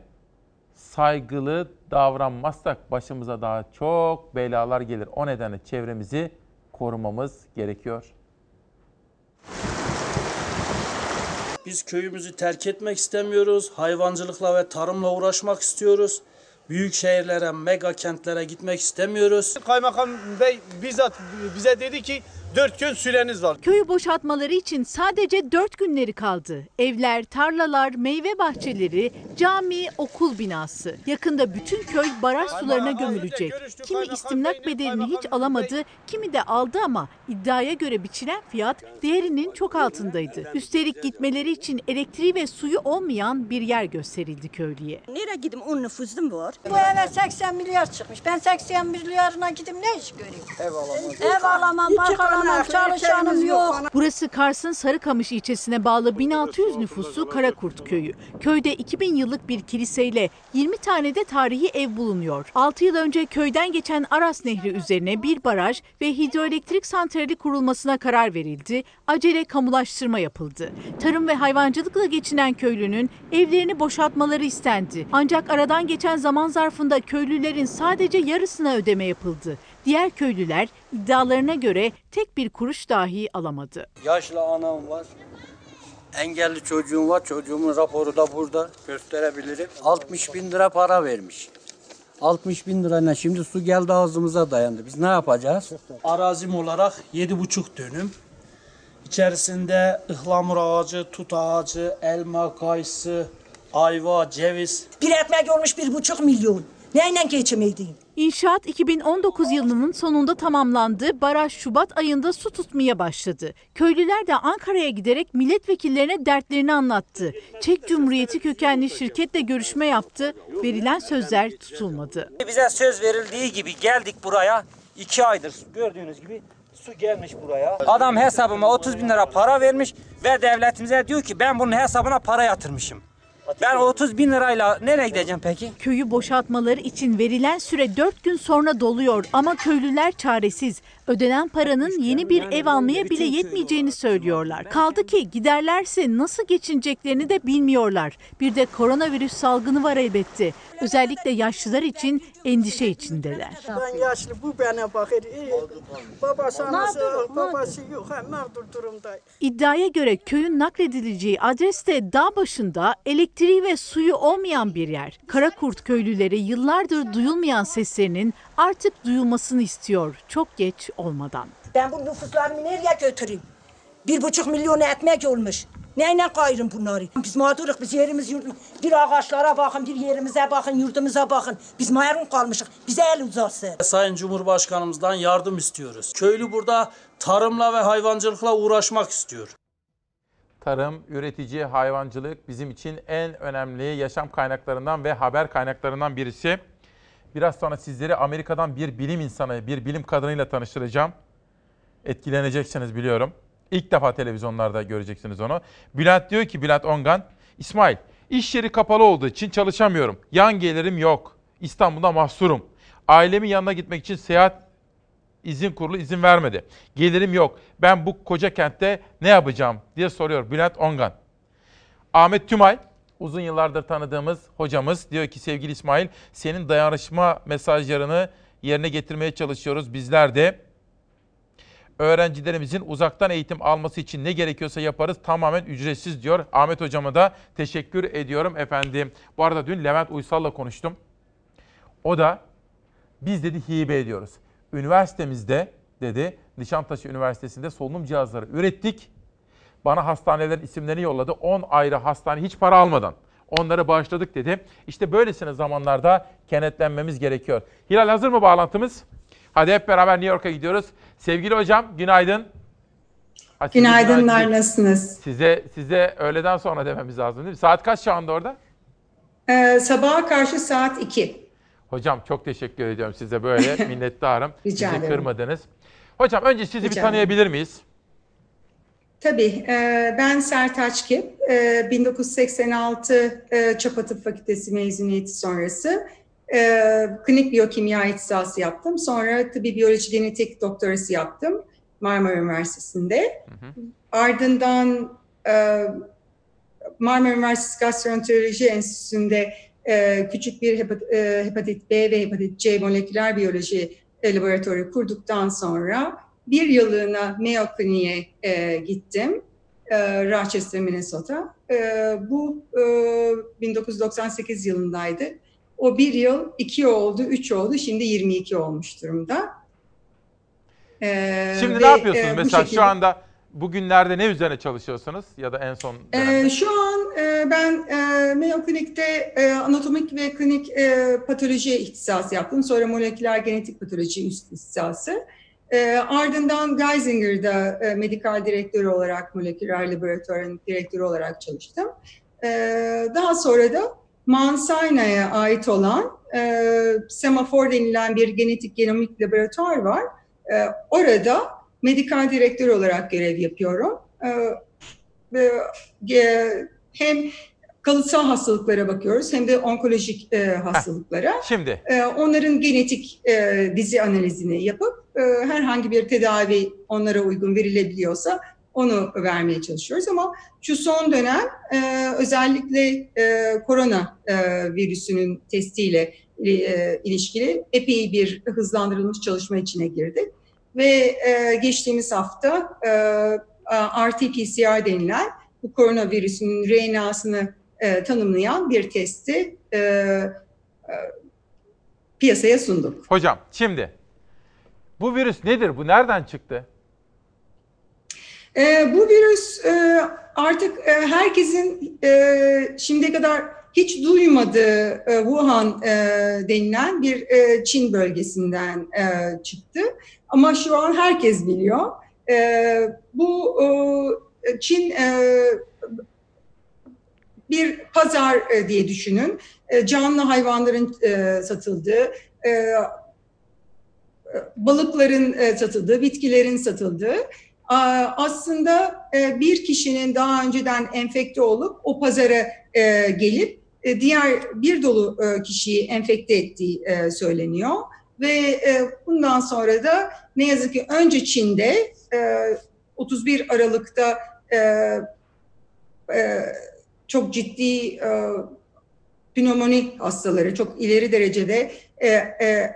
saygılı davranmazsak başımıza daha çok belalar gelir. O nedenle çevremizi korumamız gerekiyor. Biz köyümüzü terk etmek istemiyoruz. Hayvancılıkla ve tarımla uğraşmak istiyoruz. Büyük şehirlere, mega kentlere gitmek istemiyoruz. Kaymakam Bey bizzat bize dedi ki 4 gün süreniz var. Köyü boşaltmaları için sadece 4 günleri kaldı. Evler, tarlalar, meyve bahçeleri, cami, okul binası. Yakında bütün köy baraj sularına gömülecek. Kimi istimlak bedelini hiç alamadı, kimi de aldı ama iddiaya göre biçilen fiyat değerinin çok altındaydı. Üstelik gitmeleri için elektriği ve suyu olmayan bir yer gösterildi köylüye. Nereye gideyim? On nüfusum var. Bu eve 80 milyar çıkmış. Ben 80 milyarına gideyim ne iş göreyim? Ev alamam. Ev alamam, alamam, çalışanım yok. Burası Kars'ın Sarıkamış ilçesine bağlı 1600 nüfuslu Karakurt köyü. Köyde 2000 yıllık bir kiliseyle 20 tane de tarihi ev bulunuyor. 6 yıl önce köyden geçen Aras Nehri üzerine bir baraj ve hidroelektrik santrali kurulmasına karar verildi. Acele kamulaştırma yapıldı. Tarım ve hayvancılıkla geçinen köylünün evlerini boşaltmaları istendi. Ancak aradan geçen zaman zarfında köylülerin sadece yarısına ödeme yapıldı. Diğer köylüler iddialarına göre tek bir kuruş dahi alamadı. Yaşlı anam var. Engelli çocuğum var. Çocuğumun raporu da burada gösterebilirim. 60 bin lira para vermiş. 60 bin lirayla şimdi su geldi ağzımıza dayandı. Biz ne yapacağız? Arazim olarak 7,5 dönüm. İçerisinde ıhlamur ağacı, tut ağacı, elma, kayısı, ayva, ceviz. Bir ekmek olmuş bir buçuk milyon. Neyle geçimeydin? İnşaat 2019 yılının sonunda tamamlandı. Baraj Şubat ayında su tutmaya başladı. Köylüler de Ankara'ya giderek milletvekillerine dertlerini anlattı. Çek Cumhuriyeti kökenli şirketle görüşme yaptı. Verilen sözler tutulmadı. Bize söz verildiği gibi geldik buraya. iki aydır gördüğünüz gibi su gelmiş buraya. Adam hesabıma 30 bin lira para vermiş ve devletimize diyor ki ben bunun hesabına para yatırmışım. Ben 30 bin lirayla nereye gideceğim peki? Köyü boşaltmaları için verilen süre 4 gün sonra doluyor ama köylüler çaresiz. Ödenen paranın yeni bir ev almaya bile yetmeyeceğini söylüyorlar. Kaldı ki giderlerse nasıl geçineceklerini de bilmiyorlar. Bir de koronavirüs salgını var elbette. Özellikle yaşlılar için endişe içindeler. Ben yaşlı bu bana bakır. İyi. Babası anası babası yok. Ha, mağdur durumda. İddiaya göre köyün nakledileceği adreste dağ başında elektriği ve suyu olmayan bir yer. Karakurt köylüleri yıllardır duyulmayan seslerinin artık duyulmasını istiyor. Çok geç olmadan. Ben bu nüfuslarımı nereye götüreyim? Bir buçuk milyon ekmek olmuş. Neyle kayırım bunları? Biz mağduruk, biz yerimiz yurdumuz. Bir ağaçlara bakın, bir yerimize bakın, yurdumuza bakın. Biz mahrum kalmışık. Bize el uzatsın. Sayın Cumhurbaşkanımızdan yardım istiyoruz. Köylü burada tarımla ve hayvancılıkla uğraşmak istiyor. Tarım, üretici, hayvancılık bizim için en önemli yaşam kaynaklarından ve haber kaynaklarından birisi. Biraz sonra sizleri Amerika'dan bir bilim insanı, bir bilim kadınıyla tanıştıracağım. Etkileneceksiniz biliyorum. İlk defa televizyonlarda göreceksiniz onu. Bülent diyor ki, Bülent Ongan, İsmail, iş yeri kapalı olduğu için çalışamıyorum. Yan gelirim yok. İstanbul'da mahsurum. Ailemin yanına gitmek için seyahat izin kurulu izin vermedi. Gelirim yok. Ben bu koca kentte ne yapacağım diye soruyor Bülent Ongan. Ahmet Tümay, uzun yıllardır tanıdığımız hocamız diyor ki sevgili İsmail senin dayanışma mesajlarını yerine getirmeye çalışıyoruz bizler de. Öğrencilerimizin uzaktan eğitim alması için ne gerekiyorsa yaparız tamamen ücretsiz diyor. Ahmet hocama da teşekkür ediyorum efendim. Bu arada dün Levent Uysal'la konuştum. O da biz dedi hibe ediyoruz. Üniversitemizde dedi Nişantaşı Üniversitesi'nde solunum cihazları ürettik. Bana hastanelerin isimlerini yolladı. 10 ayrı hastane hiç para almadan. Onları bağışladık dedi. İşte böylesine zamanlarda kenetlenmemiz gerekiyor. Hilal hazır mı bağlantımız? Hadi hep beraber New York'a gidiyoruz. Sevgili hocam günaydın. Ha, Günaydınlar, günaydın. nasılsınız? Size size öğleden sonra dememiz lazım değil mi? Saat kaç şu anda orada? Ee, sabaha karşı saat 2. Hocam çok teşekkür ediyorum size böyle minnettarım. Rica ederim. kırmadınız. Hocam önce sizi bir Rica tanıyabilir miyiz? Tabii, e, ben Sertaç Kip, e, 1986 e, Çapa Tıp Fakültesi mezuniyeti sonrası e, klinik biyokimya ihtisası yaptım. Sonra tıbbi biyoloji genetik doktorası yaptım Marmara Üniversitesi'nde. Ardından e, Marmara Üniversitesi Gastroenteroloji Enstitüsü'nde küçük bir hepat- hepatit B ve hepatit C moleküler biyoloji laboratuvarı kurduktan sonra bir yıllığına Mayo Clinic'e e, gittim. E, Rochester, Minnesota. E, bu e, 1998 yılındaydı. O bir yıl, iki oldu, üç oldu. Şimdi 22 olmuş durumda. E, Şimdi ve, ne yapıyorsunuz e, mesela şekilde- şu anda bugünlerde ne üzerine çalışıyorsunuz ya da en son dönemde? Ee, şu an e, ben e, Mayo Clinic'te e, anatomik ve klinik e, patoloji ihtisası yaptım. Sonra moleküler genetik patoloji üst ihtisası. E, ardından Geisinger'da e, medikal direktör olarak, moleküler laboratuvarın direktörü olarak çalıştım. E, daha sonra da Sinai'ye ait olan e, Semafor denilen bir genetik genomik laboratuvar var. E, orada medikal direktör olarak görev yapıyorum. E, e, hem kalıtsal hastalıklara bakıyoruz. Hem de onkolojik e, hastalıklara. Şimdi. E, onların genetik e, dizi analizini yapıp e, herhangi bir tedavi onlara uygun verilebiliyorsa onu vermeye çalışıyoruz. Ama şu son dönem e, özellikle e, korona e, virüsünün testiyle e, ilişkili epey bir hızlandırılmış çalışma içine girdik. Ve e, geçtiğimiz hafta e, RT-PCR denilen bu koronavirüsünün RNA'sını e, tanımlayan bir testi e, e, piyasaya sunduk. Hocam şimdi bu virüs nedir? Bu nereden çıktı? E, bu virüs e, artık e, herkesin e, şimdiye kadar hiç duymadığı e, Wuhan e, denilen bir e, Çin bölgesinden e, çıktı. Ama şu an herkes biliyor. E, bu e, Çin e, bir pazar e, diye düşünün. E, canlı hayvanların e, satıldığı, e, balıkların e, satıldığı, bitkilerin satıldığı aslında e, bir kişinin daha önceden enfekte olup o pazara e, gelip e, diğer bir dolu e, kişiyi enfekte ettiği e, söyleniyor. Ve e, bundan sonra da ne yazık ki önce Çin'de e, 31 Aralık'ta e, e, çok ciddi e, pnömoni hastaları, çok ileri derecede e, e,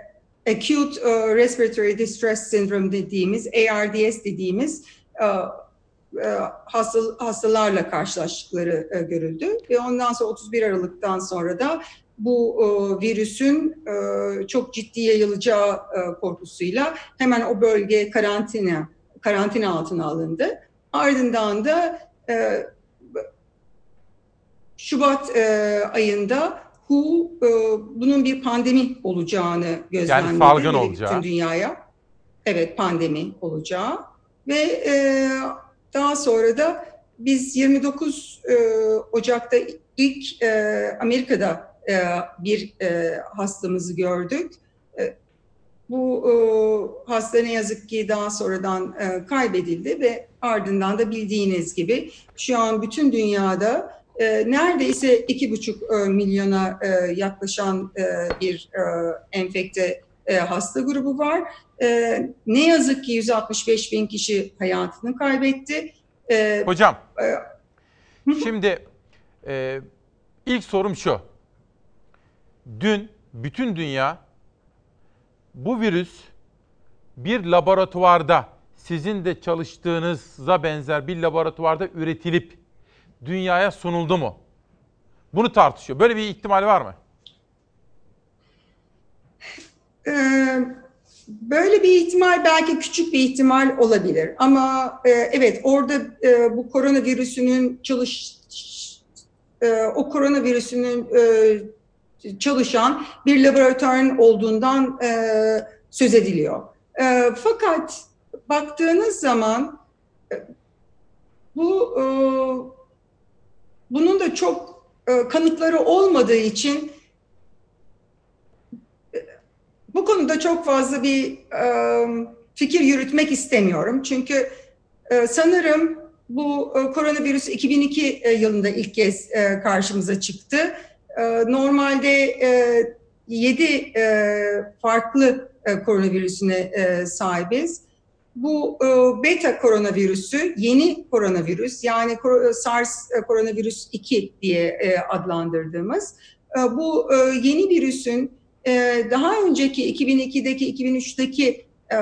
acute e, respiratory distress syndrome dediğimiz, ARDS dediğimiz e, e, hasta, hastalarla karşılaştıkları e, görüldü. Ve ondan sonra 31 Aralık'tan sonra da bu e, virüsün e, çok ciddi yayılacağı e, korkusuyla hemen o bölge karantina karantina altına alındı. Ardından da e, Şubat e, ayında WHO e, bunun bir pandemi olacağını gözlemledi. salgın ve olacağı. Bütün dünyaya. Evet pandemi olacağı. Ve e, daha sonra da biz 29 e, Ocak'ta ilk e, Amerika'da e, bir e, hastamızı gördük. E, bu e, hasta ne yazık ki daha sonradan e, kaybedildi ve ardından da bildiğiniz gibi şu an bütün dünyada e, neredeyse iki buçuk e, milyona e, yaklaşan e, bir e, enfekte e, hasta grubu var. E, ne yazık ki 165 bin kişi hayatını kaybetti. E, Hocam, e, şimdi e, ilk sorum şu. Dün bütün dünya bu virüs bir laboratuvarda sizin de çalıştığınıza benzer bir laboratuvarda üretilip dünyaya sunuldu mu? Bunu tartışıyor. Böyle bir ihtimal var mı? Ee, Böyle bir ihtimal belki küçük bir ihtimal olabilir ama e, evet orada e, bu koronavirüsünün çalış e, o koronavirüsünün e, çalışan bir laboratuvarın olduğundan e, söz ediliyor. E, fakat baktığınız zaman bu bunun da çok e, kanıtları olmadığı için bu konuda çok fazla bir e, fikir yürütmek istemiyorum. Çünkü e, sanırım bu e, koronavirüs 2002 e, yılında ilk kez e, karşımıza çıktı. E, normalde e, 7 e, farklı e, koronavirüsüne e, sahibiz. Bu e, beta koronavirüsü yeni koronavirüs yani kor- SARS e, koronavirüs 2 diye e, adlandırdığımız e, bu e, yeni virüsün e, daha önceki 2002'deki 2003'teki e,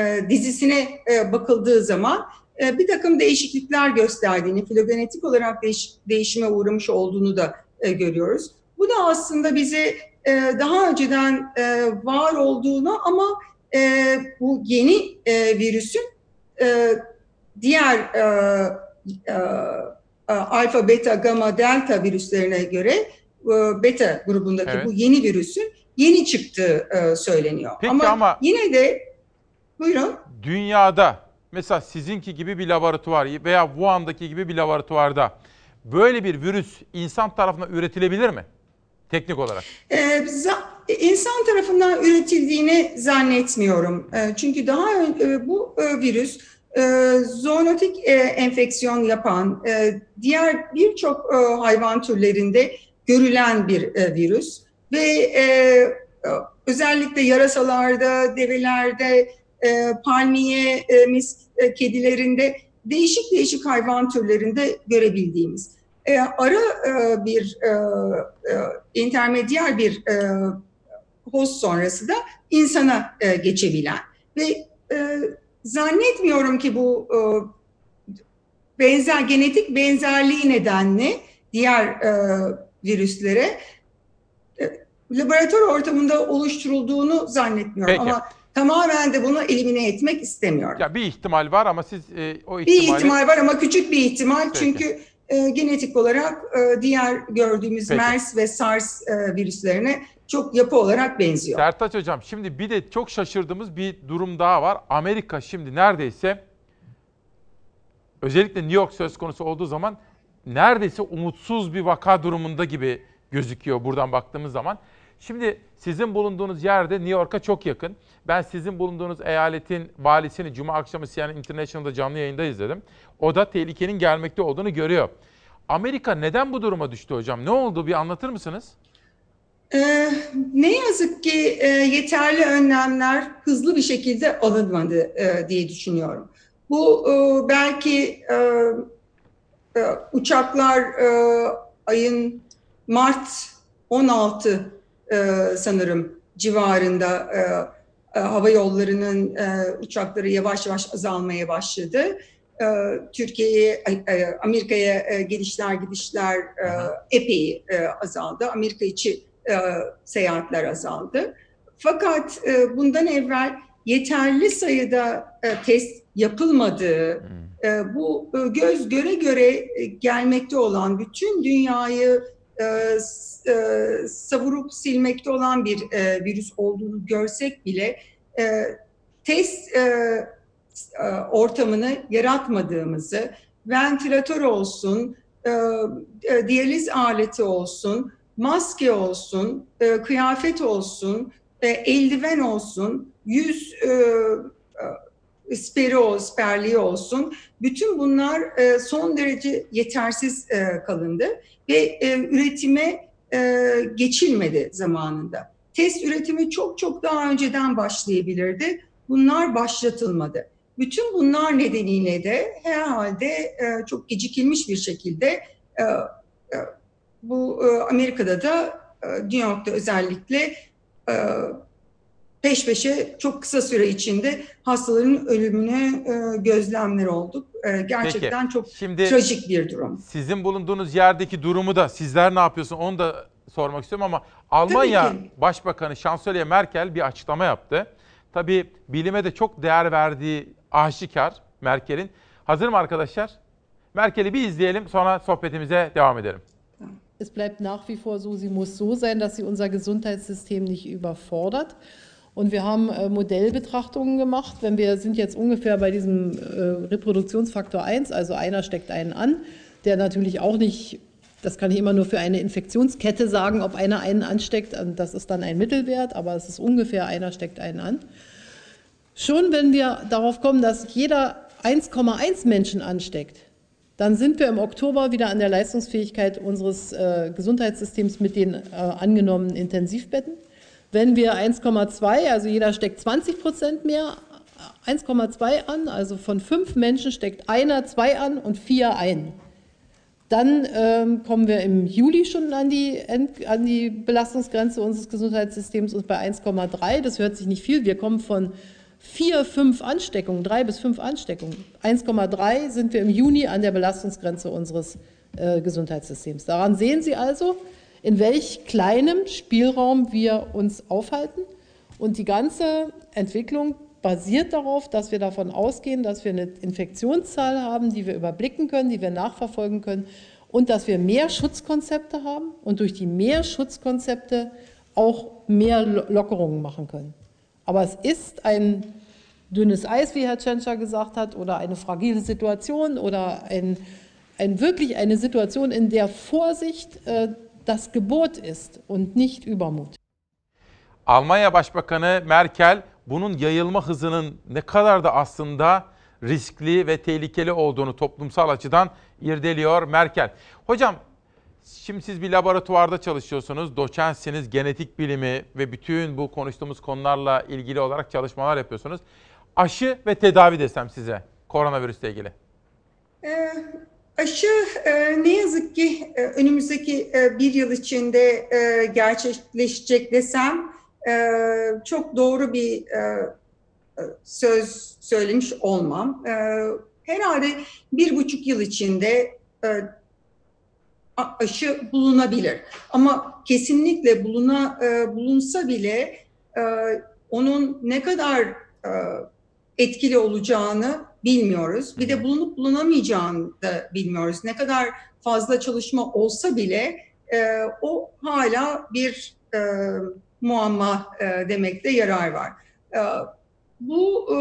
e, dizisine e, bakıldığı zaman e, bir takım değişiklikler gösterdiğini, filogenetik olarak değiş, değişime uğramış olduğunu da e, görüyoruz. Bu da aslında bize e, daha önceden e, var olduğunu ama e, bu yeni e, virüsün e, diğer e, e, e, alfa, beta, gamma, delta virüslerine göre e, beta grubundaki Evet. bu yeni virüsün yeni çıktığı e, söyleniyor. Peki ama, ama- yine de buyurun. Dünyada mesela sizinki gibi bir laboratuvar veya Wuhan'daki gibi bir laboratuvarda böyle bir virüs insan tarafından üretilebilir mi? Teknik olarak. Ee, insan tarafından üretildiğini zannetmiyorum. Ee, çünkü daha ön- e, bu e, virüs e, zoonotik e, enfeksiyon yapan e, diğer birçok e, hayvan türlerinde görülen bir e, virüs ve e, e, özellikle yarasalarda, develerde, e, palmiye, e, mis e, kedilerinde değişik değişik hayvan türlerinde görebildiğimiz. E, ara e, bir e, e, intermedyer bir e, host sonrası da insana e, geçebilen ve e, zannetmiyorum ki bu e, benzer genetik benzerliği nedenle diğer e, virüslere e, laboratuvar ortamında oluşturulduğunu zannetmiyorum Peki. ama tamamen de bunu elimine etmek istemiyorum. Ya bir ihtimal var ama siz e, o Bir ihtimali... ihtimal var ama küçük bir ihtimal Peki. çünkü e, genetik olarak e, diğer gördüğümüz Peki. MERS ve SARS e, virüslerine çok yapı olarak benziyor. Sertaç Hocam şimdi bir de çok şaşırdığımız bir durum daha var. Amerika şimdi neredeyse özellikle New York söz konusu olduğu zaman neredeyse umutsuz bir vaka durumunda gibi gözüküyor buradan baktığımız zaman. Şimdi sizin bulunduğunuz yerde New York'a çok yakın. Ben sizin bulunduğunuz eyaletin valisini Cuma akşamı CNN International'da canlı yayında izledim. O da tehlikenin gelmekte olduğunu görüyor. Amerika neden bu duruma düştü hocam? Ne oldu bir anlatır mısınız? Ee, ne yazık ki e, yeterli önlemler hızlı bir şekilde alınmadı e, diye düşünüyorum. Bu e, belki e, e, uçaklar e, ayın Mart 16 e, sanırım civarında e, e, hava yollarının e, uçakları yavaş yavaş azalmaya başladı. E, Türkiye'ye, e, Amerika'ya e, gelişler gidişler e, epey e, azaldı. Amerika içi e, seyahatler azaldı. Fakat e, bundan evvel yeterli sayıda e, test yapılmadığı, e, bu e, göz göre göre e, gelmekte olan bütün dünyayı e, e, savurup silmekte olan bir e, virüs olduğunu görsek bile e, test e, e, ortamını yaratmadığımızı, ventilatör olsun, e, e, diyaliz aleti olsun, maske olsun, e, kıyafet olsun, e, eldiven olsun, yüz e, e, speri o, sperliği olsun. Bütün bunlar e, son derece yetersiz e, kalındı ve e, üretime geçilmedi zamanında. Test üretimi çok çok daha önceden başlayabilirdi. Bunlar başlatılmadı. Bütün bunlar nedeniyle de herhalde çok gecikilmiş bir şekilde bu Amerika'da da e, New York'ta özellikle peş peşe çok kısa süre içinde hastaların ölümüne e, gözlemler olduk. E, gerçekten Peki, çok şimdi- trajik bir durum. Sizin bulunduğunuz yerdeki durumu da sizler ne yapıyorsun onu da sormak istiyorum ama Almanya. Başbakanı Şansölye Merkel bir açıklama yaptı. Tabii bilime de çok değer verdiği aşikar Merkel'in. Hazır mı arkadaşlar? Merkel'i bir izleyelim sonra sohbetimize devam edelim. Es bleibt nach wie vor so, sie muss so sein, dass sie unser Gesundheitssystem nicht überfordert. Und wir haben äh, Modellbetrachtungen gemacht. Wenn wir sind jetzt ungefähr bei diesem äh, Reproduktionsfaktor 1, also einer steckt einen an, der natürlich auch nicht, das kann ich immer nur für eine Infektionskette sagen, ob einer einen ansteckt, das ist dann ein Mittelwert, aber es ist ungefähr einer steckt einen an. Schon wenn wir darauf kommen, dass jeder 1,1 Menschen ansteckt, dann sind wir im Oktober wieder an der Leistungsfähigkeit unseres äh, Gesundheitssystems mit den äh, angenommenen Intensivbetten. Wenn wir 1,2, also jeder steckt 20 Prozent mehr, 1,2 an, also von fünf Menschen steckt einer zwei an und vier ein. Dann ähm, kommen wir im Juli schon an die, an die Belastungsgrenze unseres Gesundheitssystems und bei 1,3, das hört sich nicht viel, wir kommen von vier, fünf Ansteckungen, drei bis fünf Ansteckungen. 1,3 sind wir im Juni an der Belastungsgrenze unseres äh, Gesundheitssystems. Daran sehen Sie also, in welch kleinem Spielraum wir uns aufhalten. Und die ganze Entwicklung basiert darauf, dass wir davon ausgehen, dass wir eine Infektionszahl haben, die wir überblicken können, die wir nachverfolgen können und dass wir mehr Schutzkonzepte haben und durch die mehr Schutzkonzepte auch mehr Lo- Lockerungen machen können. Aber es ist ein dünnes Eis, wie Herr Tschentscher gesagt hat, oder eine fragile Situation oder ein, ein wirklich eine Situation, in der Vorsicht äh, das Gebot ist und nicht Übermut. Almanya Başbakanı Merkel bunun yayılma hızının ne kadar da aslında riskli ve tehlikeli olduğunu toplumsal açıdan irdeliyor Merkel. Hocam şimdi siz bir laboratuvarda çalışıyorsunuz, doçentsiniz, genetik bilimi ve bütün bu konuştuğumuz konularla ilgili olarak çalışmalar yapıyorsunuz. Aşı ve tedavi desem size koronavirüsle ilgili. Ee, aşı e, ne yazık ki e, önümüzdeki e, bir yıl içinde gerçekleşecek desem çok doğru bir söz söylemiş olmam. Herhalde bir buçuk yıl içinde aşı bulunabilir. Ama kesinlikle buluna bulunsa bile onun ne kadar etkili olacağını bilmiyoruz. Bir de bulunup bulunamayacağını da bilmiyoruz. Ne kadar fazla çalışma olsa bile e, o hala bir e, muamma e, demekte yarar var. E, bu e,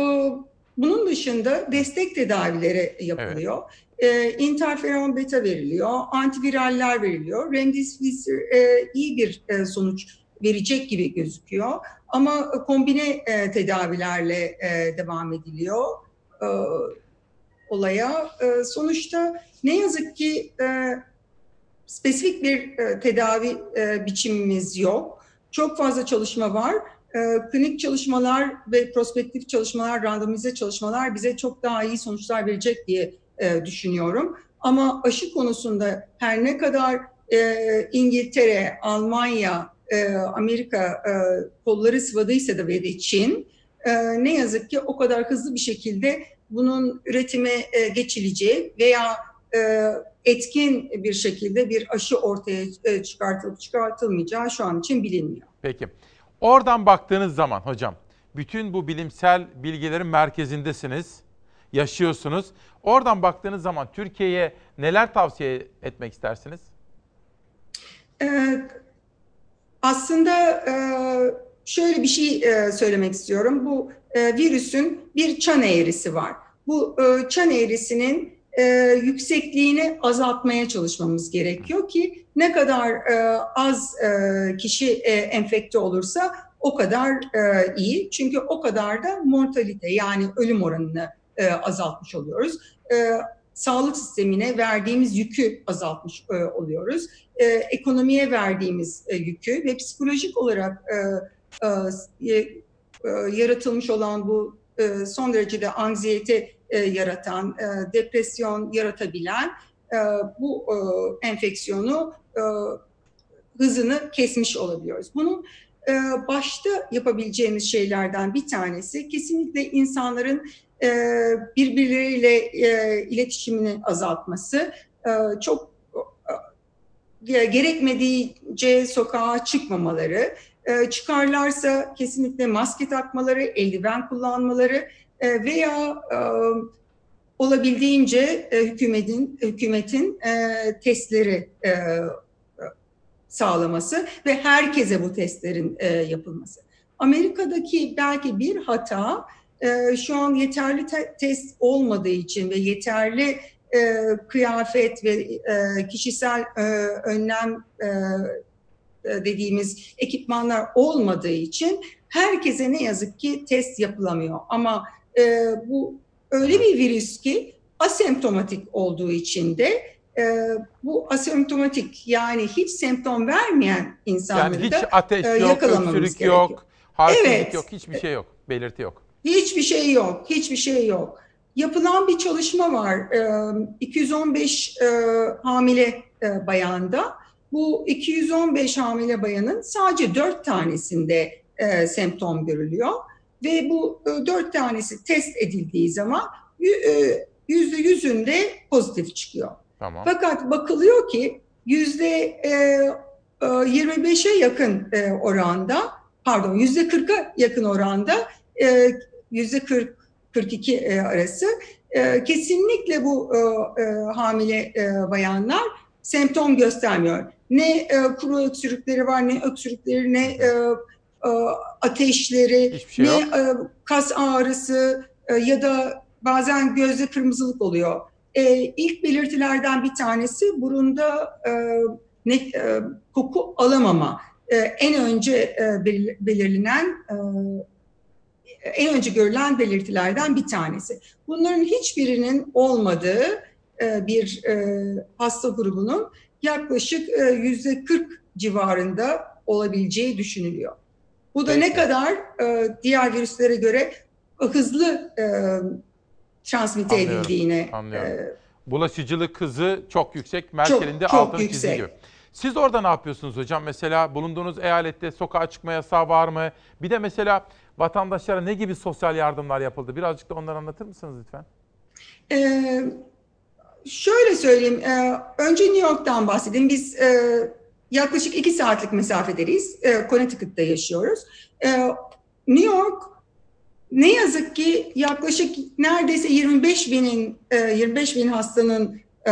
bunun dışında destek tedavileri yapılıyor. E, interferon beta veriliyor, antiviraller veriliyor. Remdesivir e, iyi bir e, sonuç verecek gibi gözüküyor. Ama kombine e, tedavilerle e, devam ediliyor e, olaya. E, sonuçta ne yazık ki e, spesifik bir e, tedavi e, biçimimiz yok. Çok fazla çalışma var. E, klinik çalışmalar ve prospektif çalışmalar, randomize çalışmalar bize çok daha iyi sonuçlar verecek diye e, düşünüyorum. Ama aşı konusunda her ne kadar e, İngiltere, Almanya, e, Amerika e, kolları sıvadıysa da ve de Çin e, ne yazık ki o kadar hızlı bir şekilde bunun üretime e, geçileceği veya e, etkin bir şekilde bir aşı ortaya e, çıkartılıp çıkartılmayacağı şu an için bilinmiyor. Peki. Oradan baktığınız zaman hocam, bütün bu bilimsel bilgilerin merkezindesiniz, yaşıyorsunuz. Oradan baktığınız zaman Türkiye'ye neler tavsiye etmek istersiniz? Ee, aslında e, şöyle bir şey e, söylemek istiyorum. Bu e, virüsün bir çan eğrisi var. Bu e, çan eğrisinin e, yüksekliğini azaltmaya çalışmamız gerekiyor ki ne kadar e, az kişi enfekte olursa o kadar iyi. Çünkü o kadar da mortalite yani ölüm oranını azaltmış oluyoruz. Sağlık sistemine verdiğimiz yükü azaltmış oluyoruz. Ekonomiye verdiğimiz yükü ve psikolojik olarak e, yaratılmış olan bu e, son derecede anksiyete e, yaratan, e, depresyon yaratabilen bu enfeksiyonu hızını kesmiş olabiliyoruz. Bunun başta yapabileceğimiz şeylerden bir tanesi kesinlikle insanların birbirleriyle iletişimini azaltması, çok gerekmediğince sokağa çıkmamaları, e, çıkarlarsa kesinlikle maske takmaları, eldiven kullanmaları e, veya e, olabildiğince e, hükümetin hükümetin testleri sağlaması ve herkese bu testlerin yapılması. Amerika'daki belki bir hata şu an yeterli te- test olmadığı için ve yeterli kıyafet ve kişisel önlem dediğimiz ekipmanlar olmadığı için herkese ne yazık ki test yapılamıyor. Ama e, bu öyle bir virüs ki asemptomatik olduğu için de e, bu asemptomatik yani hiç semptom vermeyen insanları yani hiç da ateş e, yok, öksürük gerekiyor. yok, Evet. yok, hiçbir şey yok, belirti yok. Hiçbir şey yok, hiçbir şey yok. Yapılan bir çalışma var. Ee, 215 e, hamile e, bayanda. Bu 215 hamile bayanın sadece 4 tanesinde e, semptom görülüyor. Ve bu e, 4 tanesi test edildiği zaman e, yüzde yüzünde pozitif çıkıyor. Tamam. Fakat bakılıyor ki yüzde e, e, 25'e yakın e, oranda, pardon yüzde 40'a yakın oranda e, yüzde 40 42 e, arası e, kesinlikle bu e, e, hamile e, bayanlar semptom göstermiyor. Ne e, kuru öksürükleri var, ne öksürükleri, ne e, e, ateşleri, şey ne yok. e, kas ağrısı e, ya da bazen gözde kırmızılık oluyor. E, ilk belirtilerden bir tanesi burunda e, ne, e, koku alamama. E, en önce e, belir- belirlenen e, en önce görülen belirtilerden bir tanesi. Bunların hiçbirinin olmadığı e, bir e, hasta grubunun yaklaşık e, yüzde 40 civarında olabileceği düşünülüyor. Bu da ne kadar e, diğer virüslere göre hızlı e, transmite Anlıyorum, edildiğine anlıyorum. Bulaşıcılık hızı çok yüksek. Merkel'in de altını yüksek. çiziyor. Siz orada ne yapıyorsunuz hocam? Mesela bulunduğunuz eyalette sokağa çıkma yasağı var mı? Bir de mesela vatandaşlara ne gibi sosyal yardımlar yapıldı? Birazcık da onları anlatır mısınız lütfen? Ee, şöyle söyleyeyim, e, önce New York'tan bahsedeyim. Biz e, yaklaşık iki saatlik mesafedeyiz. E, Connecticut'ta yaşıyoruz. E, New York ne yazık ki yaklaşık neredeyse 25 binin, e, 25 bin hastanın e,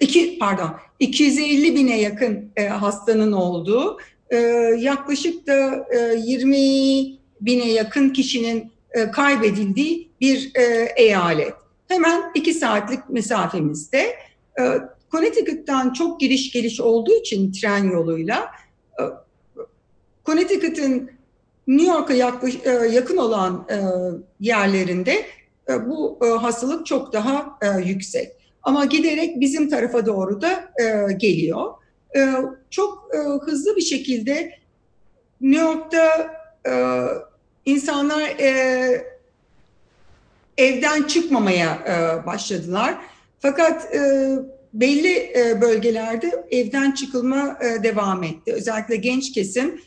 iki pardon 250 bine yakın e, hastanın olduğu e, yaklaşık da e, 20 bine yakın kişinin e, kaybedildiği bir e, eyalet. Hemen iki saatlik mesafemizde. E, Connecticut'tan çok giriş geliş olduğu için tren yoluyla e, Connecticut'ın New York'a e, yakın olan e, yerlerinde e, bu e, hastalık çok daha e, yüksek. Ama giderek bizim tarafa doğru da e, geliyor. E, çok e, hızlı bir şekilde New York'ta e, insanlar e, evden çıkmamaya e, başladılar. Fakat e, belli e, bölgelerde evden çıkılma e, devam etti. Özellikle genç kesim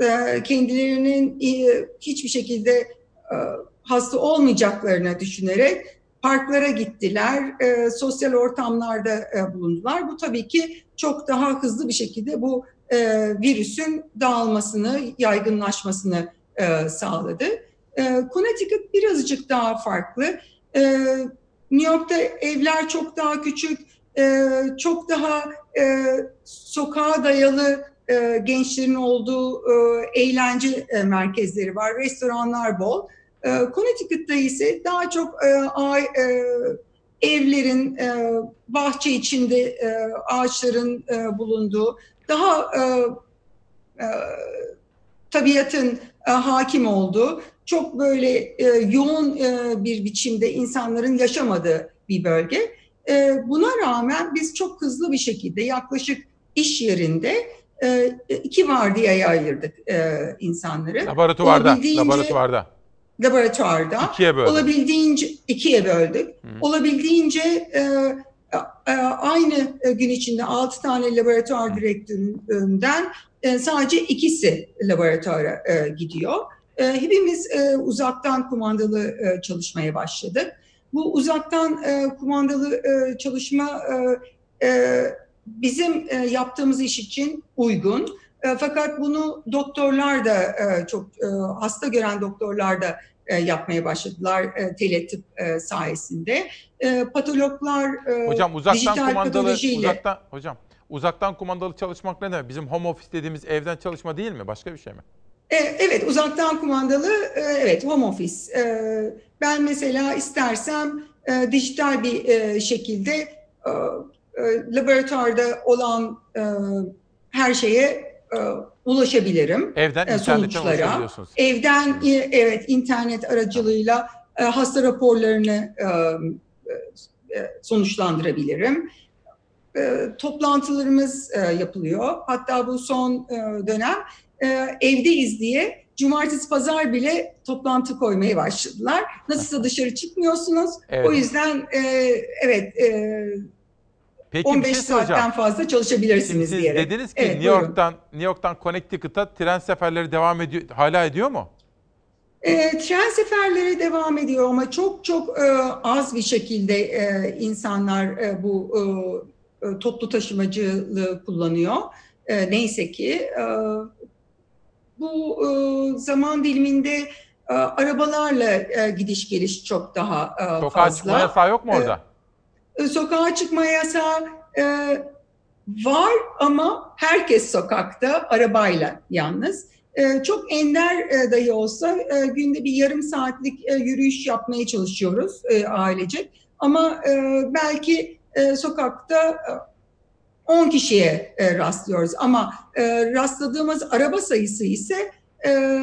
e, kendilerinin e, hiçbir şekilde e, hasta olmayacaklarını düşünerek parklara gittiler, e, sosyal ortamlarda e, bulundular. Bu tabii ki çok daha hızlı bir şekilde bu e, virüsün dağılmasını, yaygınlaşmasını e, sağladı. E, Connecticut birazcık daha farklı. E, New York'ta evler çok daha küçük, e, çok daha e, sokağa dayalı e, gençlerin olduğu e, eğlence e, merkezleri var, restoranlar bol. E, Connecticut'ta ise daha çok e, a- e, evlerin e, bahçe içinde e, ağaçların e, bulunduğu, daha e, e, tabiatın e, hakim olduğu, çok böyle e, yoğun e, bir biçimde insanların yaşamadığı bir bölge. E, buna rağmen biz çok hızlı bir şekilde yaklaşık iş yerinde e, iki vardiyaya ayırdık e, insanları. Laboratuvarda, laboratuvarda. laboratuvarda. İkiye böldük. Olabildiğince ikiye böldük. Olabildiğince e, e, aynı gün içinde 6 tane laboratuvar direktöründen e, sadece ikisi laboratuvara e, gidiyor. E, hepimiz e, uzaktan kumandalı e, çalışmaya başladık. Bu uzaktan e, kumandalı e, çalışma e, e, bizim e, yaptığımız iş için uygun. E, fakat bunu doktorlar da e, çok e, hasta gören doktorlar da e, yapmaya başladılar e, teletıp e, sayesinde. E, patologlar e, Hocam uzaktan dijital kumandalı uzaktan hocam uzaktan kumandalı çalışmak ne demek? Bizim home office dediğimiz evden çalışma değil mi? Başka bir şey mi? E, Evet, uzaktan kumandalı, e, evet home office. E, Ben mesela istersem dijital bir şekilde laboratuvarda olan her şeye ulaşabilirim. Evden sonuçlara. Evden, evet internet aracılığıyla hasta raporlarını sonuçlandırabilirim. Toplantılarımız yapılıyor. Hatta bu son dönem e, evdeyiz diye cumartesi pazar bile toplantı koymaya başladılar. Nasılsa dışarı çıkmıyorsunuz. Evet. O yüzden e, evet e, Peki 15 bir şey soracağım. saatten fazla çalışabilirsiniz diyerek. dediniz ki Evet, New buyurun. York'tan New York'tan Connecticut'a tren seferleri devam ediyor. Hala ediyor mu? E, tren seferleri devam ediyor ama çok çok e, az bir şekilde e, insanlar e, bu e, e, toplu taşımacılığı kullanıyor. E, neyse ki e, bu e, zaman diliminde e, arabalarla e, gidiş geliş çok daha e, Sokağa fazla. çıkma yasağı yok mu E, orada? e, sokağa çıkma yasağı e, var ama herkes sokakta arabayla yalnız. E, çok ender e, dahi olsa e, günde bir yarım saatlik e, yürüyüş yapmaya çalışıyoruz e, ailecek. Ama e, belki e, sokakta e, 10 kişiye e, rastlıyoruz ama e, rastladığımız araba sayısı ise e,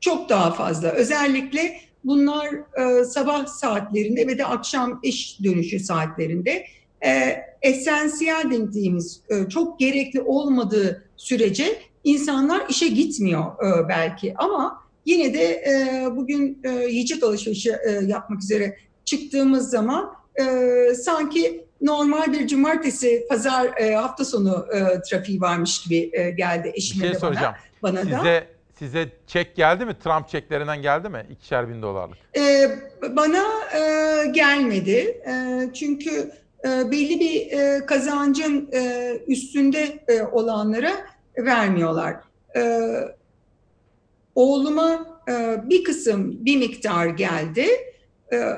çok daha fazla. Özellikle bunlar e, sabah saatlerinde ve de akşam iş dönüşü saatlerinde e, esansiyel dediğimiz e, çok gerekli olmadığı sürece insanlar işe gitmiyor e, belki ama yine de e, bugün e, yiyecek alışverişi e, yapmak üzere çıktığımız zaman e, sanki normal bir cumartesi, pazar e, hafta sonu e, trafiği varmış gibi e, geldi Bir eşime şey de soracağım. bana. bana da. Size size çek geldi mi? Trump çeklerinden geldi mi? İkişer bin dolarlık. Ee, bana e, gelmedi E, çünkü e, belli bir e, kazancın e, üstünde e, olanlara vermiyorlar. E, oğluma e, bir kısım bir miktar geldi. E,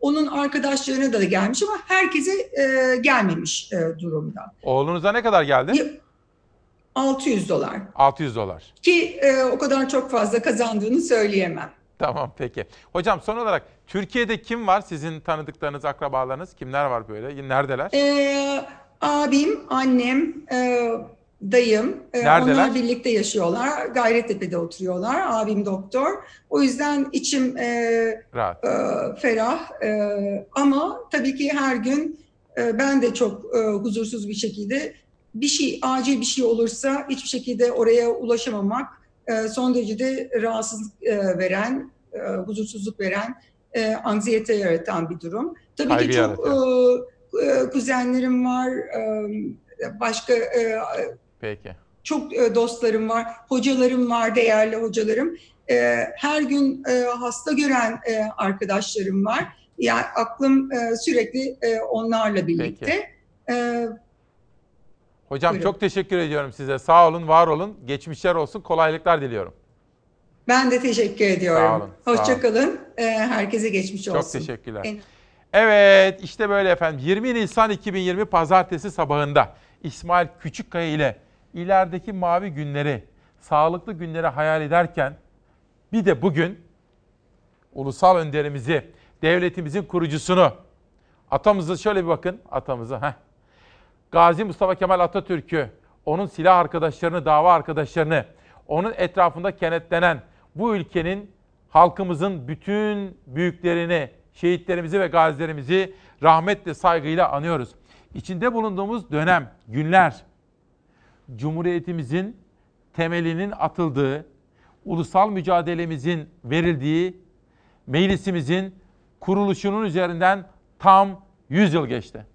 onun arkadaşlarına da gelmiş ama herkese e, gelmemiş e, durumda. Oğlunuza ne kadar geldi? 600 dolar 600 dolar. ki e, o kadar çok fazla kazandığını söyleyemem. Tamam peki. Hocam son olarak Türkiye'de kim var? Sizin tanıdıklarınız, akrabalarınız kimler var böyle? Neredeler? Ee, abim, annem, e, dayım. Ee, Neredeler? Onlar birlikte yaşıyorlar. Gayrettepe'de oturuyorlar. Abim doktor. O yüzden içim e, Rahat. e, ferah. E, ama tabii ki her gün e, ben de çok e, huzursuz bir şekilde bir şey, acil bir şey olursa hiçbir şekilde oraya ulaşamamak e, son derece de rahatsızlık e, veren, e, huzursuzluk veren, e, anksiyete yaratan bir durum. Tabii Kaygı ki çok e, e, kuzenlerim var, e, başka e, Peki. çok e, dostlarım var, hocalarım var, değerli hocalarım. E, her gün e, hasta gören arkadaşlarım var. Yani aklım sürekli onlarla birlikte. E, Hocam Buyurun. çok teşekkür ediyorum size. Sağ olun, var olun. Geçmişler olsun. Kolaylıklar diliyorum. ben de teşekkür ediyorum. Sağ olun, Hoşçakalın. Herkese geçmiş olsun. Çok teşekkürler. En- Evet işte böyle efendim 20 Nisan 2020 Pazartesi sabahında İsmail Küçükkaya ile ilerideki mavi günleri, sağlıklı günleri hayal ederken bir de bugün ulusal önderimizi, devletimizin kurucusunu, atamızı şöyle bir bakın, atamızı. Heh. Gazi Mustafa Kemal Atatürk'ü, onun silah arkadaşlarını, dava arkadaşlarını, onun etrafında kenetlenen bu ülkenin halkımızın bütün büyüklerini, şehitlerimizi ve gazilerimizi rahmetle, saygıyla anıyoruz. İçinde bulunduğumuz dönem, günler, Cumhuriyetimizin temelinin atıldığı, ulusal mücadelemizin verildiği, meclisimizin kuruluşunun üzerinden tam 100 yıl geçti.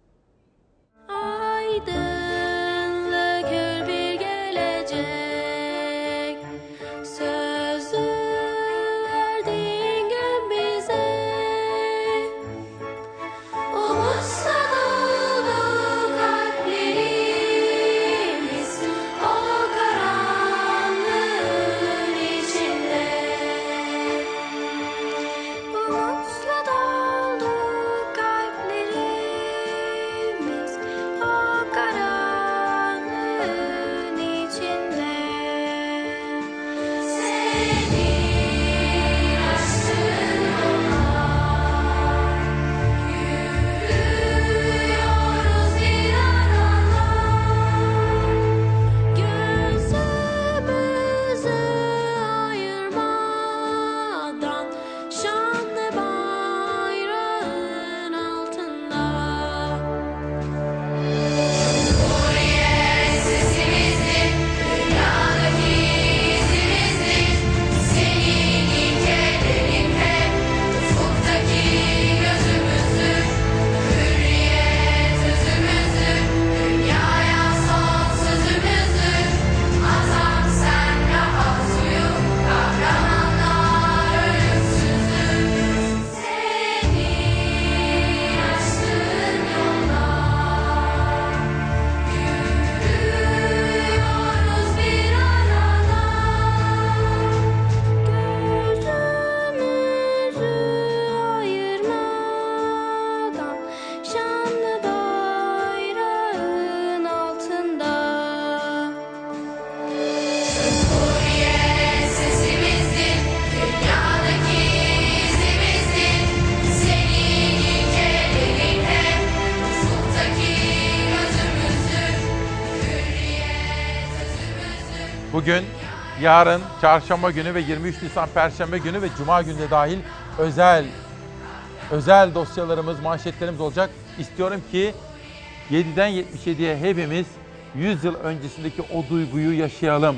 Bugün, yarın, çarşamba günü ve 23 Nisan perşembe günü ve cuma günü de dahil özel özel dosyalarımız, manşetlerimiz olacak. İstiyorum ki 7'den 77'ye hepimiz 100 yıl öncesindeki o duyguyu yaşayalım.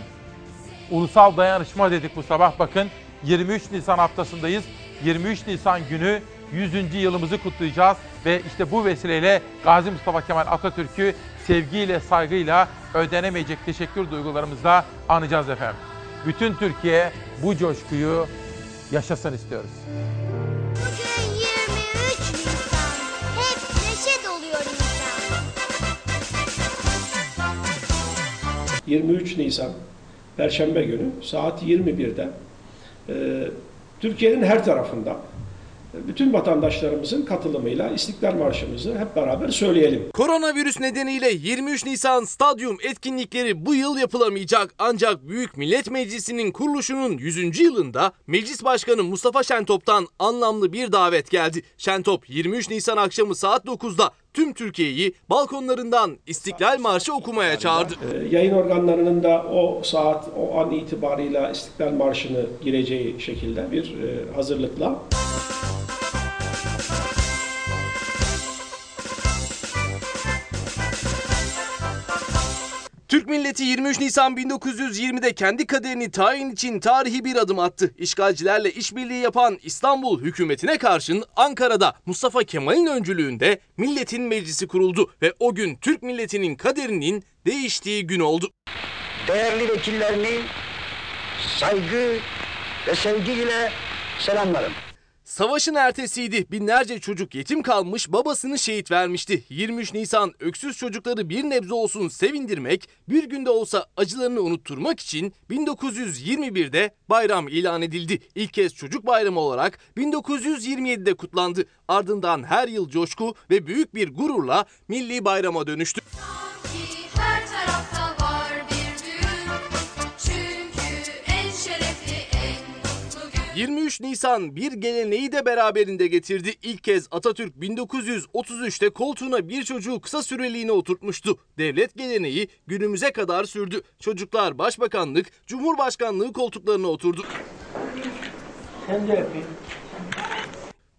Ulusal dayanışma dedik bu sabah. Bakın 23 Nisan haftasındayız. 23 Nisan günü 100. yılımızı kutlayacağız ve işte bu vesileyle Gazi Mustafa Kemal Atatürk'ü sevgiyle, saygıyla ödenemeyecek teşekkür duygularımızla anacağız efendim. Bütün Türkiye bu coşkuyu yaşasın istiyoruz. Bugün 23 Nisan. Hep neşe doluyor insan. 23 Nisan Perşembe günü saat 21'de e, Türkiye'nin her tarafında bütün vatandaşlarımızın katılımıyla İstiklal Marşımızı hep beraber söyleyelim. Koronavirüs nedeniyle 23 Nisan stadyum etkinlikleri bu yıl yapılamayacak. Ancak Büyük Millet Meclisi'nin kuruluşunun 100. yılında Meclis Başkanı Mustafa Şentop'tan anlamlı bir davet geldi. Şentop 23 Nisan akşamı saat 9'da tüm Türkiye'yi balkonlarından İstiklal Marşı okumaya çağırdı. Ee, Yayın organlarının da o saat, o an itibarıyla İstiklal Marşı'nı gireceği şekilde bir e, hazırlıkla Türk milleti 23 Nisan 1920'de kendi kaderini tayin için tarihi bir adım attı. İşgalcilerle işbirliği yapan İstanbul hükümetine karşın Ankara'da Mustafa Kemal'in öncülüğünde Milletin Meclisi kuruldu ve o gün Türk milletinin kaderinin değiştiği gün oldu. Değerli vekillerini saygı ve sevgiyle selamlarım. Savaşın ertesiydi. Binlerce çocuk yetim kalmış, babasını şehit vermişti. 23 Nisan öksüz çocukları bir nebze olsun sevindirmek, bir günde olsa acılarını unutturmak için 1921'de bayram ilan edildi. İlk kez çocuk bayramı olarak 1927'de kutlandı. Ardından her yıl coşku ve büyük bir gururla milli bayrama dönüştü. Her 23 Nisan bir geleneği de beraberinde getirdi. İlk kez Atatürk 1933'te koltuğuna bir çocuğu kısa süreliğine oturtmuştu. Devlet geleneği günümüze kadar sürdü. Çocuklar başbakanlık, cumhurbaşkanlığı koltuklarına oturdu. Sen de öpeyim.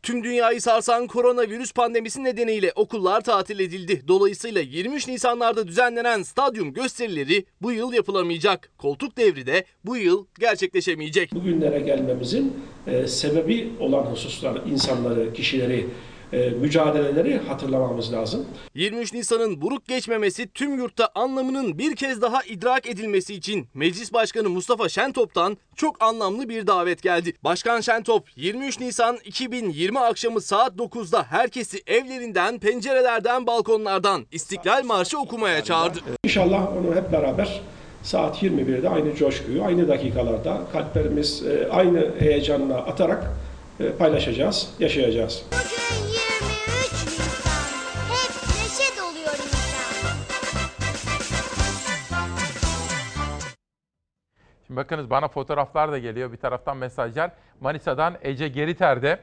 Tüm dünyayı sarsan koronavirüs pandemisi nedeniyle okullar tatil edildi. Dolayısıyla 23 Nisanlarda düzenlenen stadyum gösterileri bu yıl yapılamayacak. Koltuk devri de bu yıl gerçekleşemeyecek. bugünlere gelmemizin e, sebebi olan hususlar, insanları, kişileri, e, mücadeleleri hatırlamamız lazım. 23 Nisan'ın buruk geçmemesi tüm yurtta anlamının bir kez daha idrak edilmesi için Meclis Başkanı Mustafa Şentop'tan çok anlamlı bir davet geldi. Başkan Şentop 23 Nisan 2020 akşamı saat 9'da herkesi evlerinden, pencerelerden, balkonlardan İstiklal Marşı okumaya çağırdı. İnşallah onu hep beraber saat 21'de aynı coşkuyu, aynı dakikalarda kalplerimiz e, aynı heyecanla atarak paylaşacağız, yaşayacağız. Bugün 23 Nisan. Hep neşe doluyor insan. Şimdi bakınız bana fotoğraflar da geliyor. Bir taraftan mesajlar. Manisa'dan Ece Geriter'de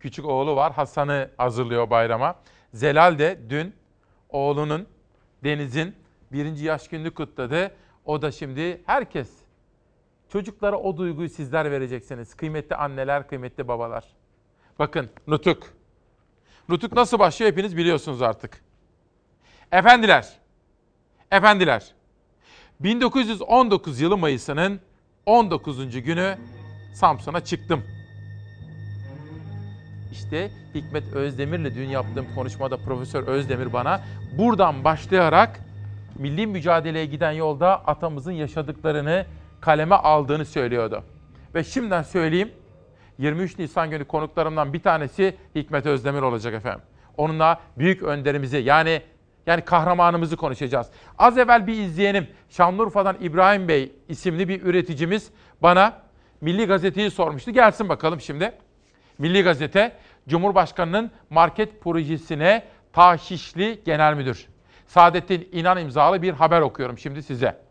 küçük oğlu var. Hasan'ı hazırlıyor bayrama. Zelal de dün oğlunun Deniz'in birinci yaş gününü kutladı. O da şimdi herkes çocuklara o duyguyu sizler vereceksiniz. Kıymetli anneler, kıymetli babalar. Bakın Nutuk. Nutuk nasıl başlıyor hepiniz biliyorsunuz artık. Efendiler, efendiler. 1919 yılı Mayıs'ının 19. günü Samsun'a çıktım. İşte Hikmet Özdemir'le dün yaptığım konuşmada Profesör Özdemir bana buradan başlayarak milli mücadeleye giden yolda atamızın yaşadıklarını kaleme aldığını söylüyordu. Ve şimdiden söyleyeyim 23 Nisan günü konuklarımdan bir tanesi Hikmet Özdemir olacak efendim. Onunla büyük önderimizi yani yani kahramanımızı konuşacağız. Az evvel bir izleyenim Şanlıurfa'dan İbrahim Bey isimli bir üreticimiz bana Milli Gazete'yi sormuştu. Gelsin bakalım şimdi. Milli Gazete Cumhurbaşkanı'nın market projesine tahşişli genel müdür. Saadettin İnan imzalı bir haber okuyorum şimdi size.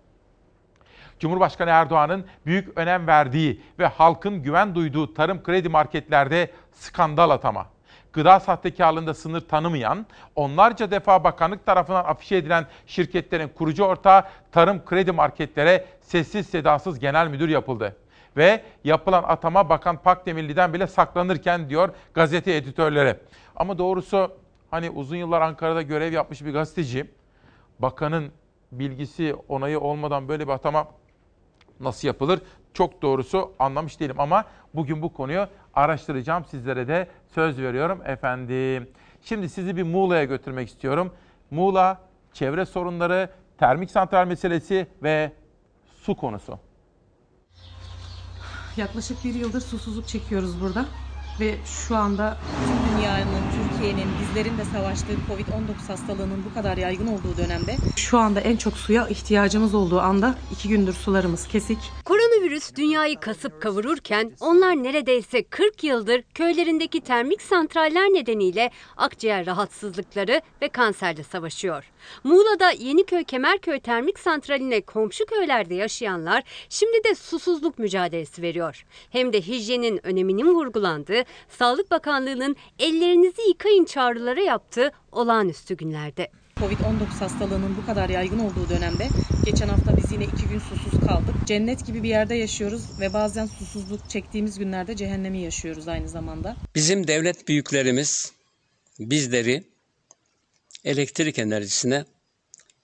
Cumhurbaşkanı Erdoğan'ın büyük önem verdiği ve halkın güven duyduğu tarım kredi marketlerde skandal atama. Gıda sahtekarlığında sınır tanımayan, onlarca defa bakanlık tarafından afişe edilen şirketlerin kurucu ortağı tarım kredi marketlere sessiz sedasız genel müdür yapıldı. Ve yapılan atama Bakan Pakdemirli'den bile saklanırken diyor gazete editörleri. Ama doğrusu hani uzun yıllar Ankara'da görev yapmış bir gazeteci, bakanın bilgisi, onayı olmadan böyle bir atama nasıl yapılır? Çok doğrusu anlamış değilim ama bugün bu konuyu araştıracağım. Sizlere de söz veriyorum efendim. Şimdi sizi bir Muğla'ya götürmek istiyorum. Muğla, çevre sorunları, termik santral meselesi ve su konusu. Yaklaşık bir yıldır susuzluk çekiyoruz burada. Ve şu anda tüm dünyanın, Türkiye'nin, bizlerin de savaştığı Covid-19 hastalığının bu kadar yaygın olduğu dönemde şu anda en çok suya ihtiyacımız olduğu anda iki gündür sularımız kesik. Koronavirüs dünyayı kasıp kavururken onlar neredeyse 40 yıldır köylerindeki termik santraller nedeniyle akciğer rahatsızlıkları ve kanserle savaşıyor. Muğla'da Yeniköy Kemerköy Termik Santrali'ne komşu köylerde yaşayanlar şimdi de susuzluk mücadelesi veriyor. Hem de hijyenin öneminin vurgulandığı Sağlık Bakanlığı'nın ellerinizi yıkayın çağrıları yaptığı olağanüstü günlerde. Covid-19 hastalığının bu kadar yaygın olduğu dönemde geçen hafta biz yine iki gün susuz kaldık. Cennet gibi bir yerde yaşıyoruz ve bazen susuzluk çektiğimiz günlerde cehennemi yaşıyoruz aynı zamanda. Bizim devlet büyüklerimiz bizleri elektrik enerjisine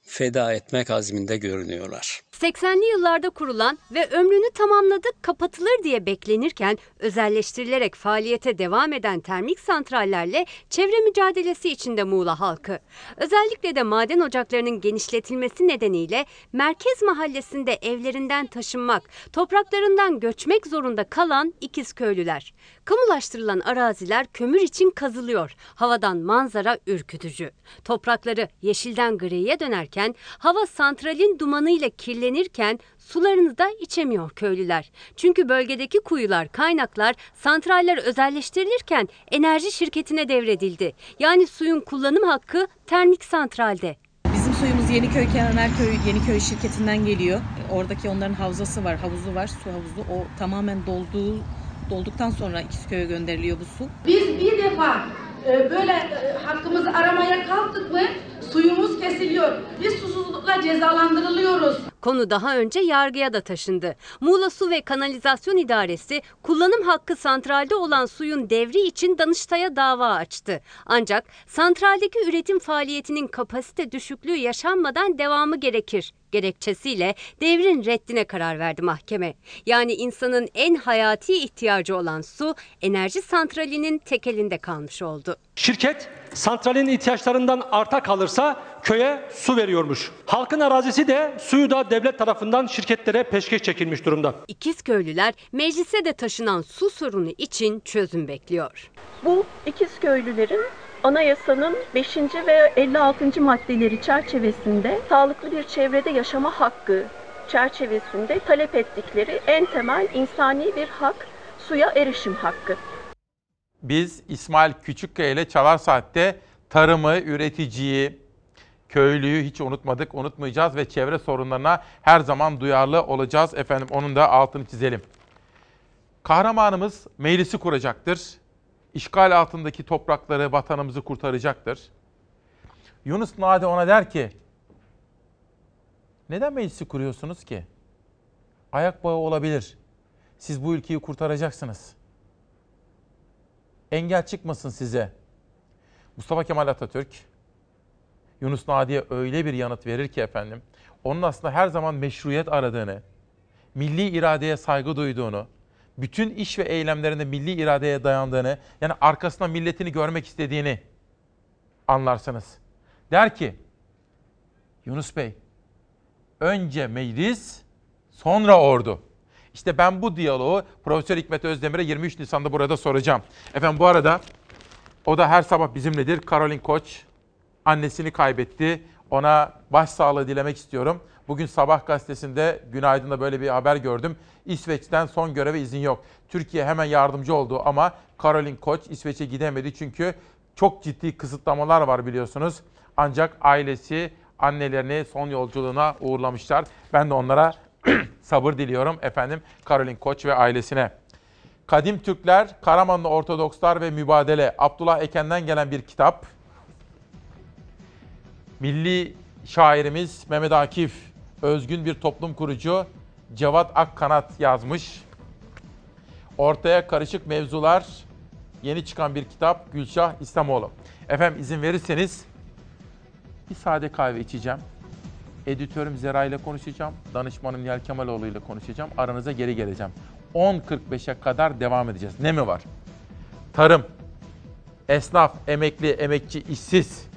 feda etmek azminde görünüyorlar. 80'li yıllarda kurulan ve ömrünü tamamladık kapatılır diye beklenirken özelleştirilerek faaliyete devam eden termik santrallerle çevre mücadelesi içinde Muğla halkı. Özellikle de maden ocaklarının genişletilmesi nedeniyle merkez mahallesinde evlerinden taşınmak, topraklarından göçmek zorunda kalan ikiz köylüler. Kamulaştırılan araziler kömür için kazılıyor. Havadan manzara ürkütücü. Toprakları yeşilden griye dönerken hava santralin dumanıyla kirlenirken sularını da içemiyor köylüler. Çünkü bölgedeki kuyular, kaynaklar santraller özelleştirilirken enerji şirketine devredildi. Yani suyun kullanım hakkı termik santralde. Bizim suyumuz Yeniköy Kemerköy Yeniköy şirketinden geliyor. Oradaki onların havzası var, havuzu var, su havuzu. O tamamen dolduğu dolduktan sonra İkizköy'e gönderiliyor bu su. Biz bir defa e, böyle e, hakkımızı aramaya kalktık mı suyumuz kesiliyor. Biz susuzlukla cezalandırılıyoruz. Konu daha önce yargıya da taşındı. Muğla Su ve Kanalizasyon İdaresi kullanım hakkı santralde olan suyun devri için Danıştay'a dava açtı. Ancak santraldeki üretim faaliyetinin kapasite düşüklüğü yaşanmadan devamı gerekir gerekçesiyle devrin reddine karar verdi mahkeme. Yani insanın en hayati ihtiyacı olan su enerji santralinin tekelinde kalmış oldu. Şirket santralin ihtiyaçlarından arta kalırsa köye su veriyormuş. Halkın arazisi de suyu da devlet tarafından şirketlere peşkeş çekilmiş durumda. İkizköylüler meclise de taşınan su sorunu için çözüm bekliyor. Bu İkizköylülerin Anayasanın 5. ve 56. maddeleri çerçevesinde sağlıklı bir çevrede yaşama hakkı çerçevesinde talep ettikleri en temel insani bir hak suya erişim hakkı. Biz İsmail Küçükkaya ile Çalar Saat'te tarımı, üreticiyi, köylüyü hiç unutmadık, unutmayacağız ve çevre sorunlarına her zaman duyarlı olacağız. Efendim onun da altını çizelim. Kahramanımız meclisi kuracaktır. İşgal altındaki toprakları, vatanımızı kurtaracaktır. Yunus Nadi ona der ki, neden meclisi kuruyorsunuz ki? Ayak bağı olabilir. Siz bu ülkeyi kurtaracaksınız. Engel çıkmasın size. Mustafa Kemal Atatürk, Yunus Nadi'ye öyle bir yanıt verir ki efendim, onun aslında her zaman meşruiyet aradığını, milli iradeye saygı duyduğunu, bütün iş ve eylemlerinde milli iradeye dayandığını, yani arkasında milletini görmek istediğini anlarsınız. Der ki, Yunus Bey, önce meclis, sonra ordu. İşte ben bu diyaloğu Profesör Hikmet Özdemir'e 23 Nisan'da burada soracağım. Efendim bu arada o da her sabah bizimledir. Karolin Koç annesini kaybetti. Ona başsağlığı dilemek istiyorum. Bugün Sabah gazetesinde Günaydın'da böyle bir haber gördüm. İsveç'ten son göreve izin yok. Türkiye hemen yardımcı oldu ama Karolin Koç İsveç'e gidemedi çünkü çok ciddi kısıtlamalar var biliyorsunuz. Ancak ailesi annelerini son yolculuğuna uğurlamışlar. Ben de onlara sabır diliyorum efendim Karolin Koç ve ailesine. Kadim Türkler, Karamanlı Ortodokslar ve Mübadele Abdullah Eken'den gelen bir kitap. Milli şairimiz Mehmet Akif, özgün bir toplum kurucu Cevat Akkanat yazmış. Ortaya karışık mevzular, yeni çıkan bir kitap Gülşah İslamoğlu. Efendim izin verirseniz bir sade kahve içeceğim. Editörüm Zera ile konuşacağım. Danışmanım Nihal Kemaloğlu ile konuşacağım. Aranıza geri geleceğim. 10.45'e kadar devam edeceğiz. Ne mi var? Tarım, esnaf, emekli, emekçi, işsiz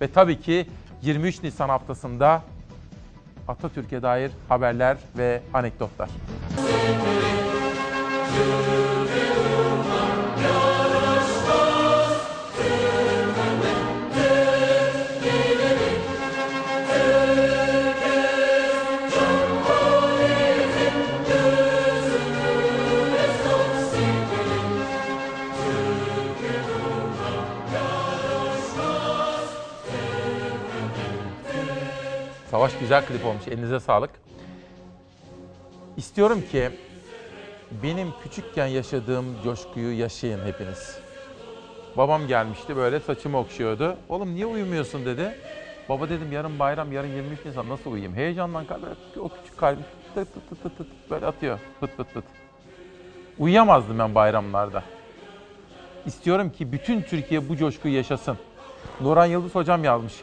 ve tabii ki 23 Nisan haftasında Atatürk'e dair haberler ve anekdotlar. Savaş güzel klip olmuş. Elinize sağlık. İstiyorum ki benim küçükken yaşadığım coşkuyu yaşayın hepiniz. Babam gelmişti böyle saçımı okşuyordu. Oğlum niye uyumuyorsun dedi. Baba dedim yarın bayram, yarın 23 Nisan nasıl uyuyayım? Heyecandan kalbim, o küçük kalbim tıt tıt tıt tıt tıt böyle atıyor. Pıt pıt pıt. Uyuyamazdım ben bayramlarda. İstiyorum ki bütün Türkiye bu coşkuyu yaşasın. Nuran Yıldız hocam yazmış.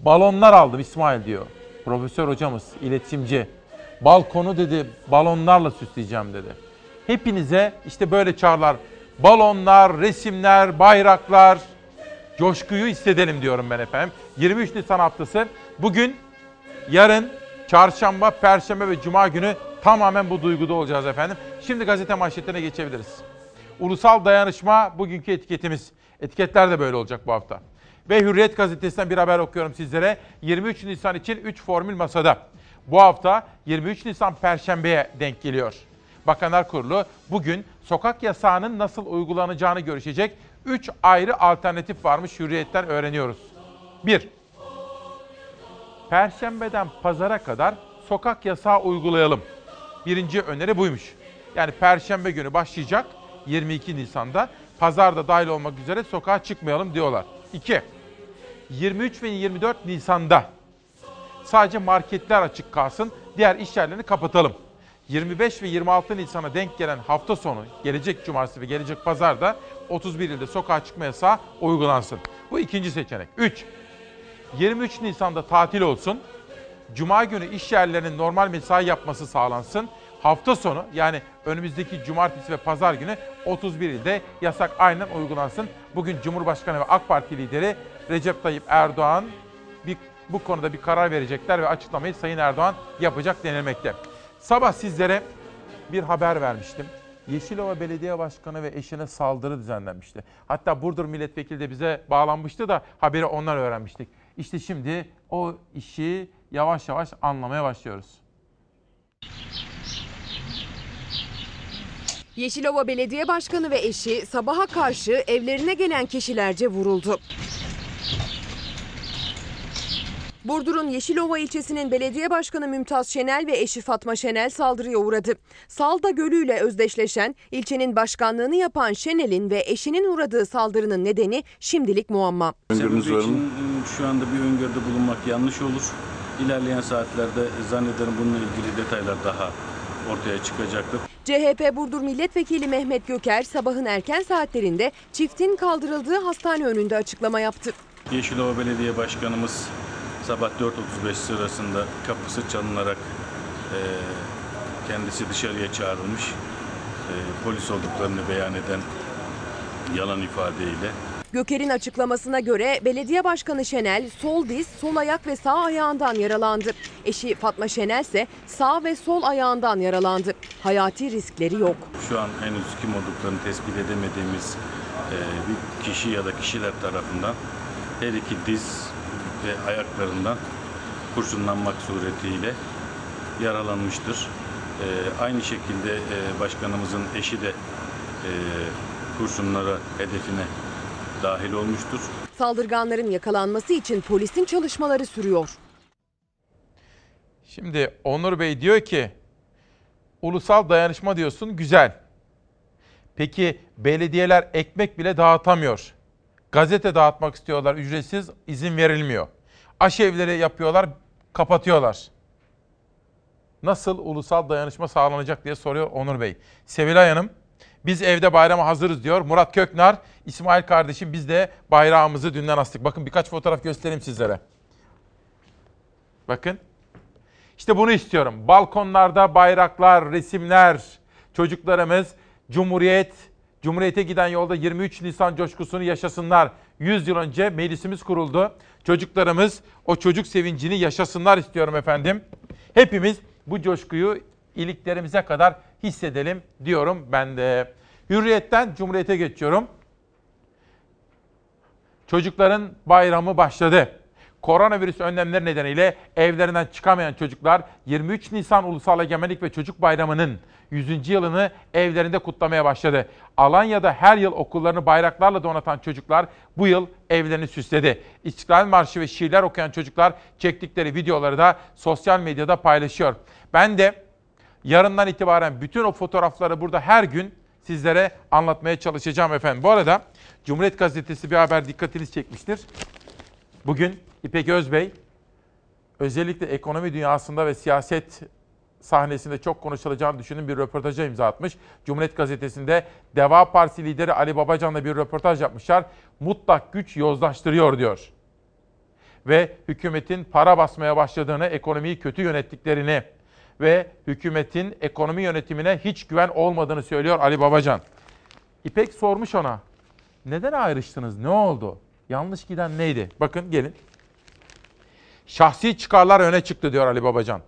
Balonlar aldım İsmail diyor. Profesör hocamız, iletişimci. Balkonu dedi balonlarla süsleyeceğim dedi. Hepinize işte böyle çağrılar. Balonlar, resimler, bayraklar, coşkuyu hissedelim diyorum ben efendim. 23 Nisan haftası. Bugün, yarın, çarşamba, perşembe ve cuma günü tamamen bu duyguda olacağız efendim. Şimdi gazete manşetlerine geçebiliriz. Ulusal dayanışma bugünkü etiketimiz. Etiketler de böyle olacak bu hafta. Ve Hürriyet gazetesinden bir haber okuyorum sizlere. 23 Nisan için 3 formül masada. Bu hafta 23 Nisan Perşembe'ye denk geliyor. Bakanlar Kurulu bugün sokak yasağının nasıl uygulanacağını görüşecek. 3 ayrı alternatif varmış Hürriyet'ten öğreniyoruz. 1. Perşembeden pazara kadar sokak yasağı uygulayalım. Birinci öneri buymuş. Yani perşembe günü başlayacak 22 Nisan'da pazarda dahil olmak üzere sokağa çıkmayalım diyorlar. 2. 23 ve 24 Nisan'da sadece marketler açık kalsın, diğer iş yerlerini kapatalım. 25 ve 26 Nisan'a denk gelen hafta sonu, gelecek cumartesi ve gelecek pazarda 31 ilde sokağa çıkma yasağı uygulansın. Bu ikinci seçenek. 3. 23 Nisan'da tatil olsun. Cuma günü iş yerlerinin normal mesai yapması sağlansın. Hafta sonu yani önümüzdeki cumartesi ve pazar günü 31 ilde yasak aynen uygulansın. Bugün Cumhurbaşkanı ve AK Parti lideri Recep Tayyip Erdoğan bir, bu konuda bir karar verecekler ve açıklamayı Sayın Erdoğan yapacak denilmekte. Sabah sizlere bir haber vermiştim. Yeşilova Belediye Başkanı ve eşine saldırı düzenlenmişti. Hatta Burdur Milletvekili de bize bağlanmıştı da haberi ondan öğrenmiştik. İşte şimdi o işi yavaş yavaş anlamaya başlıyoruz. Yeşilova Belediye Başkanı ve eşi sabaha karşı evlerine gelen kişilerce vuruldu. Burdur'un Yeşilova ilçesinin belediye başkanı Mümtaz Şenel ve eşi Fatma Şenel saldırıya uğradı. Salda Gölü ile özdeşleşen ilçenin başkanlığını yapan Şenel'in ve eşinin uğradığı saldırının nedeni şimdilik muamma. Öngörünüz var mı? Şu anda bir öngörüde bulunmak yanlış olur. İlerleyen saatlerde zannederim bununla ilgili detaylar daha ortaya çıkacaktır. CHP Burdur Milletvekili Mehmet Göker sabahın erken saatlerinde çiftin kaldırıldığı hastane önünde açıklama yaptı. Yeşilova Belediye Başkanımız sabah 4.35 sırasında kapısı çalınarak e, kendisi dışarıya çağrılmış. E, polis olduklarını beyan eden yalan ifadeyle Göker'in açıklamasına göre belediye başkanı Şenel sol diz, sol ayak ve sağ ayağından yaralandı. Eşi Fatma Şenel ise sağ ve sol ayağından yaralandı. Hayati riskleri yok. şu an henüz kim olduklarını tespit edemediğimiz e, bir kişi ya da kişiler tarafından her iki diz ve ayaklarından kurşunlanmak suretiyle yaralanmıştır. E, aynı şekilde e, başkanımızın eşi de e, kurşunlara hedefine dahil olmuştur. Saldırganların yakalanması için polisin çalışmaları sürüyor. Şimdi Onur Bey diyor ki ulusal dayanışma diyorsun güzel. Peki belediyeler ekmek bile dağıtamıyor. Gazete dağıtmak istiyorlar ücretsiz izin verilmiyor. Aşevleri yapıyorlar kapatıyorlar. Nasıl ulusal dayanışma sağlanacak diye soruyor Onur Bey. Sevilay Hanım biz evde bayrama hazırız diyor. Murat Köknar, İsmail kardeşim biz de bayrağımızı dünden astık. Bakın birkaç fotoğraf göstereyim sizlere. Bakın. İşte bunu istiyorum. Balkonlarda bayraklar, resimler, çocuklarımız Cumhuriyet, Cumhuriyete giden yolda 23 Nisan coşkusunu yaşasınlar. 100 yıl önce meclisimiz kuruldu. Çocuklarımız o çocuk sevincini yaşasınlar istiyorum efendim. Hepimiz bu coşkuyu iliklerimize kadar hissedelim diyorum ben de. Hürriyetten Cumhuriyete geçiyorum. Çocukların bayramı başladı. Koronavirüs önlemleri nedeniyle evlerinden çıkamayan çocuklar 23 Nisan Ulusal Egemenlik ve Çocuk Bayramı'nın 100. yılını evlerinde kutlamaya başladı. Alanya'da her yıl okullarını bayraklarla donatan çocuklar bu yıl evlerini süsledi. İstiklal Marşı ve şiirler okuyan çocuklar çektikleri videoları da sosyal medyada paylaşıyor. Ben de yarından itibaren bütün o fotoğrafları burada her gün sizlere anlatmaya çalışacağım efendim. Bu arada Cumhuriyet Gazetesi bir haber dikkatinizi çekmiştir. Bugün İpek Özbey özellikle ekonomi dünyasında ve siyaset sahnesinde çok konuşulacağını düşündüğüm bir röportaja imza atmış. Cumhuriyet Gazetesi'nde Deva Partisi lideri Ali Babacan'la bir röportaj yapmışlar. Mutlak güç yozlaştırıyor diyor. Ve hükümetin para basmaya başladığını, ekonomiyi kötü yönettiklerini ve hükümetin ekonomi yönetimine hiç güven olmadığını söylüyor Ali Babacan. İpek sormuş ona. Neden ayrıştınız? Ne oldu? Yanlış giden neydi? Bakın gelin. Şahsi çıkarlar öne çıktı diyor Ali Babacan.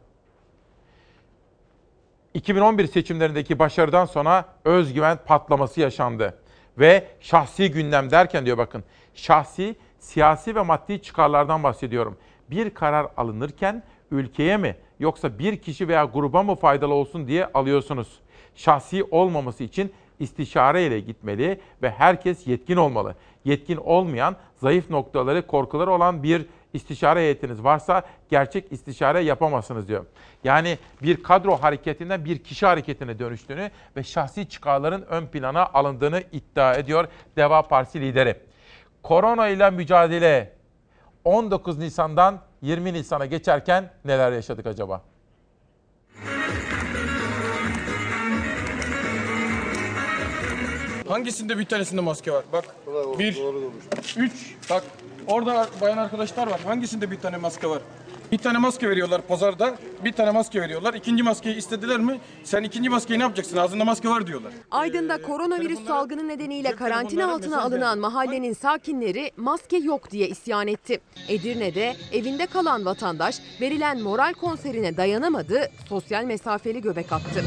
2011 seçimlerindeki başarıdan sonra özgüven patlaması yaşandı. Ve şahsi gündem derken diyor bakın, şahsi, siyasi ve maddi çıkarlardan bahsediyorum. Bir karar alınırken ülkeye mi yoksa bir kişi veya gruba mı faydalı olsun diye alıyorsunuz. Şahsi olmaması için istişare ile gitmeli ve herkes yetkin olmalı. Yetkin olmayan, zayıf noktaları, korkuları olan bir istişare heyetiniz varsa gerçek istişare yapamazsınız diyor. Yani bir kadro hareketinden bir kişi hareketine dönüştüğünü ve şahsi çıkarların ön plana alındığını iddia ediyor Deva Partisi lideri. Korona ile mücadele 19 Nisan'dan 20 Nisan'a geçerken neler yaşadık acaba? Hangisinde bir tanesinde maske var? Bak. Bir, üç. Bak orada bayan arkadaşlar var. Hangisinde bir tane maske var? Bir tane maske veriyorlar pazarda. Bir tane maske veriyorlar. İkinci maskeyi istediler mi? Sen ikinci maskeyi ne yapacaksın? Ağzında maske var diyorlar. Aydın'da koronavirüs salgını nedeniyle karantina altına alınan mahallenin sakinleri maske yok diye isyan etti. Edirne'de evinde kalan vatandaş verilen moral konserine dayanamadı, sosyal mesafeli göbek attı.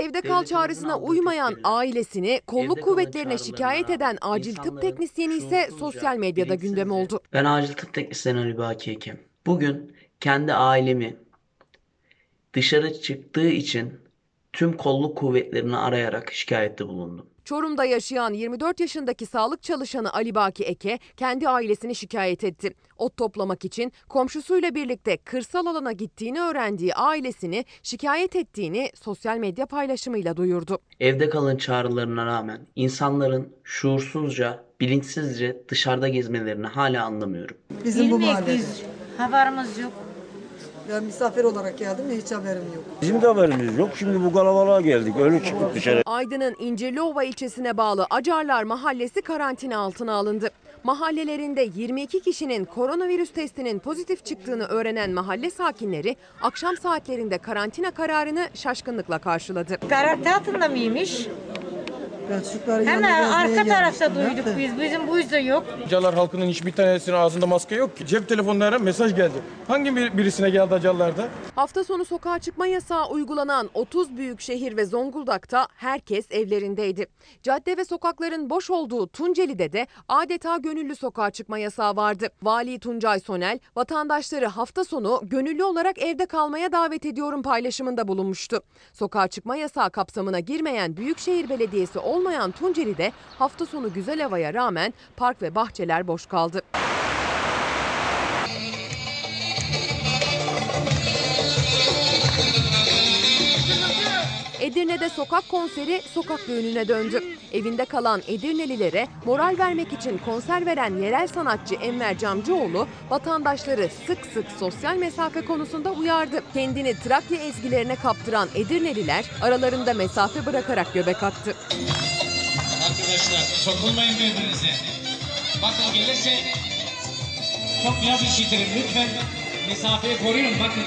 Evde kal çağrısına uymayan ailesini kolluk kuvvetlerine şikayet eden acil tıp teknisyeni ise sosyal medyada gündem oldu. Ben acil tıp teknisyeni Ali Baki Ekim. Bugün kendi ailemi dışarı çıktığı için tüm kolluk kuvvetlerini arayarak şikayette bulundum. Çorum'da yaşayan 24 yaşındaki sağlık çalışanı Ali Baki Eke kendi ailesini şikayet etti. Ot toplamak için komşusuyla birlikte kırsal alana gittiğini öğrendiği ailesini şikayet ettiğini sosyal medya paylaşımıyla duyurdu. Evde kalın çağrılarına rağmen insanların şuursuzca, bilinçsizce dışarıda gezmelerini hala anlamıyorum. Bizim bu mahallede. Haberimiz yok. Ben misafir olarak geldim hiç haberim yok. Bizim de haberimiz yok. Şimdi bu kalabalığa geldik. Öyle çıktık dışarı. Aydın'ın İncirliova ilçesine bağlı Acarlar Mahallesi karantina altına alındı. Mahallelerinde 22 kişinin koronavirüs testinin pozitif çıktığını öğrenen mahalle sakinleri akşam saatlerinde karantina kararını şaşkınlıkla karşıladı. Garanti altında mıymış? Ben çocukları Hemen arka gezmeye tarafta gelmiştim. duyduk Nerede? biz. Bizim bu yüzden yok. Acalar halkının hiçbir tanesinin ağzında maske yok ki. Cep telefonlarına mesaj geldi. Hangi bir- birisine geldi Acalılar'da? Hafta sonu sokağa çıkma yasağı uygulanan 30 büyük şehir ve Zonguldak'ta herkes evlerindeydi. Cadde ve sokakların boş olduğu Tunceli'de de adeta gönüllü sokağa çıkma yasağı vardı. Vali Tuncay Sonel vatandaşları hafta sonu gönüllü olarak evde kalmaya davet ediyorum paylaşımında bulunmuştu. Sokağa çıkma yasağı kapsamına girmeyen Büyükşehir Belediyesi olmayan Tunceli'de hafta sonu güzel havaya rağmen park ve bahçeler boş kaldı. Edirne'de sokak konseri sokak düğününe döndü. Evinde kalan Edirnelilere moral vermek için konser veren yerel sanatçı Enver Camcıoğlu vatandaşları sık sık sosyal mesafe konusunda uyardı. Kendini Trakya ezgilerine kaptıran Edirneliler aralarında mesafe bırakarak göbek attı. Arkadaşlar sokulmayın birbirinize. Bakın gelirse çok biraz işitirim lütfen. Mesafeyi koruyun bakın.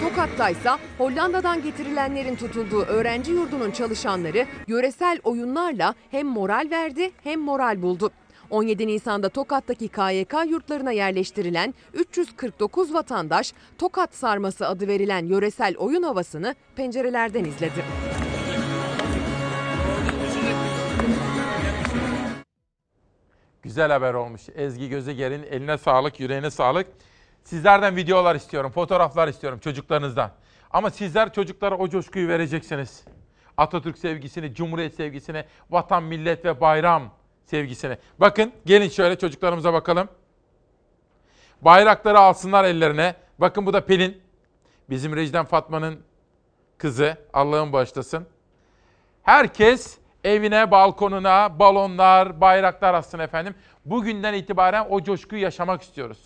Tokat'ta ise Hollanda'dan getirilenlerin tutulduğu öğrenci yurdunun çalışanları yöresel oyunlarla hem moral verdi hem moral buldu. 17 Nisan'da Tokat'taki KYK yurtlarına yerleştirilen 349 vatandaş Tokat sarması adı verilen yöresel oyun havasını pencerelerden izledi. Güzel haber olmuş. Ezgi Gözeger'in eline sağlık, yüreğine sağlık. Sizlerden videolar istiyorum, fotoğraflar istiyorum çocuklarınızdan. Ama sizler çocuklara o coşkuyu vereceksiniz. Atatürk sevgisini, Cumhuriyet sevgisini, vatan, millet ve bayram sevgisini. Bakın gelin şöyle çocuklarımıza bakalım. Bayrakları alsınlar ellerine. Bakın bu da Pelin. Bizim Recden Fatma'nın kızı. Allah'ın bağışlasın. Herkes evine, balkonuna balonlar, bayraklar assın efendim. Bugünden itibaren o coşkuyu yaşamak istiyoruz.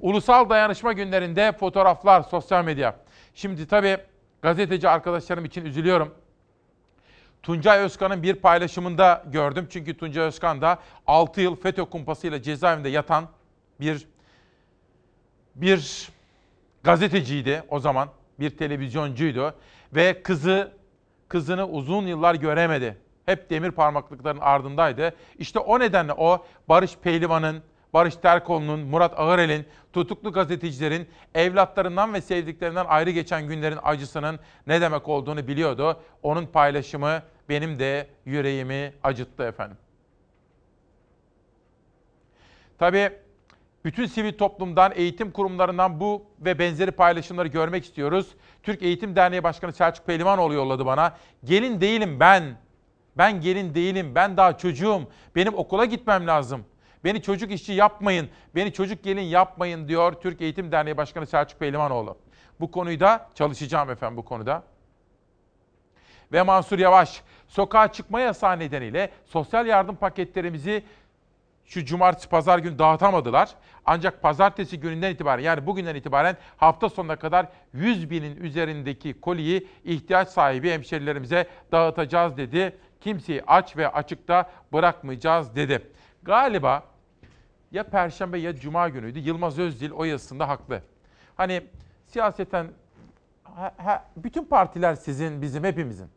Ulusal Dayanışma Günlerinde fotoğraflar, sosyal medya. Şimdi tabii gazeteci arkadaşlarım için üzülüyorum. Tuncay Özkan'ın bir paylaşımında gördüm. Çünkü Tuncay Özkan da 6 yıl FETÖ kumpasıyla cezaevinde yatan bir bir gazeteciydi o zaman. Bir televizyoncuydu ve kızı kızını uzun yıllar göremedi. Hep demir parmaklıkların ardındaydı. İşte o nedenle o Barış Pehlivan'ın, Barış Terkoğlu'nun, Murat Ağırel'in, tutuklu gazetecilerin evlatlarından ve sevdiklerinden ayrı geçen günlerin acısının ne demek olduğunu biliyordu. Onun paylaşımı benim de yüreğimi acıttı efendim. Tabii bütün sivil toplumdan, eğitim kurumlarından bu ve benzeri paylaşımları görmek istiyoruz. Türk Eğitim Derneği Başkanı Selçuk Pehlivanoğlu yolladı bana. Gelin değilim ben. Ben gelin değilim. Ben daha çocuğum. Benim okula gitmem lazım. Beni çocuk işçi yapmayın. Beni çocuk gelin yapmayın diyor Türk Eğitim Derneği Başkanı Selçuk Pehlivanoğlu. Bu konuyu da çalışacağım efendim bu konuda. Ve Mansur Yavaş, sokağa çıkma yasağı nedeniyle sosyal yardım paketlerimizi şu cumartesi pazar günü dağıtamadılar. Ancak pazartesi gününden itibaren yani bugünden itibaren hafta sonuna kadar 100 binin üzerindeki koliyi ihtiyaç sahibi hemşerilerimize dağıtacağız dedi. Kimseyi aç ve açıkta bırakmayacağız dedi. Galiba ya perşembe ya cuma günüydü. Yılmaz Özdil o yazısında haklı. Hani siyaseten bütün partiler sizin, bizim, hepimizin.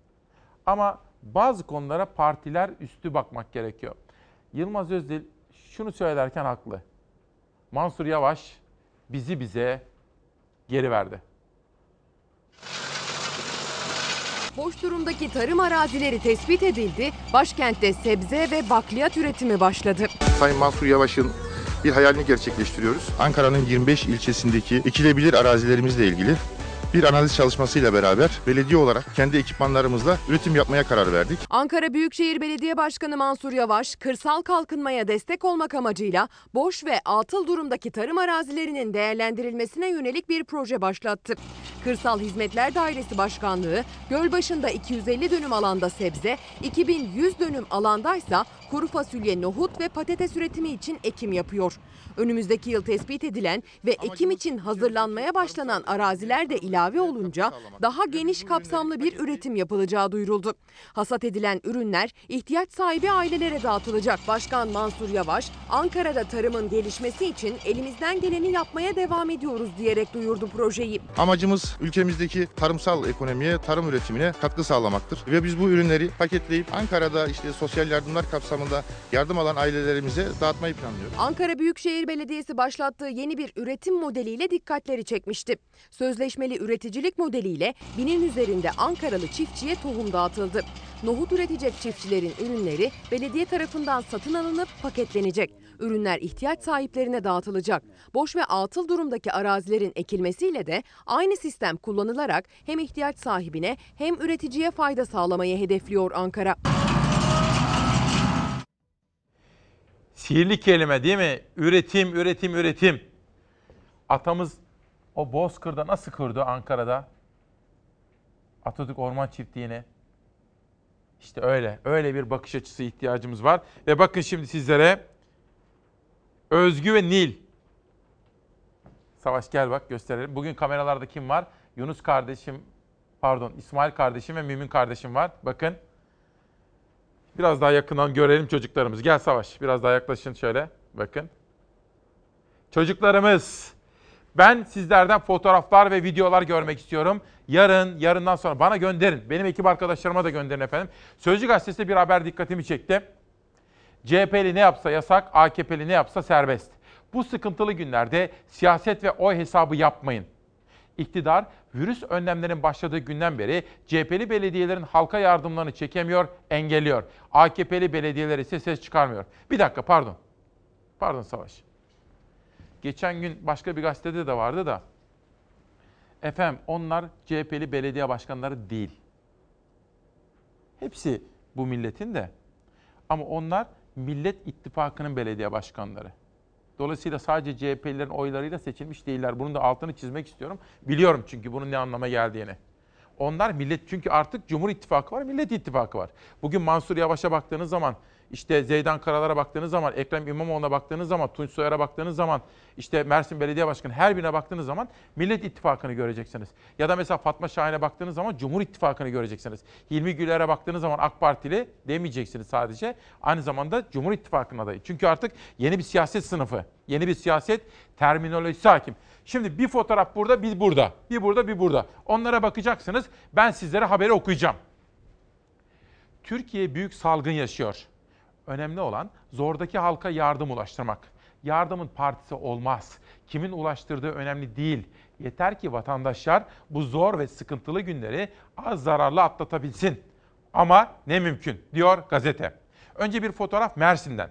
Ama bazı konulara partiler üstü bakmak gerekiyor. Yılmaz Özdil şunu söylerken haklı. Mansur Yavaş bizi bize geri verdi. Boş durumdaki tarım arazileri tespit edildi, başkentte sebze ve bakliyat üretimi başladı. Sayın Mansur Yavaş'ın bir hayalini gerçekleştiriyoruz. Ankara'nın 25 ilçesindeki ekilebilir arazilerimizle ilgili bir analiz çalışmasıyla beraber belediye olarak kendi ekipmanlarımızla üretim yapmaya karar verdik. Ankara Büyükşehir Belediye Başkanı Mansur Yavaş, kırsal kalkınmaya destek olmak amacıyla boş ve atıl durumdaki tarım arazilerinin değerlendirilmesine yönelik bir proje başlattı. Kırsal Hizmetler Dairesi Başkanlığı, Gölbaşı'nda 250 dönüm alanda sebze, 2100 dönüm alandaysa kuru fasulye, nohut ve patates üretimi için ekim yapıyor. Önümüzdeki yıl tespit edilen ve ekim için hazırlanmaya başlanan araziler de ilave olunca daha geniş kapsamlı bir üretim yapılacağı duyuruldu. Hasat edilen ürünler ihtiyaç sahibi ailelere dağıtılacak. Başkan Mansur Yavaş, Ankara'da tarımın gelişmesi için elimizden geleni yapmaya devam ediyoruz diyerek duyurdu projeyi. Amacımız ülkemizdeki tarımsal ekonomiye, tarım üretimine katkı sağlamaktır. Ve biz bu ürünleri paketleyip Ankara'da işte sosyal yardımlar kapsamında yardım alan ailelerimize dağıtmayı planlıyoruz. Ankara Büyükşehir Belediyesi başlattığı yeni bir üretim modeliyle dikkatleri çekmişti. Sözleşmeli üreticilik modeliyle binin üzerinde Ankaralı çiftçiye tohum dağıtıldı. Nohut üretecek çiftçilerin ürünleri belediye tarafından satın alınıp paketlenecek. Ürünler ihtiyaç sahiplerine dağıtılacak. Boş ve atıl durumdaki arazilerin ekilmesiyle de aynı sistem kullanılarak hem ihtiyaç sahibine hem üreticiye fayda sağlamayı hedefliyor Ankara. Sihirli kelime değil mi? Üretim, üretim, üretim. Atamız o Bozkır'da nasıl kurdu Ankara'da? Atatürk Orman Çiftliği'ni. İşte öyle, öyle bir bakış açısı ihtiyacımız var. Ve bakın şimdi sizlere Özgü ve Nil. Savaş gel bak gösterelim. Bugün kameralarda kim var? Yunus kardeşim, pardon İsmail kardeşim ve Mümin kardeşim var. Bakın. Biraz daha yakından görelim çocuklarımız. Gel Savaş, biraz daha yaklaşın şöyle. Bakın. Çocuklarımız. Ben sizlerden fotoğraflar ve videolar görmek istiyorum. Yarın, yarından sonra bana gönderin. Benim ekip arkadaşlarıma da gönderin efendim. Sözcü gazetesinde bir haber dikkatimi çekti. CHP'li ne yapsa yasak, AKP'li ne yapsa serbest. Bu sıkıntılı günlerde siyaset ve oy hesabı yapmayın. İktidar virüs önlemlerinin başladığı günden beri CHP'li belediyelerin halka yardımlarını çekemiyor, engelliyor. AKP'li belediyeler ise ses çıkarmıyor. Bir dakika pardon. Pardon Savaş. Geçen gün başka bir gazetede de vardı da. Efendim onlar CHP'li belediye başkanları değil. Hepsi bu milletin de. Ama onlar Millet İttifakı'nın belediye başkanları. Dolayısıyla sadece CHP'lilerin oylarıyla seçilmiş değiller. Bunun da altını çizmek istiyorum. Biliyorum çünkü bunun ne anlama geldiğini. Onlar millet çünkü artık Cumhur İttifakı var, Millet İttifakı var. Bugün Mansur Yavaş'a baktığınız zaman, işte Zeydan Karalar'a baktığınız zaman, Ekrem İmamoğlu'na baktığınız zaman, Tunç Soyer'e baktığınız zaman, işte Mersin Belediye Başkanı her birine baktığınız zaman Millet İttifakı'nı göreceksiniz. Ya da mesela Fatma Şahin'e baktığınız zaman Cumhur İttifakı'nı göreceksiniz. Hilmi Güler'e baktığınız zaman AK Partili demeyeceksiniz sadece. Aynı zamanda Cumhur İttifakı'nın adayı. Çünkü artık yeni bir siyaset sınıfı, yeni bir siyaset terminolojisi hakim. Şimdi bir fotoğraf burada, bir burada. Bir burada, bir burada. Onlara bakacaksınız. Ben sizlere haberi okuyacağım. Türkiye büyük salgın yaşıyor. Önemli olan zordaki halka yardım ulaştırmak. Yardımın partisi olmaz. Kimin ulaştırdığı önemli değil. Yeter ki vatandaşlar bu zor ve sıkıntılı günleri az zararlı atlatabilsin. Ama ne mümkün diyor gazete. Önce bir fotoğraf Mersin'den.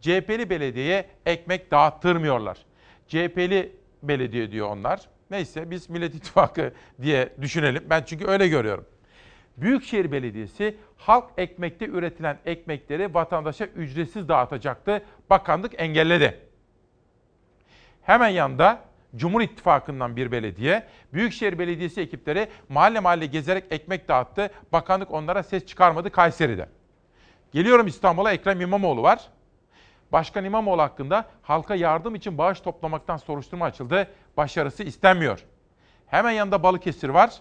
CHP'li belediyeye ekmek dağıttırmıyorlar. CHP'li belediye diyor onlar. Neyse biz Millet İttifakı diye düşünelim. Ben çünkü öyle görüyorum. Büyükşehir Belediyesi halk ekmekte üretilen ekmekleri vatandaşa ücretsiz dağıtacaktı. Bakanlık engelledi. Hemen yanında Cumhur İttifakı'ndan bir belediye, Büyükşehir Belediyesi ekipleri mahalle mahalle gezerek ekmek dağıttı. Bakanlık onlara ses çıkarmadı Kayseri'de. Geliyorum İstanbul'a Ekrem İmamoğlu var. Başkan İmamoğlu hakkında halka yardım için bağış toplamaktan soruşturma açıldı. Başarısı istenmiyor. Hemen yanında Balıkesir var.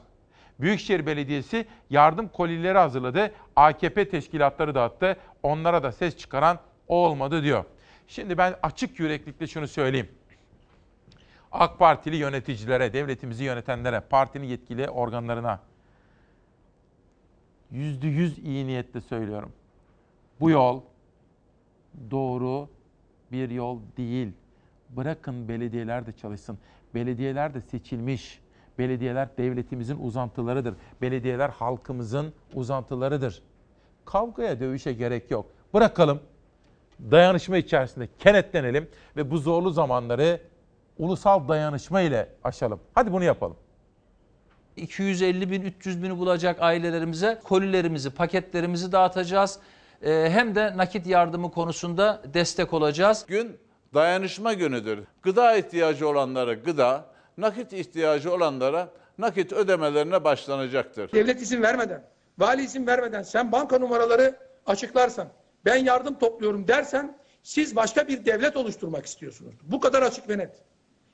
Büyükşehir Belediyesi yardım kolileri hazırladı. AKP teşkilatları dağıttı. Onlara da ses çıkaran o olmadı diyor. Şimdi ben açık yüreklikle şunu söyleyeyim. AK Partili yöneticilere, devletimizi yönetenlere, partinin yetkili organlarına yüzde yüz iyi niyetle söylüyorum. Bu yol doğru bir yol değil. Bırakın belediyeler de çalışsın. Belediyeler de seçilmiş. Belediyeler devletimizin uzantılarıdır. Belediyeler halkımızın uzantılarıdır. Kavgaya, dövüşe gerek yok. Bırakalım. Dayanışma içerisinde kenetlenelim ve bu zorlu zamanları ulusal dayanışma ile aşalım. Hadi bunu yapalım. 250 bin, 300 bini bulacak ailelerimize kolilerimizi, paketlerimizi dağıtacağız. Ee, hem de nakit yardımı konusunda destek olacağız. Gün dayanışma günüdür. Gıda ihtiyacı olanlara gıda, nakit ihtiyacı olanlara nakit ödemelerine başlanacaktır. Devlet izin vermeden, vali izin vermeden sen banka numaraları açıklarsan, ben yardım topluyorum dersen siz başka bir devlet oluşturmak istiyorsunuz. Bu kadar açık ve net.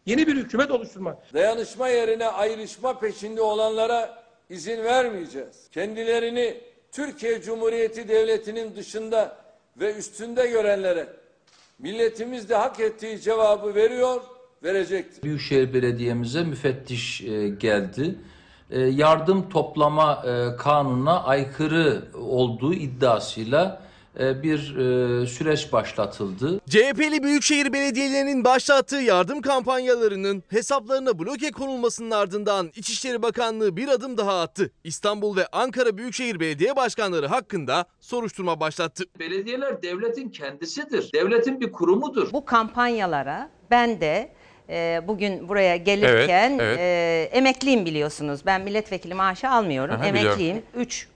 Yeni bir hükümet oluşturmak. Dayanışma yerine ayrışma peşinde olanlara izin vermeyeceğiz. Kendilerini Türkiye Cumhuriyeti Devleti'nin dışında ve üstünde görenlere milletimiz de hak ettiği cevabı veriyor, verecektir. Büyükşehir Belediye'mize müfettiş e, geldi. E, yardım toplama e, kanununa aykırı olduğu iddiasıyla bir süreç başlatıldı. CHP'li büyükşehir belediyelerinin başlattığı yardım kampanyalarının hesaplarına bloke konulmasının ardından İçişleri Bakanlığı bir adım daha attı. İstanbul ve Ankara Büyükşehir Belediye Başkanları hakkında soruşturma başlattı. Belediyeler devletin kendisidir. Devletin bir kurumudur. Bu kampanyalara ben de e, bugün buraya gelirken Evet, evet. e, emekliyim biliyorsunuz. Ben milletvekili maaşı almıyorum. Aha, emekliyim. 3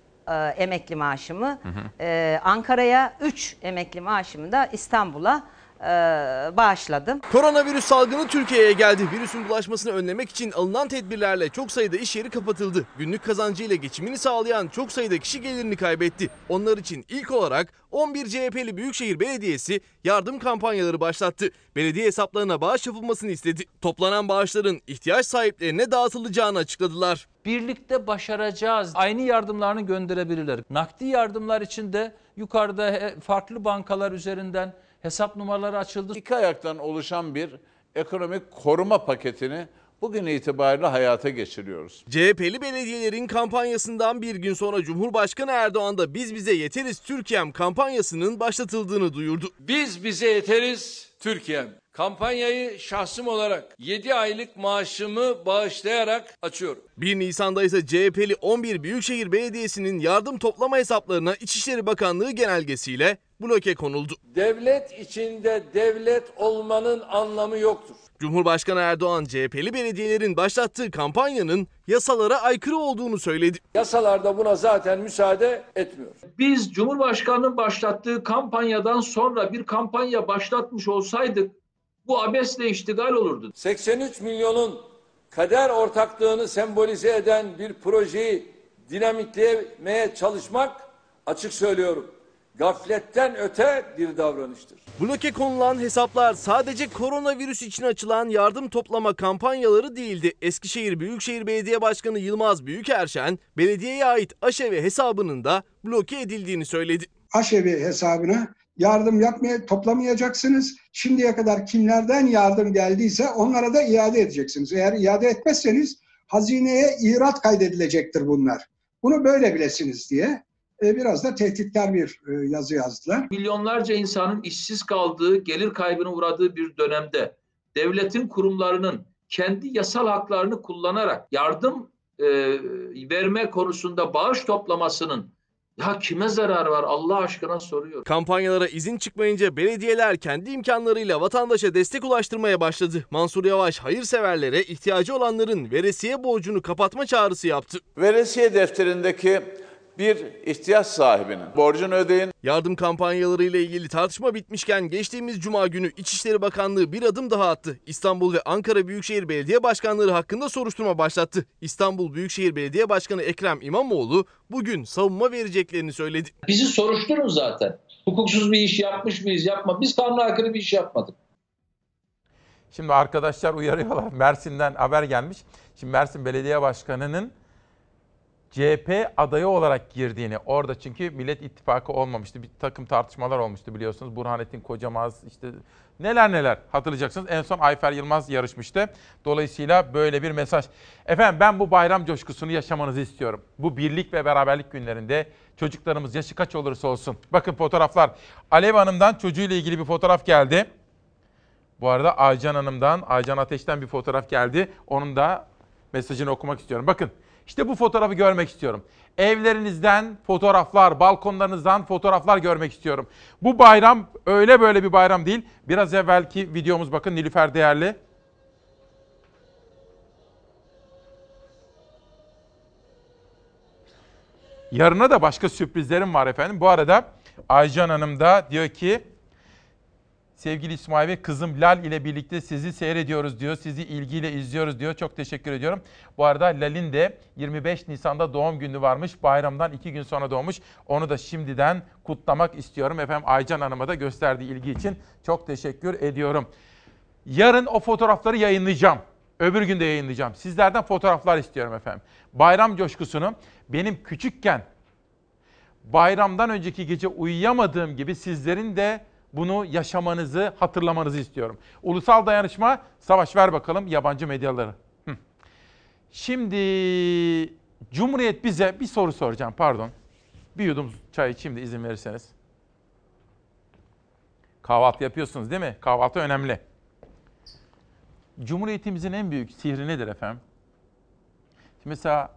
emekli maaşımı e, Ankara'ya, 3 emekli maaşımı da İstanbul'a e, bağışladım. Koronavirüs salgını Türkiye'ye geldi. Virüsün bulaşmasını önlemek için alınan tedbirlerle çok sayıda iş yeri kapatıldı. Günlük kazancıyla geçimini sağlayan çok sayıda kişi gelirini kaybetti. Onlar için ilk olarak 11 CHP'li Büyükşehir Belediyesi yardım kampanyaları başlattı. Belediye hesaplarına bağış yapılmasını istedi. Toplanan bağışların ihtiyaç sahiplerine dağıtılacağını açıkladılar. Birlikte başaracağız. Aynı yardımlarını gönderebilirler. Nakdi yardımlar için de yukarıda farklı bankalar üzerinden hesap numaraları açıldı. İki ayaktan oluşan bir ekonomik koruma paketini bugün itibariyle hayata geçiriyoruz. CHP'li belediyelerin kampanyasından bir gün sonra Cumhurbaşkanı Erdoğan da Biz Bize Yeteriz Türkiye'm kampanyasının başlatıldığını duyurdu. Biz bize yeteriz Türkiye'm. Kampanyayı şahsım olarak 7 aylık maaşımı bağışlayarak açıyorum. 1 Nisan'da ise CHP'li 11 Büyükşehir Belediyesi'nin yardım toplama hesaplarına İçişleri Bakanlığı genelgesiyle bloke konuldu. Devlet içinde devlet olmanın anlamı yoktur. Cumhurbaşkanı Erdoğan CHP'li belediyelerin başlattığı kampanyanın yasalara aykırı olduğunu söyledi. Yasalarda buna zaten müsaade etmiyor. Biz Cumhurbaşkanı'nın başlattığı kampanyadan sonra bir kampanya başlatmış olsaydık bu abesle iştigal olurdu. 83 milyonun kader ortaklığını sembolize eden bir projeyi dinamitlemeye çalışmak açık söylüyorum. Gafletten öte bir davranıştır. Bloke konulan hesaplar sadece koronavirüs için açılan yardım toplama kampanyaları değildi. Eskişehir Büyükşehir Belediye Başkanı Yılmaz Büyükerşen, belediyeye ait aşevi hesabının da bloke edildiğini söyledi. aşevi hesabına yardım yapmaya toplamayacaksınız. Şimdiye kadar kimlerden yardım geldiyse onlara da iade edeceksiniz. Eğer iade etmezseniz hazineye irat kaydedilecektir bunlar. Bunu böyle bilesiniz diye e, biraz da tehditkar bir e, yazı yazdılar. Milyonlarca insanın işsiz kaldığı, gelir kaybına uğradığı bir dönemde devletin kurumlarının kendi yasal haklarını kullanarak yardım e, verme konusunda bağış toplamasının ya kime zarar var Allah aşkına soruyorum. Kampanyalara izin çıkmayınca belediyeler kendi imkanlarıyla vatandaşa destek ulaştırmaya başladı. Mansur Yavaş hayırseverlere ihtiyacı olanların veresiye borcunu kapatma çağrısı yaptı. Veresiye defterindeki bir ihtiyaç sahibinin borcunu ödeyin. Yardım kampanyaları ile ilgili tartışma bitmişken geçtiğimiz cuma günü İçişleri Bakanlığı bir adım daha attı. İstanbul ve Ankara Büyükşehir Belediye Başkanları hakkında soruşturma başlattı. İstanbul Büyükşehir Belediye Başkanı Ekrem İmamoğlu bugün savunma vereceklerini söyledi. Bizi soruşturun zaten. Hukuksuz bir iş yapmış mıyız yapma. Biz kanuna aykırı bir iş yapmadık. Şimdi arkadaşlar uyarıyorlar. Mersin'den haber gelmiş. Şimdi Mersin Belediye Başkanı'nın CHP adayı olarak girdiğini orada çünkü Millet İttifakı olmamıştı. Bir takım tartışmalar olmuştu biliyorsunuz. Burhanettin Kocamaz işte neler neler hatırlayacaksınız. En son Ayfer Yılmaz yarışmıştı. Dolayısıyla böyle bir mesaj. Efendim ben bu bayram coşkusunu yaşamanızı istiyorum. Bu birlik ve beraberlik günlerinde çocuklarımız yaşı kaç olursa olsun. Bakın fotoğraflar. Alev Hanım'dan çocuğuyla ilgili bir fotoğraf geldi. Bu arada Aycan Hanım'dan, Aycan Ateş'ten bir fotoğraf geldi. Onun da mesajını okumak istiyorum. Bakın işte bu fotoğrafı görmek istiyorum. Evlerinizden fotoğraflar, balkonlarınızdan fotoğraflar görmek istiyorum. Bu bayram öyle böyle bir bayram değil. Biraz evvelki videomuz bakın Nilüfer Değerli. Yarına da başka sürprizlerim var efendim. Bu arada Aycan Hanım da diyor ki Sevgili İsmail Bey, kızım Lal ile birlikte sizi seyrediyoruz diyor. Sizi ilgiyle izliyoruz diyor. Çok teşekkür ediyorum. Bu arada Lal'in de 25 Nisan'da doğum günü varmış. Bayramdan iki gün sonra doğmuş. Onu da şimdiden kutlamak istiyorum. Efendim Aycan Hanım'a da gösterdiği ilgi için çok teşekkür ediyorum. Yarın o fotoğrafları yayınlayacağım. Öbür gün de yayınlayacağım. Sizlerden fotoğraflar istiyorum efendim. Bayram coşkusunu benim küçükken bayramdan önceki gece uyuyamadığım gibi sizlerin de bunu yaşamanızı, hatırlamanızı istiyorum. Ulusal dayanışma, savaş ver bakalım yabancı medyaları. Şimdi Cumhuriyet bize bir soru soracağım, pardon. Bir yudum çay içeyim izin verirseniz. Kahvaltı yapıyorsunuz değil mi? Kahvaltı önemli. Cumhuriyetimizin en büyük sihri nedir efendim? Şimdi mesela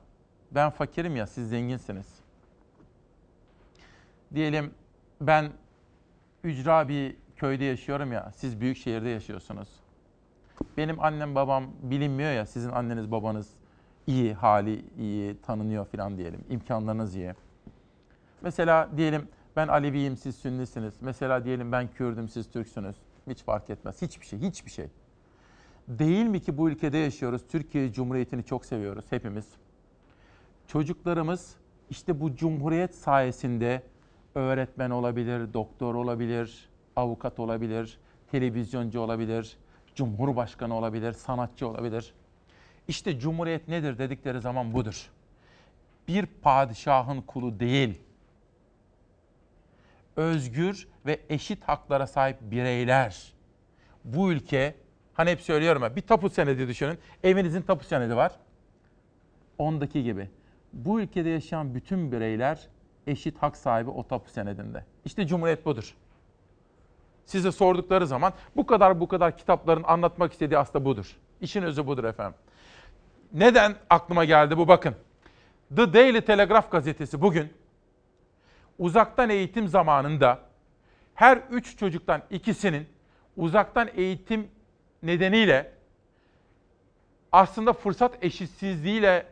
ben fakirim ya, siz zenginsiniz. Diyelim ben ücra bir köyde yaşıyorum ya, siz büyük şehirde yaşıyorsunuz. Benim annem babam bilinmiyor ya, sizin anneniz babanız iyi, hali iyi, tanınıyor falan diyelim. İmkanlarınız iyi. Mesela diyelim ben Aleviyim, siz Sünnisiniz. Mesela diyelim ben Kürdüm, siz Türksünüz. Hiç fark etmez. Hiçbir şey, hiçbir şey. Değil mi ki bu ülkede yaşıyoruz? Türkiye Cumhuriyeti'ni çok seviyoruz hepimiz. Çocuklarımız işte bu Cumhuriyet sayesinde öğretmen olabilir, doktor olabilir, avukat olabilir, televizyoncu olabilir, cumhurbaşkanı olabilir, sanatçı olabilir. İşte cumhuriyet nedir dedikleri zaman budur. Bir padişahın kulu değil, özgür ve eşit haklara sahip bireyler. Bu ülke, hani hep söylüyorum ya, bir tapu senedi düşünün. Evinizin tapu senedi var. Ondaki gibi. Bu ülkede yaşayan bütün bireyler eşit hak sahibi o tapu senedinde. İşte Cumhuriyet budur. Size sordukları zaman bu kadar bu kadar kitapların anlatmak istediği aslında budur. İşin özü budur efendim. Neden aklıma geldi bu bakın. The Daily Telegraph gazetesi bugün uzaktan eğitim zamanında her üç çocuktan ikisinin uzaktan eğitim nedeniyle aslında fırsat eşitsizliğiyle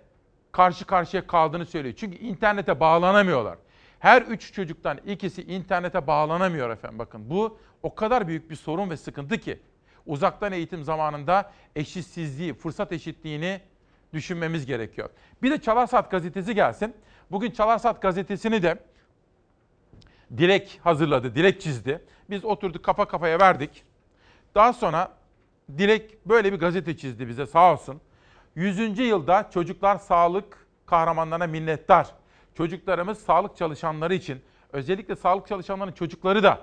karşı karşıya kaldığını söylüyor. Çünkü internete bağlanamıyorlar. Her üç çocuktan ikisi internete bağlanamıyor efendim. Bakın bu o kadar büyük bir sorun ve sıkıntı ki uzaktan eğitim zamanında eşitsizliği, fırsat eşitliğini düşünmemiz gerekiyor. Bir de Çalar Saat gazetesi gelsin. Bugün Çalar Saat gazetesini de Dilek hazırladı, Dilek çizdi. Biz oturduk kafa kafaya verdik. Daha sonra Dilek böyle bir gazete çizdi bize sağ olsun. 100. yılda çocuklar sağlık kahramanlarına minnettar. Çocuklarımız sağlık çalışanları için, özellikle sağlık çalışanlarının çocukları da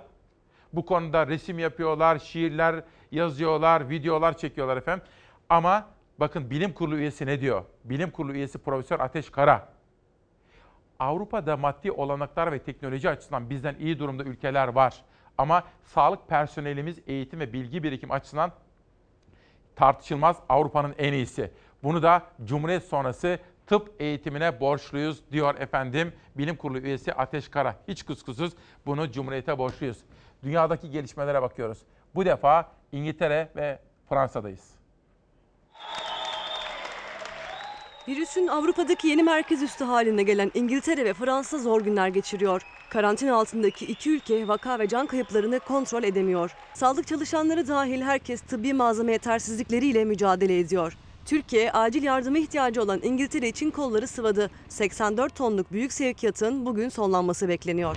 bu konuda resim yapıyorlar, şiirler yazıyorlar, videolar çekiyorlar efendim. Ama bakın bilim kurulu üyesi ne diyor? Bilim kurulu üyesi Profesör Ateş Kara. Avrupa'da maddi olanaklar ve teknoloji açısından bizden iyi durumda ülkeler var. Ama sağlık personelimiz eğitim ve bilgi birikim açısından tartışılmaz Avrupa'nın en iyisi. Bunu da Cumhuriyet sonrası tıp eğitimine borçluyuz diyor efendim bilim kurulu üyesi Ateş Kara. Hiç kuşkusuz bunu Cumhuriyet'e borçluyuz. Dünyadaki gelişmelere bakıyoruz. Bu defa İngiltere ve Fransa'dayız. Virüsün Avrupa'daki yeni merkez üstü haline gelen İngiltere ve Fransa zor günler geçiriyor. Karantina altındaki iki ülke vaka ve can kayıplarını kontrol edemiyor. Sağlık çalışanları dahil herkes tıbbi malzeme yetersizlikleriyle mücadele ediyor. Türkiye acil yardıma ihtiyacı olan İngiltere için kolları sıvadı. 84 tonluk büyük sevkiyatın bugün sonlanması bekleniyor.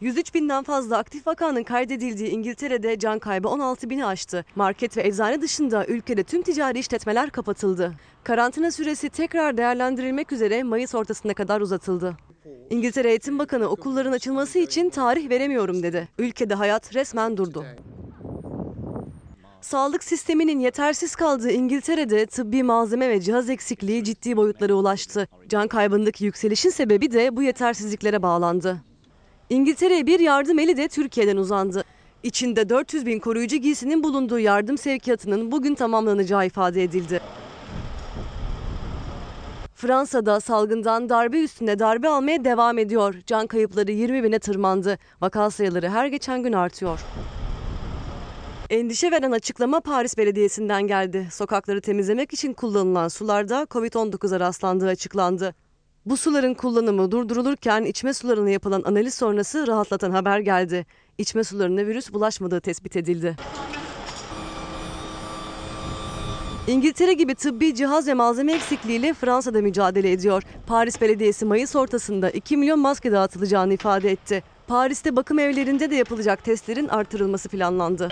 103 binden fazla aktif vakanın kaydedildiği İngiltere'de can kaybı 16 bini aştı. Market ve eczane dışında ülkede tüm ticari işletmeler kapatıldı. Karantina süresi tekrar değerlendirilmek üzere Mayıs ortasına kadar uzatıldı. İngiltere Eğitim Bakanı okulların açılması için tarih veremiyorum dedi. Ülkede hayat resmen durdu. Sağlık sisteminin yetersiz kaldığı İngiltere'de tıbbi malzeme ve cihaz eksikliği ciddi boyutlara ulaştı. Can kaybındaki yükselişin sebebi de bu yetersizliklere bağlandı. İngiltere'ye bir yardım eli de Türkiye'den uzandı. İçinde 400 bin koruyucu giysinin bulunduğu yardım sevkiyatının bugün tamamlanacağı ifade edildi. Fransa'da salgından darbe üstüne darbe almaya devam ediyor. Can kayıpları 20 bine tırmandı. Vaka sayıları her geçen gün artıyor. Endişe veren açıklama Paris Belediyesi'nden geldi. Sokakları temizlemek için kullanılan sularda Covid-19'a rastlandığı açıklandı. Bu suların kullanımı durdurulurken içme sularına yapılan analiz sonrası rahatlatan haber geldi. İçme sularına virüs bulaşmadığı tespit edildi. İngiltere gibi tıbbi cihaz ve malzeme eksikliğiyle Fransa'da mücadele ediyor. Paris Belediyesi Mayıs ortasında 2 milyon maske dağıtılacağını ifade etti. Paris'te bakım evlerinde de yapılacak testlerin artırılması planlandı.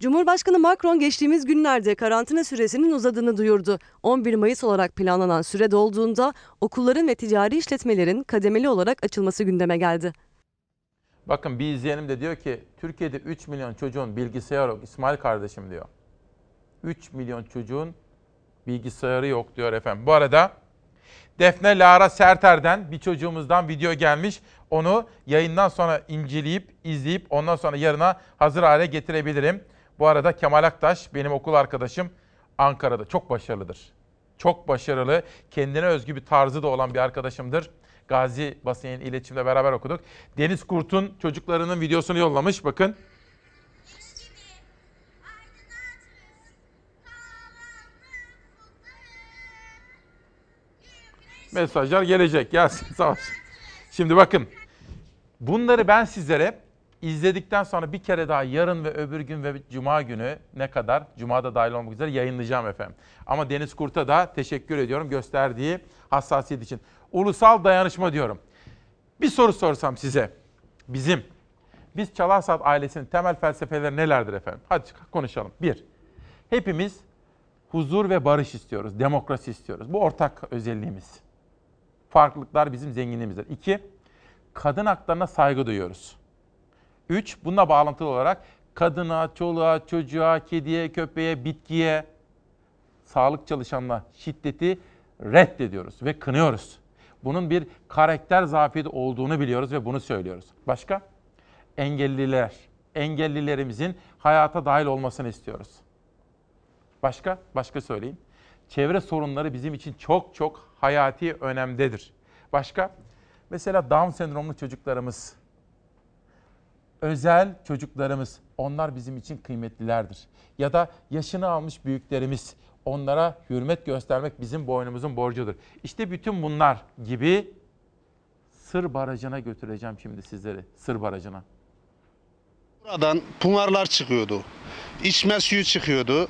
Cumhurbaşkanı Macron geçtiğimiz günlerde karantina süresinin uzadığını duyurdu. 11 Mayıs olarak planlanan süre dolduğunda okulların ve ticari işletmelerin kademeli olarak açılması gündeme geldi. Bakın bir izleyenim de diyor ki Türkiye'de 3 milyon çocuğun bilgisayarı yok İsmail kardeşim diyor. 3 milyon çocuğun bilgisayarı yok diyor efendim. Bu arada Defne Lara Serter'den bir çocuğumuzdan video gelmiş. Onu yayından sonra inceleyip, izleyip ondan sonra yarına hazır hale getirebilirim. Bu arada Kemal Aktaş benim okul arkadaşım Ankara'da çok başarılıdır. Çok başarılı, kendine özgü bir tarzı da olan bir arkadaşımdır. Gazi Basın iletişimde beraber okuduk. Deniz Kurt'un çocuklarının videosunu yollamış bakın. Mesajlar gelecek. Gelsin olsun. Şimdi bakın. Bunları ben sizlere izledikten sonra bir kere daha yarın ve öbür gün ve cuma günü ne kadar cuma da dahil olmak üzere yayınlayacağım efendim. Ama Deniz Kurt'a da teşekkür ediyorum gösterdiği hassasiyet için. Ulusal dayanışma diyorum. Bir soru sorsam size. Bizim biz Çalarsat ailesinin temel felsefeleri nelerdir efendim? Hadi konuşalım. Bir, hepimiz huzur ve barış istiyoruz, demokrasi istiyoruz. Bu ortak özelliğimiz. Farklılıklar bizim zenginliğimizdir. İki, kadın haklarına saygı duyuyoruz. Üç, bununla bağlantılı olarak kadına, çoluğa, çocuğa, kediye, köpeğe, bitkiye, sağlık çalışanına şiddeti reddediyoruz ve kınıyoruz. Bunun bir karakter zafiyeti olduğunu biliyoruz ve bunu söylüyoruz. Başka? engelliler, engellilerimizin hayata dahil olmasını istiyoruz. Başka? Başka söyleyin. Çevre sorunları bizim için çok çok hayati önemdedir. Başka? Mesela Down sendromlu çocuklarımız, özel çocuklarımız, onlar bizim için kıymetlilerdir. Ya da yaşını almış büyüklerimiz, onlara hürmet göstermek bizim boynumuzun borcudur. İşte bütün bunlar gibi Sır Barajı'na götüreceğim şimdi sizleri. Sır Barajı'na. Buradan pınarlar çıkıyordu. İçme suyu çıkıyordu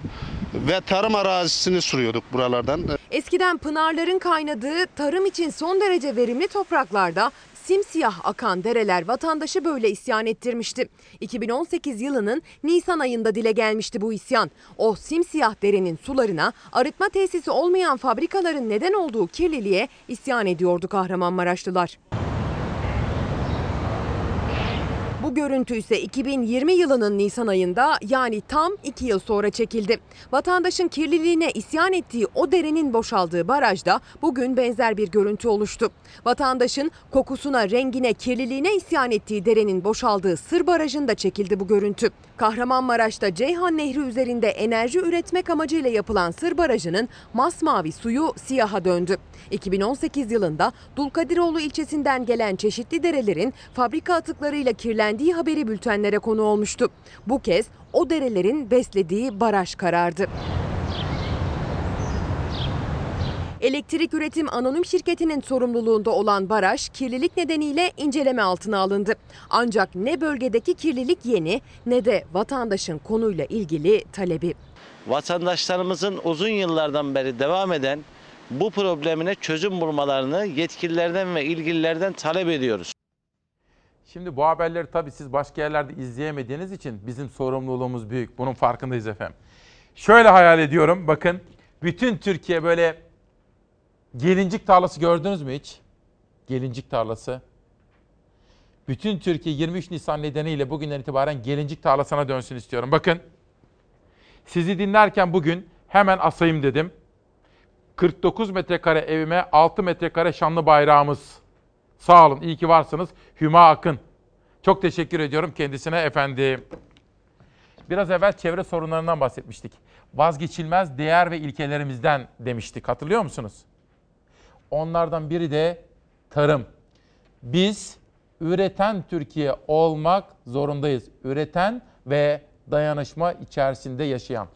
ve tarım arazisini sürüyorduk buralardan. Eskiden pınarların kaynadığı tarım için son derece verimli topraklarda simsiyah akan dereler vatandaşı böyle isyan ettirmişti. 2018 yılının Nisan ayında dile gelmişti bu isyan. O simsiyah derenin sularına arıtma tesisi olmayan fabrikaların neden olduğu kirliliğe isyan ediyordu Kahramanmaraşlılar. Bu görüntü ise 2020 yılının Nisan ayında yani tam 2 yıl sonra çekildi. Vatandaşın kirliliğine isyan ettiği o derenin boşaldığı barajda bugün benzer bir görüntü oluştu. Vatandaşın kokusuna, rengine, kirliliğine isyan ettiği derenin boşaldığı Sır Barajı'nda çekildi bu görüntü. Kahramanmaraş'ta Ceyhan Nehri üzerinde enerji üretmek amacıyla yapılan Sır Barajı'nın masmavi suyu siyaha döndü. 2018 yılında Dulkadiroğlu ilçesinden gelen çeşitli derelerin fabrika atıklarıyla kirlendiği haberi bültenlere konu olmuştu. Bu kez o derelerin beslediği baraj karardı. Elektrik Üretim Anonim Şirketi'nin sorumluluğunda olan baraj kirlilik nedeniyle inceleme altına alındı. Ancak ne bölgedeki kirlilik yeni ne de vatandaşın konuyla ilgili talebi. Vatandaşlarımızın uzun yıllardan beri devam eden bu problemine çözüm bulmalarını yetkililerden ve ilgililerden talep ediyoruz. Şimdi bu haberleri tabii siz başka yerlerde izleyemediğiniz için bizim sorumluluğumuz büyük. Bunun farkındayız efendim. Şöyle hayal ediyorum. Bakın bütün Türkiye böyle gelincik tarlası gördünüz mü hiç? Gelincik tarlası. Bütün Türkiye 23 Nisan nedeniyle bugünden itibaren gelincik tarlasına dönsün istiyorum. Bakın sizi dinlerken bugün hemen asayım dedim. 49 metrekare evime 6 metrekare şanlı bayrağımız. Sağ olun, iyi ki varsınız. Hüma Akın. Çok teşekkür ediyorum kendisine efendim. Biraz evvel çevre sorunlarından bahsetmiştik. Vazgeçilmez değer ve ilkelerimizden demiştik. Hatırlıyor musunuz? Onlardan biri de tarım. Biz üreten Türkiye olmak zorundayız. Üreten ve dayanışma içerisinde yaşayan.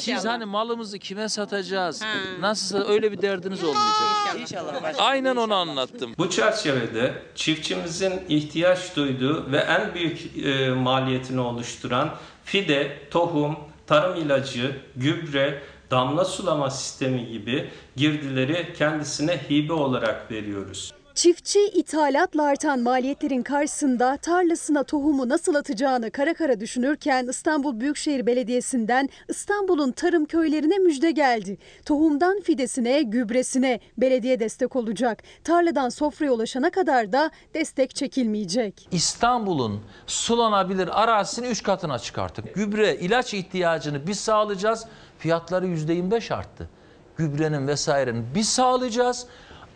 Siz hani malımızı kime satacağız? Nasıl öyle bir derdiniz olmayacak. İnşallah. Aynen onu anlattım. Bu çerçevede çiftçimizin ihtiyaç duyduğu ve en büyük e, maliyetini oluşturan fide, tohum, tarım ilacı, gübre, damla sulama sistemi gibi girdileri kendisine hibe olarak veriyoruz. Çiftçi ithalatla artan maliyetlerin karşısında tarlasına tohumu nasıl atacağını kara kara düşünürken İstanbul Büyükşehir Belediyesi'nden İstanbul'un tarım köylerine müjde geldi. Tohumdan fidesine, gübresine belediye destek olacak. Tarladan sofraya ulaşana kadar da destek çekilmeyecek. İstanbul'un sulanabilir arazisini 3 katına çıkarttık. Gübre, ilaç ihtiyacını biz sağlayacağız. Fiyatları %25 arttı. Gübrenin vesairenin biz sağlayacağız.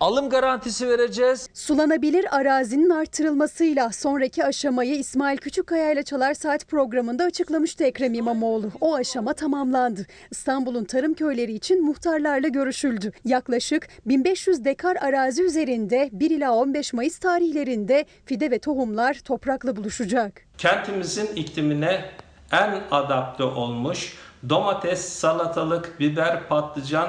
Alım garantisi vereceğiz. Sulanabilir arazinin artırılmasıyla sonraki aşamayı İsmail Küçükkaya ile Çalar Saat programında açıklamıştı Ekrem İmamoğlu. O aşama tamamlandı. İstanbul'un tarım köyleri için muhtarlarla görüşüldü. Yaklaşık 1500 dekar arazi üzerinde 1 ila 15 Mayıs tarihlerinde fide ve tohumlar toprakla buluşacak. Kentimizin iklimine en adapte olmuş domates, salatalık, biber, patlıcan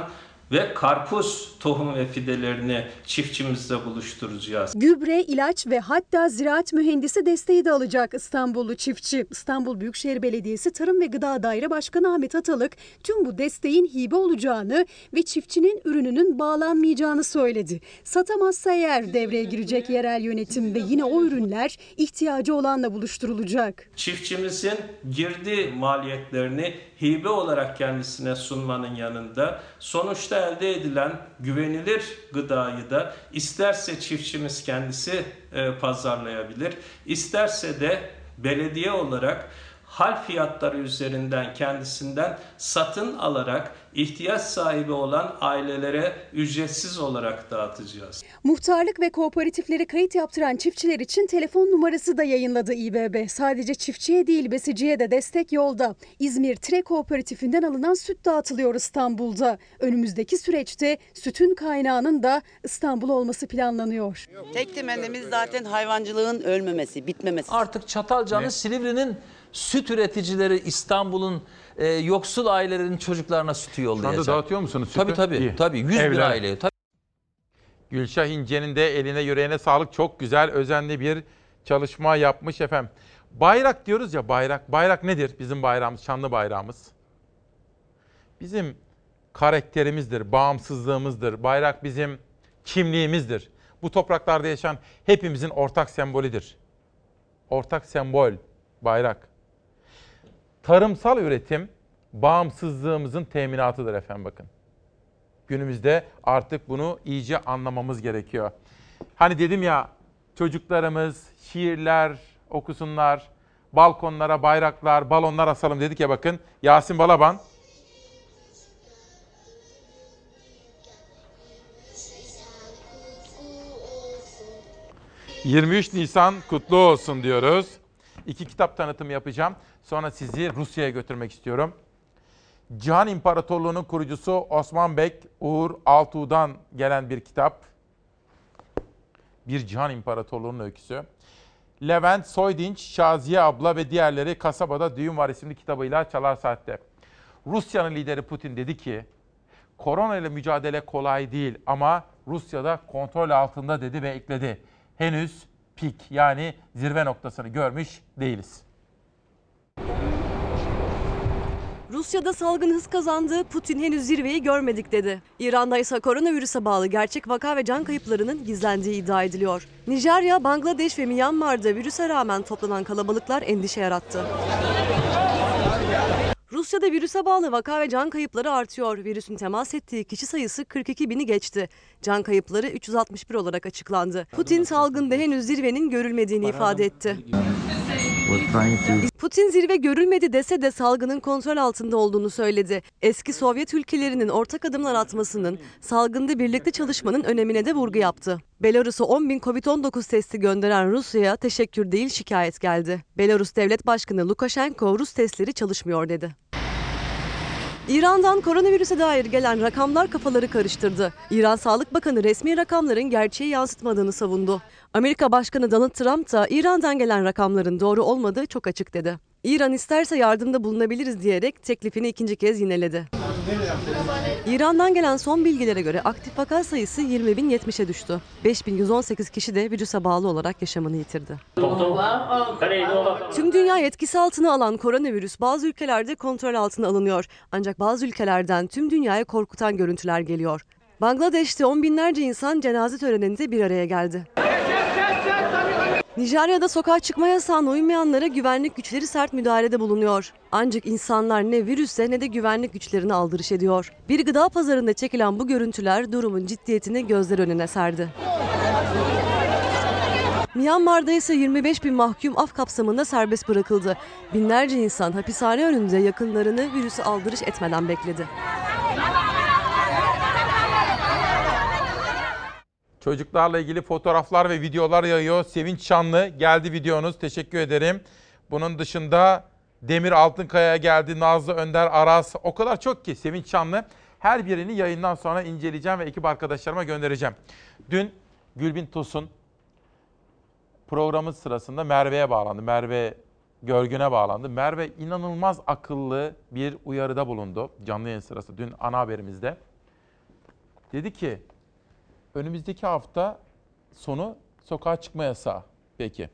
ve karpuz tohum ve fidelerini çiftçimizle buluşturacağız. Gübre, ilaç ve hatta ziraat mühendisi desteği de alacak İstanbullu çiftçi. İstanbul Büyükşehir Belediyesi Tarım ve Gıda Daire Başkanı Ahmet Atalık tüm bu desteğin hibe olacağını ve çiftçinin ürününün bağlanmayacağını söyledi. Satamazsa eğer devreye girecek yerel yönetim ve yine o ürünler ihtiyacı olanla buluşturulacak. Çiftçimizin girdi maliyetlerini hibe olarak kendisine sunmanın yanında sonuçta elde edilen güvenilir gıdayı da isterse çiftçimiz kendisi e, pazarlayabilir, isterse de belediye olarak hal fiyatları üzerinden kendisinden satın alarak ihtiyaç sahibi olan ailelere ücretsiz olarak dağıtacağız. Muhtarlık ve kooperatifleri kayıt yaptıran çiftçiler için telefon numarası da yayınladı İBB. Sadece çiftçiye değil besiciye de destek yolda. İzmir Tire Kooperatifinden alınan süt dağıtılıyor İstanbul'da. Önümüzdeki süreçte sütün kaynağının da İstanbul olması planlanıyor. Tek temennimiz zaten hayvancılığın ölmemesi, bitmemesi. Artık Çatalca'nın, Silivri'nin süt üreticileri İstanbul'un e, yoksul ailelerin çocuklarına sütü yollayacak. Şu anda dağıtıyor musunuz sütü? Tabii tabii. İyi. Tabii 100 bin Evlere. aileye. Tabii. Gülşah İnce'nin de eline yüreğine sağlık. Çok güzel, özenli bir çalışma yapmış efendim. Bayrak diyoruz ya bayrak. Bayrak nedir? Bizim bayrağımız, şanlı bayrağımız. Bizim karakterimizdir, bağımsızlığımızdır. Bayrak bizim kimliğimizdir. Bu topraklarda yaşayan hepimizin ortak sembolüdür. Ortak sembol, bayrak. Tarımsal üretim bağımsızlığımızın teminatıdır efendim bakın. Günümüzde artık bunu iyice anlamamız gerekiyor. Hani dedim ya çocuklarımız şiirler okusunlar, balkonlara bayraklar, balonlar asalım dedik ya bakın. Yasin Balaban 23 Nisan kutlu olsun diyoruz. İki kitap tanıtımı yapacağım. Sonra sizi Rusya'ya götürmek istiyorum. Cihan İmparatorluğu'nun kurucusu Osman Bek Uğur Altuğ'dan gelen bir kitap. Bir Cihan İmparatorluğu'nun öyküsü. Levent Soydinç, Şaziye abla ve diğerleri Kasabada Düğün Var isimli kitabıyla Çalar Saat'te. Rusya'nın lideri Putin dedi ki, korona ile mücadele kolay değil ama Rusya'da kontrol altında dedi ve ekledi. Henüz pik yani zirve noktasını görmüş değiliz. Rusya'da salgın hız kazandı, Putin henüz zirveyi görmedik dedi. İran'da ise koronavirüse bağlı gerçek vaka ve can kayıplarının gizlendiği iddia ediliyor. Nijerya, Bangladeş ve Myanmar'da virüse rağmen toplanan kalabalıklar endişe yarattı. Rusya'da virüse bağlı vaka ve can kayıpları artıyor. Virüsün temas ettiği kişi sayısı 42 bini geçti. Can kayıpları 361 olarak açıklandı. Putin salgında henüz zirvenin görülmediğini ifade etti. Putin zirve görülmedi dese de salgının kontrol altında olduğunu söyledi. Eski Sovyet ülkelerinin ortak adımlar atmasının, salgında birlikte çalışmanın önemine de vurgu yaptı. Belarus'a 10 bin Covid-19 testi gönderen Rusya'ya teşekkür değil şikayet geldi. Belarus Devlet Başkanı Lukashenko Rus testleri çalışmıyor dedi. İran'dan koronavirüse dair gelen rakamlar kafaları karıştırdı. İran Sağlık Bakanı resmi rakamların gerçeği yansıtmadığını savundu. Amerika Başkanı Donald Trump da İran'dan gelen rakamların doğru olmadığı çok açık dedi. İran isterse yardımda bulunabiliriz diyerek teklifini ikinci kez yineledi. İran'dan gelen son bilgilere göre aktif vaka sayısı 20.070'e düştü. 5.118 kişi de virüse bağlı olarak yaşamını yitirdi. Tüm dünya etkisi altına alan koronavirüs bazı ülkelerde kontrol altına alınıyor. Ancak bazı ülkelerden tüm dünyaya korkutan görüntüler geliyor. Bangladeş'te on binlerce insan cenaze töreninde bir araya geldi. Nijerya'da sokağa çıkma yasağına uymayanlara güvenlik güçleri sert müdahalede bulunuyor. Ancak insanlar ne virüse ne de güvenlik güçlerine aldırış ediyor. Bir gıda pazarında çekilen bu görüntüler durumun ciddiyetini gözler önüne serdi. Myanmar'da ise 25 bin mahkum af kapsamında serbest bırakıldı. Binlerce insan hapishane önünde yakınlarını virüsü aldırış etmeden bekledi. Çocuklarla ilgili fotoğraflar ve videolar yayıyor. Sevinç Şanlı geldi videonuz. Teşekkür ederim. Bunun dışında Demir Altınkaya geldi. Nazlı Önder Aras. O kadar çok ki Sevinç Şanlı. Her birini yayından sonra inceleyeceğim ve ekip arkadaşlarıma göndereceğim. Dün Gülbin Tosun programın sırasında Merve'ye bağlandı. Merve Görgün'e bağlandı. Merve inanılmaz akıllı bir uyarıda bulundu canlı yayın sırası dün ana haberimizde. Dedi ki önümüzdeki hafta sonu sokağa çıkma yasağı. Peki.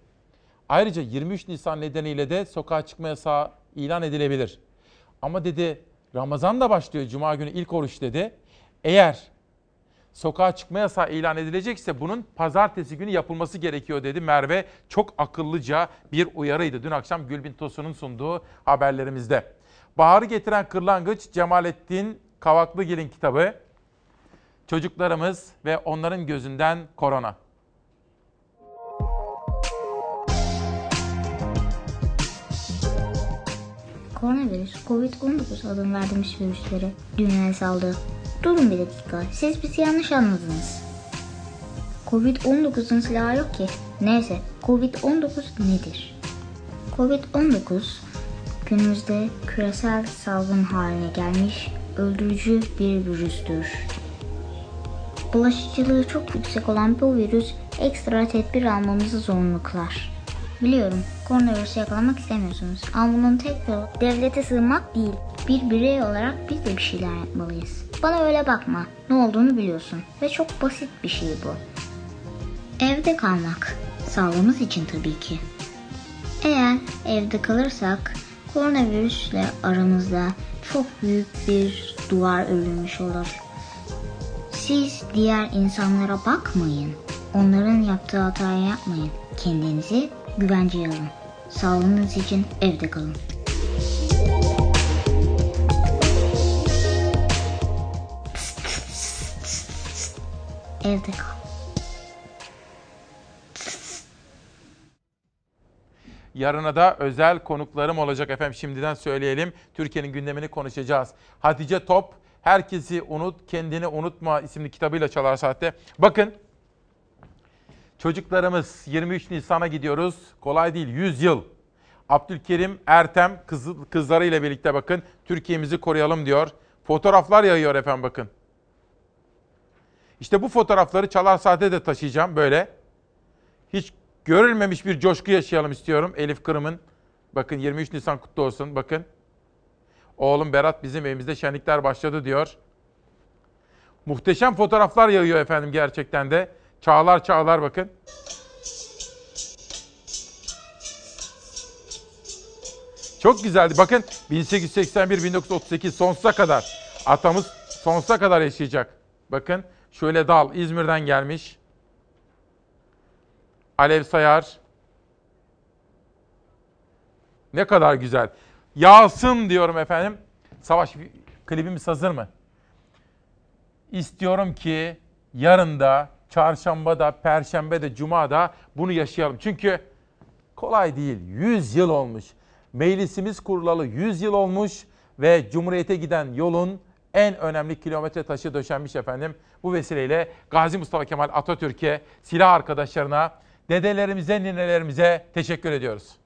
Ayrıca 23 Nisan nedeniyle de sokağa çıkma yasağı ilan edilebilir. Ama dedi Ramazan da başlıyor Cuma günü ilk oruç dedi. Eğer sokağa çıkma yasağı ilan edilecekse bunun pazartesi günü yapılması gerekiyor dedi Merve. Çok akıllıca bir uyarıydı dün akşam Gülbin Tosun'un sunduğu haberlerimizde. Baharı getiren kırlangıç Cemalettin Kavaklıgil'in kitabı. Çocuklarımız ve onların gözünden korona. koronavirüs, Covid-19 adını verdiğimiz virüslere dünyaya saldı. Durun bir dakika, siz bizi yanlış anladınız. Covid-19'un silahı yok ki. Neyse, Covid-19 nedir? Covid-19 günümüzde küresel salgın haline gelmiş öldürücü bir virüstür. Bulaşıcılığı çok yüksek olan bu virüs ekstra tedbir almamızı zorunlu kılar. Biliyorum koronavirüsü yakalamak istemiyorsunuz ama bunun tek yolu devlete sığınmak değil. Bir birey olarak biz de bir şeyler yapmalıyız. Bana öyle bakma. Ne olduğunu biliyorsun ve çok basit bir şey bu. Evde kalmak. Sağlığımız için tabii ki. Eğer evde kalırsak koronavirüsle aramızda çok büyük bir duvar örülmüş olur. Siz diğer insanlara bakmayın. Onların yaptığı hatayı yapmayın. Kendinizi güvenceye alın. Sağlığınız için evde kalın. Evde kal. Yarına da özel konuklarım olacak efendim. Şimdiden söyleyelim. Türkiye'nin gündemini konuşacağız. Hatice Top, Herkesi Unut, Kendini Unutma isimli kitabıyla Çalar Saat'te. Bakın, çocuklarımız 23 Nisan'a gidiyoruz. Kolay değil, 100 yıl. Abdülkerim Ertem kız, kızlarıyla birlikte bakın. Türkiye'mizi koruyalım diyor. Fotoğraflar yayıyor efendim bakın. İşte bu fotoğrafları Çalar Saat'e de taşıyacağım böyle. Hiç görülmemiş bir coşku yaşayalım istiyorum Elif Kırım'ın. Bakın 23 Nisan kutlu olsun bakın. Oğlum Berat bizim evimizde şenlikler başladı diyor. Muhteşem fotoğraflar yağıyor efendim gerçekten de. Çağlar çağlar bakın. Çok güzeldi. Bakın 1881-1938 sonsuza kadar. Atamız sonsuza kadar yaşayacak. Bakın şöyle dal İzmir'den gelmiş. Alev Sayar. Ne kadar güzel. Yağsın diyorum efendim. Savaş klibimiz hazır mı? İstiyorum ki yarın da, çarşamba da, perşembe de, cuma da bunu yaşayalım. Çünkü kolay değil. 100 yıl olmuş. Meclisimiz kurulalı 100 yıl olmuş ve Cumhuriyete giden yolun en önemli kilometre taşı döşenmiş efendim. Bu vesileyle Gazi Mustafa Kemal Atatürk'e, silah arkadaşlarına, dedelerimize, ninelerimize teşekkür ediyoruz.